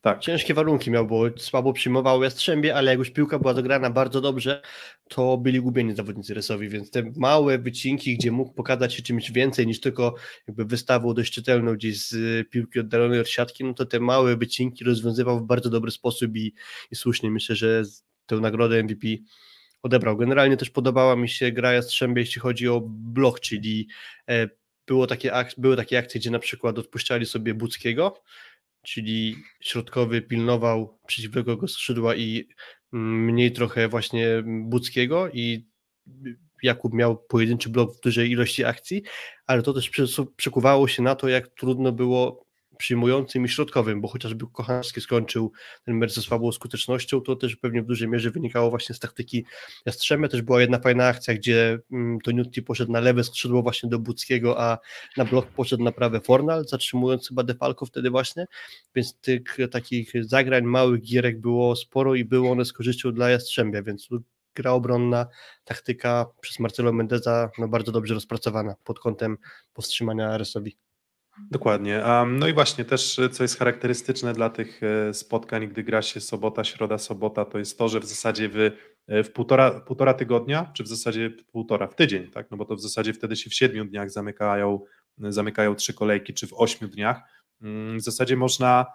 Tak. Ciężkie warunki miał, bo słabo przyjmował Jastrzębie, ale jak już piłka była dograna bardzo dobrze, to byli gubieni zawodnicy Resowi, więc te małe wycinki, gdzie mógł pokazać się czymś więcej niż tylko jakby wystawą dość czytelną gdzieś z piłki oddalonej od siatki, no to te małe wycinki rozwiązywał w bardzo dobry sposób i, i słusznie myślę, że tę nagrodę MVP odebrał. Generalnie też podobała mi się gra Jastrzębie, jeśli chodzi o blok, czyli e, było takie, były takie akcje, gdzie na przykład odpuszczali sobie Buckiego, czyli środkowy pilnował przeciwnego skrzydła i mm, mniej trochę właśnie Buckiego i Jakub miał pojedynczy blok w dużej ilości akcji, ale to też przekuwało się na to, jak trudno było przyjmującym i środkowym, bo chociażby Kochanski skończył ten mecz ze słabą skutecznością, to też pewnie w dużej mierze wynikało właśnie z taktyki Jastrzębia. Też była jedna fajna akcja, gdzie mm, Toniutti poszedł na lewe skrzydło właśnie do Buckiego, a na blok poszedł na prawe Fornal, zatrzymując chyba Defalco wtedy właśnie, więc tych takich zagrań, małych gierek było sporo i było one z korzyścią dla Jastrzębia, więc gra obronna, taktyka przez Marcelo Mendeza no bardzo dobrze rozpracowana pod kątem powstrzymania Resowi. Dokładnie. No i właśnie też, co jest charakterystyczne dla tych e, spotkań, gdy gra się sobota, środa, sobota, to jest to, że w zasadzie w, e, w półtora, półtora tygodnia, czy w zasadzie półtora, w tydzień, tak? No bo to w zasadzie wtedy się w siedmiu dniach zamykają, zamykają trzy kolejki, czy w ośmiu dniach. Mm, w zasadzie można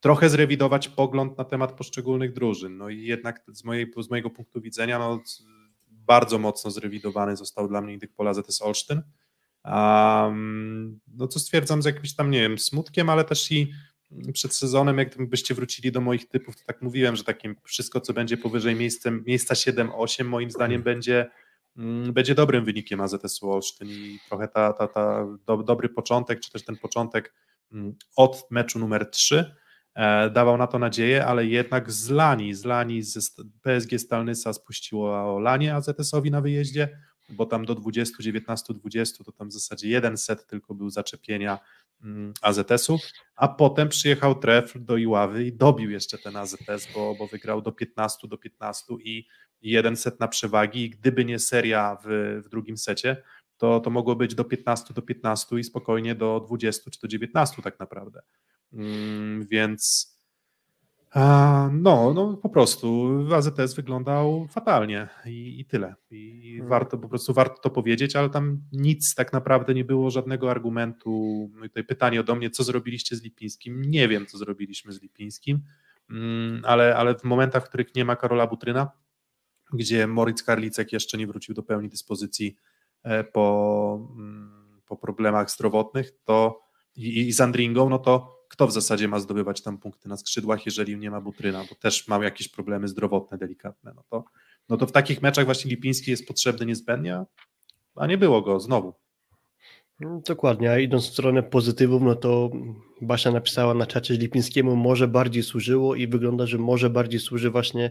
trochę zrewidować pogląd na temat poszczególnych drużyn. No i jednak z, mojej, z mojego punktu widzenia, no, bardzo mocno zrewidowany został dla mnie Indyk Pola ZS Olsztyn Um, no co stwierdzam z jakimś tam, nie wiem, smutkiem, ale też i przed sezonem, jakbyście wrócili do moich typów, to tak mówiłem, że takim wszystko, co będzie powyżej miejscem, miejsca 7-8, moim zdaniem będzie, mm, będzie dobrym wynikiem AZS-u Olsztyn i trochę ta, ta, ta do, dobry początek, czy też ten początek mm, od meczu numer 3 e, dawał na to nadzieję, ale jednak zlani, zlani z PSG Stalnysa spuściło lanie AZS-owi na wyjeździe, bo tam do 20, 19, 20 to tam w zasadzie jeden set tylko był zaczepienia mm, AZS-u, a potem przyjechał Trefl do Iławy i dobił jeszcze ten AZS, bo, bo wygrał do 15 do 15 i jeden set na przewagi i gdyby nie seria w, w drugim secie, to, to mogło być do 15 do 15 i spokojnie do 20 czy do 19 tak naprawdę. Mm, więc no, no po prostu AZS wyglądał fatalnie i, i tyle. I hmm. warto po prostu warto to powiedzieć, ale tam nic tak naprawdę nie było, żadnego argumentu. No i tutaj pytanie ode mnie, co zrobiliście z Lipińskim? Nie wiem, co zrobiliśmy z Lipińskim, mm, ale, ale w momentach, w których nie ma Karola Butryna, gdzie Moritz Karlicek jeszcze nie wrócił do pełni dyspozycji e, po, mm, po problemach zdrowotnych, to i, i z Andringą, no to kto w zasadzie ma zdobywać tam punkty na skrzydłach, jeżeli nie ma Butryna, bo też ma jakieś problemy zdrowotne delikatne, no to, no to w takich meczach właśnie Lipiński jest potrzebny niezbędnie, a nie było go znowu. No, dokładnie, a idąc w stronę pozytywów, no to Basia napisała na czacie, że Lipińskiemu może bardziej służyło i wygląda, że może bardziej służy właśnie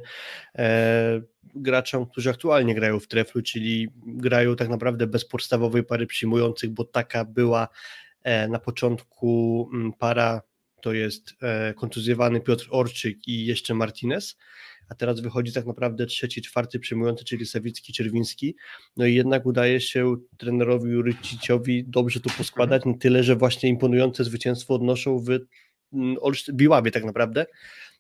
e, graczom, którzy aktualnie grają w treflu, czyli grają tak naprawdę bez podstawowej pary przyjmujących, bo taka była na początku mm, para to jest e, kontuzjowany Piotr Orczyk i jeszcze Martinez, a teraz wychodzi tak naprawdę trzeci, czwarty przyjmujący, czyli Sawicki, Czerwiński. No i jednak udaje się trenerowi Ryciciowi dobrze tu poskładać, na tyle, że właśnie imponujące zwycięstwo odnoszą w mm, Biławie tak naprawdę.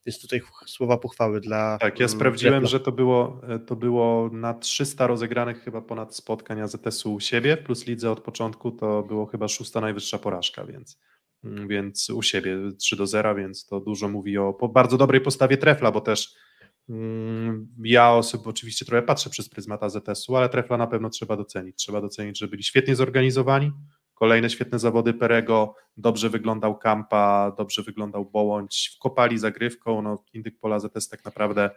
Jest tutaj słowa pochwały dla. Tak, ja mm, sprawdziłem, że to było, e, to było na 300 rozegranych chyba ponad spotkań AZS-u u siebie, plus lidze od początku to było chyba szósta najwyższa porażka, więc, mm, więc u siebie 3 do 0, więc to dużo mówi o bardzo dobrej postawie trefla, bo też mm, ja osobiście oczywiście trochę patrzę przez pryzmat AZS-u, ale trefla na pewno trzeba docenić. Trzeba docenić, że byli świetnie zorganizowani, Kolejne świetne zawody Perego, dobrze wyglądał Kampa, dobrze wyglądał Bołądź, wkopali zagrywką, no Indyk Pola ZS tak naprawdę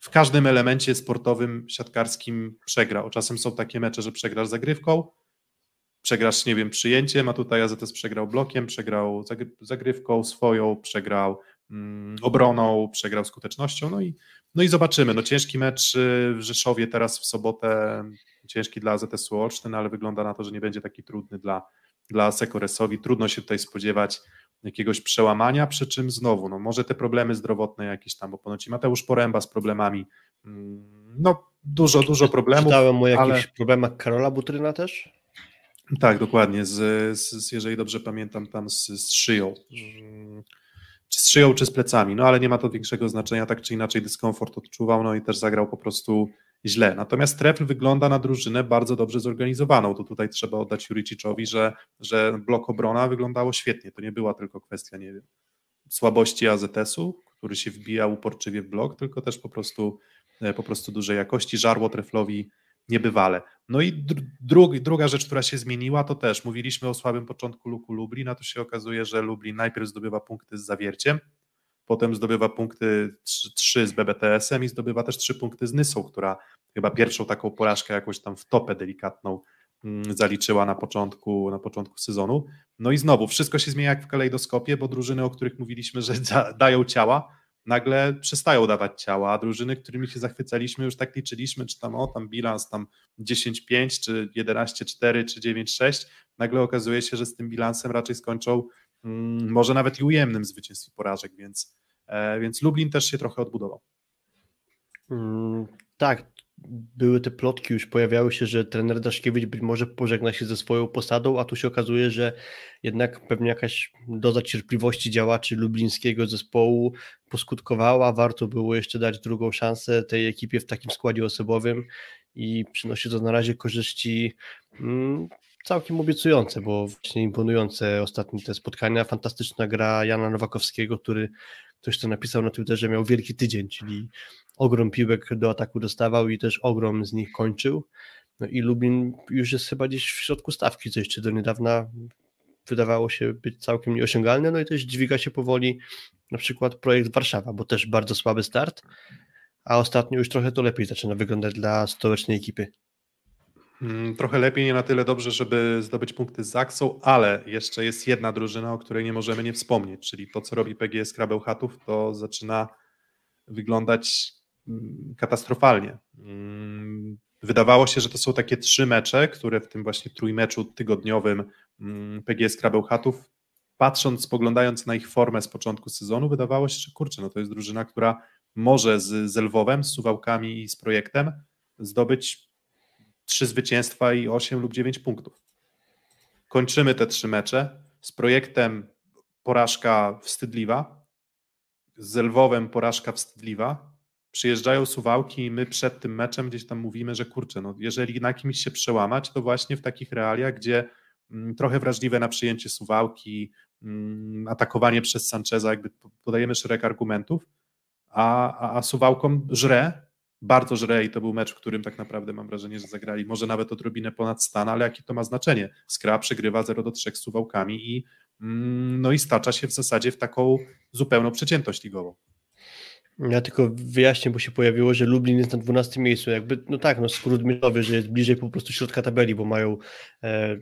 w każdym elemencie sportowym, siatkarskim przegrał. Czasem są takie mecze, że przegrasz zagrywką, przegrasz, nie wiem, przyjęciem, a tutaj AZS przegrał blokiem, przegrał zagrywką swoją, przegrał obroną, przegrał skutecznością, no i, no i zobaczymy. No ciężki mecz y, w Rzeszowie teraz w sobotę ciężki dla AZS-u Olsztyn, ale wygląda na to, że nie będzie taki trudny dla, dla Sekoresowi. Trudno się tutaj spodziewać jakiegoś przełamania, przy czym znowu, no może te problemy zdrowotne jakieś tam, bo ponoć Mateusz Poręba z problemami, mm, no dużo, dużo problemów. Czytałem o jakichś ale... problemach Karola Butryna też? Tak, dokładnie, z, z, jeżeli dobrze pamiętam, tam z, z szyją. Z szyją, czy z plecami, no ale nie ma to większego znaczenia, tak czy inaczej dyskomfort odczuwał, no i też zagrał po prostu źle. Natomiast Trefl wygląda na drużynę bardzo dobrze zorganizowaną. To tutaj trzeba oddać Juriciczowi, że, że blok obrona wyglądało świetnie. To nie była tylko kwestia, nie wiem, słabości AZS-u, który się wbija uporczywie w blok, tylko też po prostu, e, po prostu dużej jakości. Żarło Treflowi niebywale. No i dru, druga rzecz, która się zmieniła, to też mówiliśmy o słabym początku Luku Lublin, a tu się okazuje, że Lublin najpierw zdobywa punkty z zawierciem, potem zdobywa punkty 3 z BBTS-em i zdobywa też 3 punkty z Nysą, która chyba pierwszą taką porażkę jakąś tam w topę delikatną mm, zaliczyła na początku, na początku sezonu. No i znowu, wszystko się zmienia jak w kalejdoskopie, bo drużyny, o których mówiliśmy, że dają ciała, nagle przestają dawać ciała, a drużyny, którymi się zachwycaliśmy, już tak liczyliśmy, czy tam o, tam bilans tam 10-5, czy 11-4, czy 9-6, nagle okazuje się, że z tym bilansem raczej skończą Mm, może nawet i ujemnym zwycięstw i porażek, więc, e, więc Lublin też się trochę odbudował. Mm, tak, były te plotki, już pojawiały się, że trener Daszkiewicz być może pożegna się ze swoją posadą, a tu się okazuje, że jednak pewnie jakaś doza cierpliwości działaczy lublińskiego zespołu poskutkowała. Warto było jeszcze dać drugą szansę tej ekipie w takim składzie osobowym i przynosi to na razie korzyści mm, całkiem obiecujące, bo właśnie imponujące ostatnie te spotkania. Fantastyczna gra Jana Nowakowskiego, który ktoś to napisał na Twitterze, miał wielki tydzień, czyli ogrom piłek do ataku dostawał i też ogrom z nich kończył. No i Lubin już jest chyba gdzieś w środku stawki, co jeszcze do niedawna wydawało się być całkiem nieosiągalne, no i też dźwiga się powoli na przykład projekt Warszawa, bo też bardzo słaby start, a ostatnio już trochę to lepiej zaczyna wyglądać dla stołecznej ekipy. Mm, trochę lepiej, nie na tyle dobrze, żeby zdobyć punkty z Zaksą, ale jeszcze jest jedna drużyna, o której nie możemy nie wspomnieć, czyli to, co robi PGS Krabełchatów, to zaczyna wyglądać mm, katastrofalnie. Mm, wydawało się, że to są takie trzy mecze, które w tym właśnie trójmeczu tygodniowym PGS Krabełchatów, patrząc, spoglądając na ich formę z początku sezonu, wydawało się, że kurczę, no to jest drużyna, która może z, z Lwowem, z Suwałkami i z projektem zdobyć trzy zwycięstwa i 8 lub 9 punktów. Kończymy te trzy mecze. Z projektem porażka wstydliwa, z Lwowem porażka wstydliwa. Przyjeżdżają Suwałki i my przed tym meczem gdzieś tam mówimy, że kurczę, no jeżeli na kimś się przełamać, to właśnie w takich realiach, gdzie mm, trochę wrażliwe na przyjęcie Suwałki, mm, atakowanie przez Sancheza, jakby podajemy szereg argumentów, a, a, a Suwałkom żre bardzo żre i to był mecz, w którym tak naprawdę mam wrażenie, że zagrali może nawet odrobinę ponad stan, ale jakie to ma znaczenie? Skra przegrywa 0 do 3 z suwałkami i, mm, no i stacza się w zasadzie w taką zupełną przeciętość ligową. Ja tylko wyjaśnię, bo się pojawiło, że Lublin jest na 12 miejscu. Jakby, no tak, no skrót myślowy, że jest bliżej po prostu środka tabeli, bo mają e,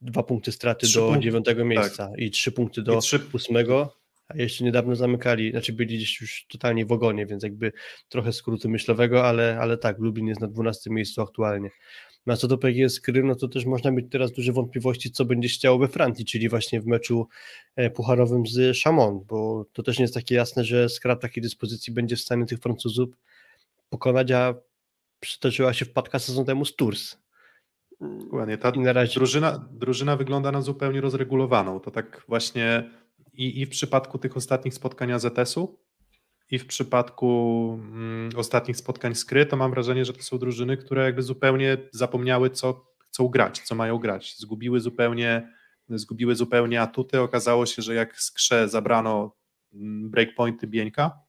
dwa punkty straty trzy do punkty, dziewiątego miejsca tak. i trzy punkty do trzy... ósmego a jeszcze niedawno zamykali, znaczy byli gdzieś już totalnie w ogonie, więc jakby trochę skrótu myślowego, ale, ale tak, Lublin jest na 12 miejscu aktualnie. No a co do PGS Krym, no to też można mieć teraz duże wątpliwości, co będzie chciało we Francji, czyli właśnie w meczu e, pucharowym z Chamon, bo to też nie jest takie jasne, że Skra takiej dyspozycji będzie w stanie tych Francuzów pokonać, a przytoczyła się wpadka sezon temu z Tours. Dokładnie, ta razie... drużyna, drużyna wygląda na zupełnie rozregulowaną, to tak właśnie i, i w przypadku tych ostatnich spotkań AZS-u, i w przypadku mm, ostatnich spotkań z Kry, to mam wrażenie, że to są drużyny, które jakby zupełnie zapomniały, co chcą grać, co mają grać. Zgubiły zupełnie, zgubiły zupełnie atuty. Okazało się, że jak z Krze zabrano mm, breakpointy Bieńka,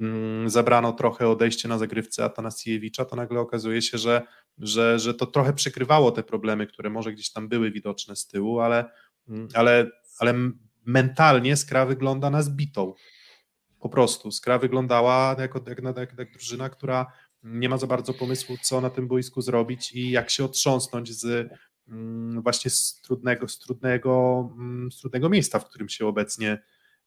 mm, zabrano trochę odejście na zagrywce Atanasiewicza, to nagle okazuje się, że, że, że to trochę przykrywało te problemy, które może gdzieś tam były widoczne z tyłu, ale, mm, ale, ale mentalnie Skra wygląda na zbitą. Po prostu. Skra wyglądała jako, jak, jak, jak drużyna, która nie ma za bardzo pomysłu, co na tym boisku zrobić i jak się otrząsnąć z mm, właśnie z trudnego, z, trudnego, mm, z trudnego miejsca, w którym się obecnie,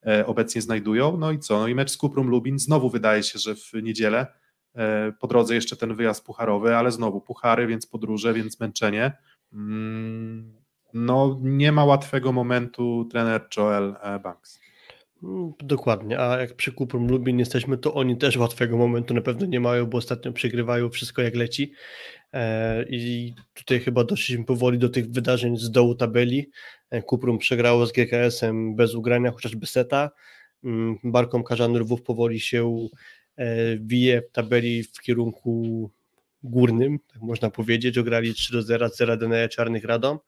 e, obecnie znajdują. No i co? No i mecz z Kuprą Lubin znowu wydaje się, że w niedzielę e, po drodze jeszcze ten wyjazd pucharowy, ale znowu puchary, więc podróże, więc męczenie. No nie ma łatwego momentu trener Joel e, Banks. Mm, dokładnie, a jak przy Kuprum Lubin jesteśmy, to oni też łatwego momentu na pewno nie mają, bo ostatnio przegrywają wszystko jak leci e, i tutaj chyba doszliśmy powoli do tych wydarzeń z dołu tabeli. E, Kuprum przegrało z GKS-em bez ugrania chociażby seta. Mm, Barkom Karzany Lwów powoli się wije w tabeli w kierunku górnym, tak można powiedzieć, ograli 3 do 0 z Radeneje Czarnych Radom.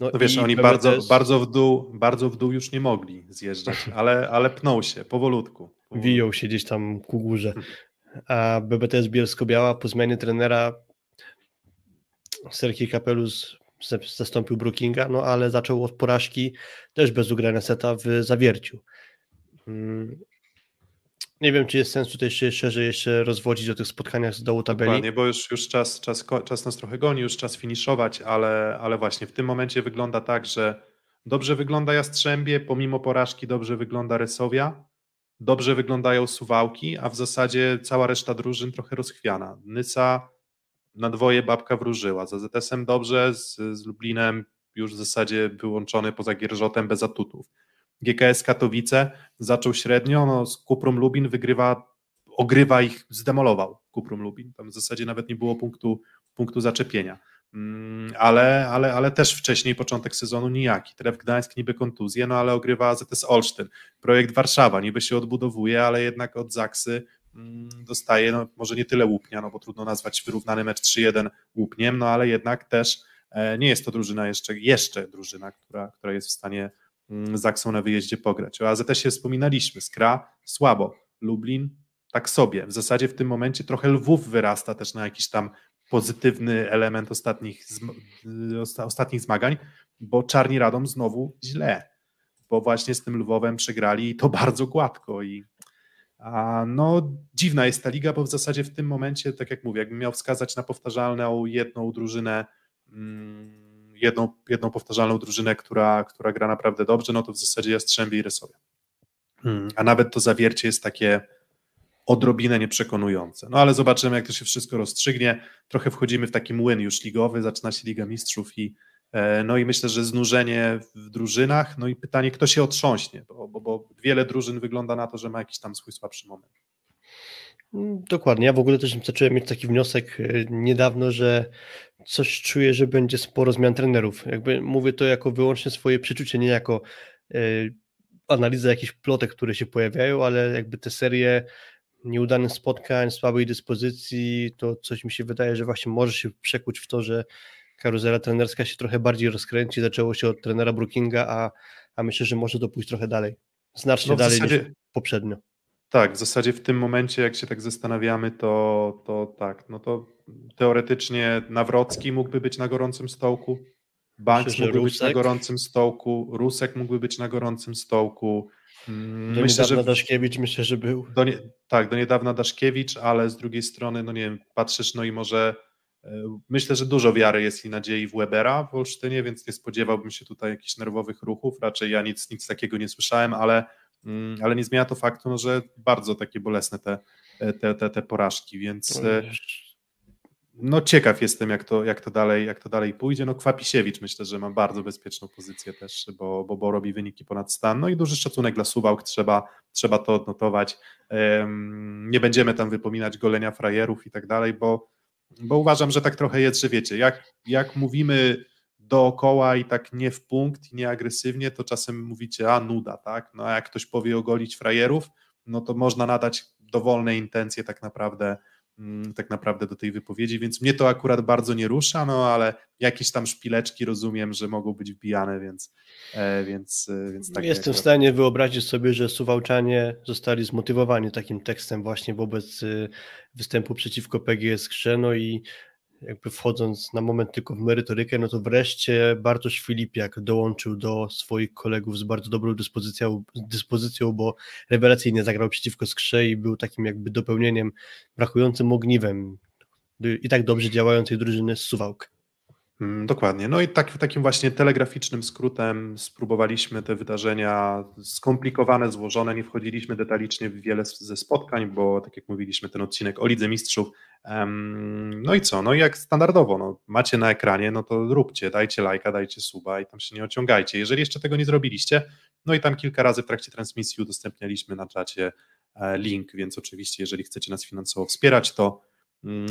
No, no wiesz, oni bardzo, też... bardzo, w dół, bardzo w dół już nie mogli zjeżdżać, ale, ale pną się powolutku. powolutku. Wiją się gdzieś tam ku górze. A BBTS Bielsko-Biała po zmianie trenera Serki Kapelus zastąpił Brookinga, no ale zaczął od porażki też bez ugrania seta w zawierciu. Nie wiem, czy jest sens tutaj się szerzej jeszcze rozwodzić o tych spotkaniach z dołu tabeli. Dokładnie, bo już, już czas, czas, czas nas trochę goni, już czas finiszować, ale, ale właśnie w tym momencie wygląda tak, że dobrze wygląda Jastrzębie, pomimo porażki dobrze wygląda Resowia, dobrze wyglądają Suwałki, a w zasadzie cała reszta drużyn trochę rozchwiana. Nysa na dwoje babka wróżyła, za ZS-em dobrze, z, z Lublinem już w zasadzie wyłączony poza Gierżotem bez atutów. GKS Katowice zaczął średnio, no z Kuprum Lubin wygrywa, ogrywa ich, zdemolował Kuprum Lubin, tam w zasadzie nawet nie było punktu, punktu zaczepienia. Mm, ale, ale, ale też wcześniej początek sezonu nijaki. Tref Gdańsk niby kontuzję, no ale ogrywa ZS Olsztyn. Projekt Warszawa niby się odbudowuje, ale jednak od Zaksy mm, dostaje, no może nie tyle łupnia, no bo trudno nazwać wyrównany mecz 3-1 łupniem, no ale jednak też e, nie jest to drużyna jeszcze, jeszcze drużyna, która, która jest w stanie Mm, z Aksą na wyjeździe pograć. O AZS-ie wspominaliśmy, Skra słabo, Lublin tak sobie. W zasadzie w tym momencie trochę Lwów wyrasta też na jakiś tam pozytywny element ostatnich, ostatnich zmagań. bo Czarni Radom znowu źle, bo właśnie z tym Lwowem przegrali i to bardzo gładko i a no dziwna jest ta liga, bo w zasadzie w tym momencie, tak jak mówię, jakbym miał wskazać na powtarzalną jedną drużynę, mm, jedną, jedną powtarzalną drużynę, która, która gra naprawdę dobrze, no to w zasadzie Jastrzębie i Rysowia. Hmm. A nawet to zawiercie jest takie odrobinę nieprzekonujące. No ale zobaczymy, jak to się wszystko rozstrzygnie. Trochę wchodzimy w taki młyn już ligowy, zaczyna się Liga Mistrzów i e, no i myślę, że znużenie w drużynach, no i pytanie, kto się otrząśnie, bo, bo, bo wiele drużyn wygląda na to, że ma jakiś tam swój słabszy moment. Dokładnie. Ja w ogóle też zacząłem mieć taki wniosek e, niedawno, że coś czuję, że będzie sporo zmian trenerów. Jakby mówię to jako wyłącznie swoje przeczucie, nie jako e, analiza jakichś plotek, które się pojawiają, ale jakby te serie nieudanych spotkań, słabej dyspozycji, to coś mi się wydaje, że właśnie może się przekuć w to, że karuzela trenerska się trochę bardziej rozkręci. Zaczęło się od trenera Brookinga, a, a myślę, że może to pójść trochę dalej. Znacznie no dalej zasadzie, niż poprzednio. Tak, w zasadzie w tym momencie, jak się tak zastanawiamy, to, to tak, no to teoretycznie Nawrocki mógłby być na gorącym stołku, Banks mógłby Rusek. być na gorącym stołku, Rusek mógłby być na gorącym stołku, do myślę, niedawna że Daszkiewicz myślę, że był. Do nie, tak, do niedawna Daszkiewicz, ale z drugiej strony, no nie wiem, patrzysz, no i może e, myślę, że dużo wiary jest i nadziei w Webera w Olsztynie, więc nie spodziewałbym się tutaj jakichś nerwowych ruchów, raczej ja nic, nic takiego nie słyszałem, ale, ale nie zmienia to faktu, no, że bardzo takie bolesne te, te, te, te porażki, więc... No, no ciekaw jestem, jak to, jak to, dalej, jak to dalej pójdzie. No Kwapisiewicz myślę, że ma bardzo bezpieczną pozycję też, bo, bo, bo robi wyniki ponad stan. No i duży szacunek dla Suwałk, trzeba, trzeba to odnotować. Nie będziemy tam wypominać golenia frajerów i tak dalej, bo, bo uważam, że tak trochę jest, że wiecie, jak, jak mówimy dookoła i tak nie w punkt i nie agresywnie, to czasem mówicie, a nuda, tak? No a jak ktoś powie ogolić frajerów, no to można nadać dowolne intencje tak naprawdę Mm, tak naprawdę do tej wypowiedzi, więc mnie to akurat bardzo nie rusza, no ale jakieś tam szpileczki rozumiem, że mogą być wbijane, więc, e, więc, e, więc tak. Jestem w stanie wyobrazić sobie, że Suwałczanie zostali zmotywowani takim tekstem właśnie wobec e, występu przeciwko PGS Krzeno i jakby wchodząc na moment tylko w merytorykę, no to wreszcie Bartosz Filipiak dołączył do swoich kolegów z bardzo dobrą dyspozycją, dyspozycją bo rewelacyjnie zagrał przeciwko Skrze i był takim jakby dopełnieniem, brakującym ogniwem i tak dobrze działającej drużyny z. Mm, dokładnie. No i tak, takim właśnie telegraficznym skrótem spróbowaliśmy te wydarzenia skomplikowane, złożone. Nie wchodziliśmy detalicznie w wiele ze spotkań, bo tak jak mówiliśmy, ten odcinek o Lidze Mistrzów. No i co? No i jak standardowo, no, macie na ekranie, no to róbcie, dajcie lajka, dajcie suba i tam się nie ociągajcie. Jeżeli jeszcze tego nie zrobiliście, no i tam kilka razy w trakcie transmisji udostępnialiśmy na czacie e, link, więc oczywiście, jeżeli chcecie nas finansowo wspierać, to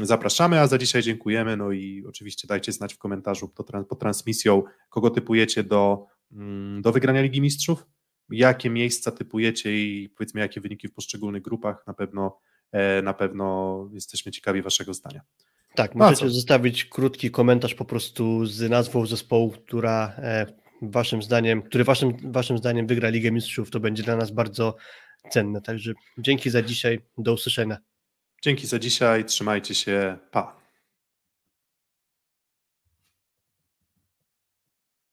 zapraszamy, a za dzisiaj dziękujemy. No i oczywiście dajcie znać w komentarzu pod transmisją, kogo typujecie do, mm, do wygrania Ligi Mistrzów, jakie miejsca typujecie i powiedzmy, jakie wyniki w poszczególnych grupach. Na pewno, e, na pewno jesteśmy ciekawi Waszego zdania. Tak, możecie zostawić krótki komentarz po prostu z nazwą zespołu, która e, waszym zdaniem, który waszym, waszym zdaniem wygra Ligę Mistrzów, to będzie dla nas bardzo cenne. Także dzięki za dzisiaj, do usłyszenia. Dzięki za dzisiaj, trzymajcie się, pa.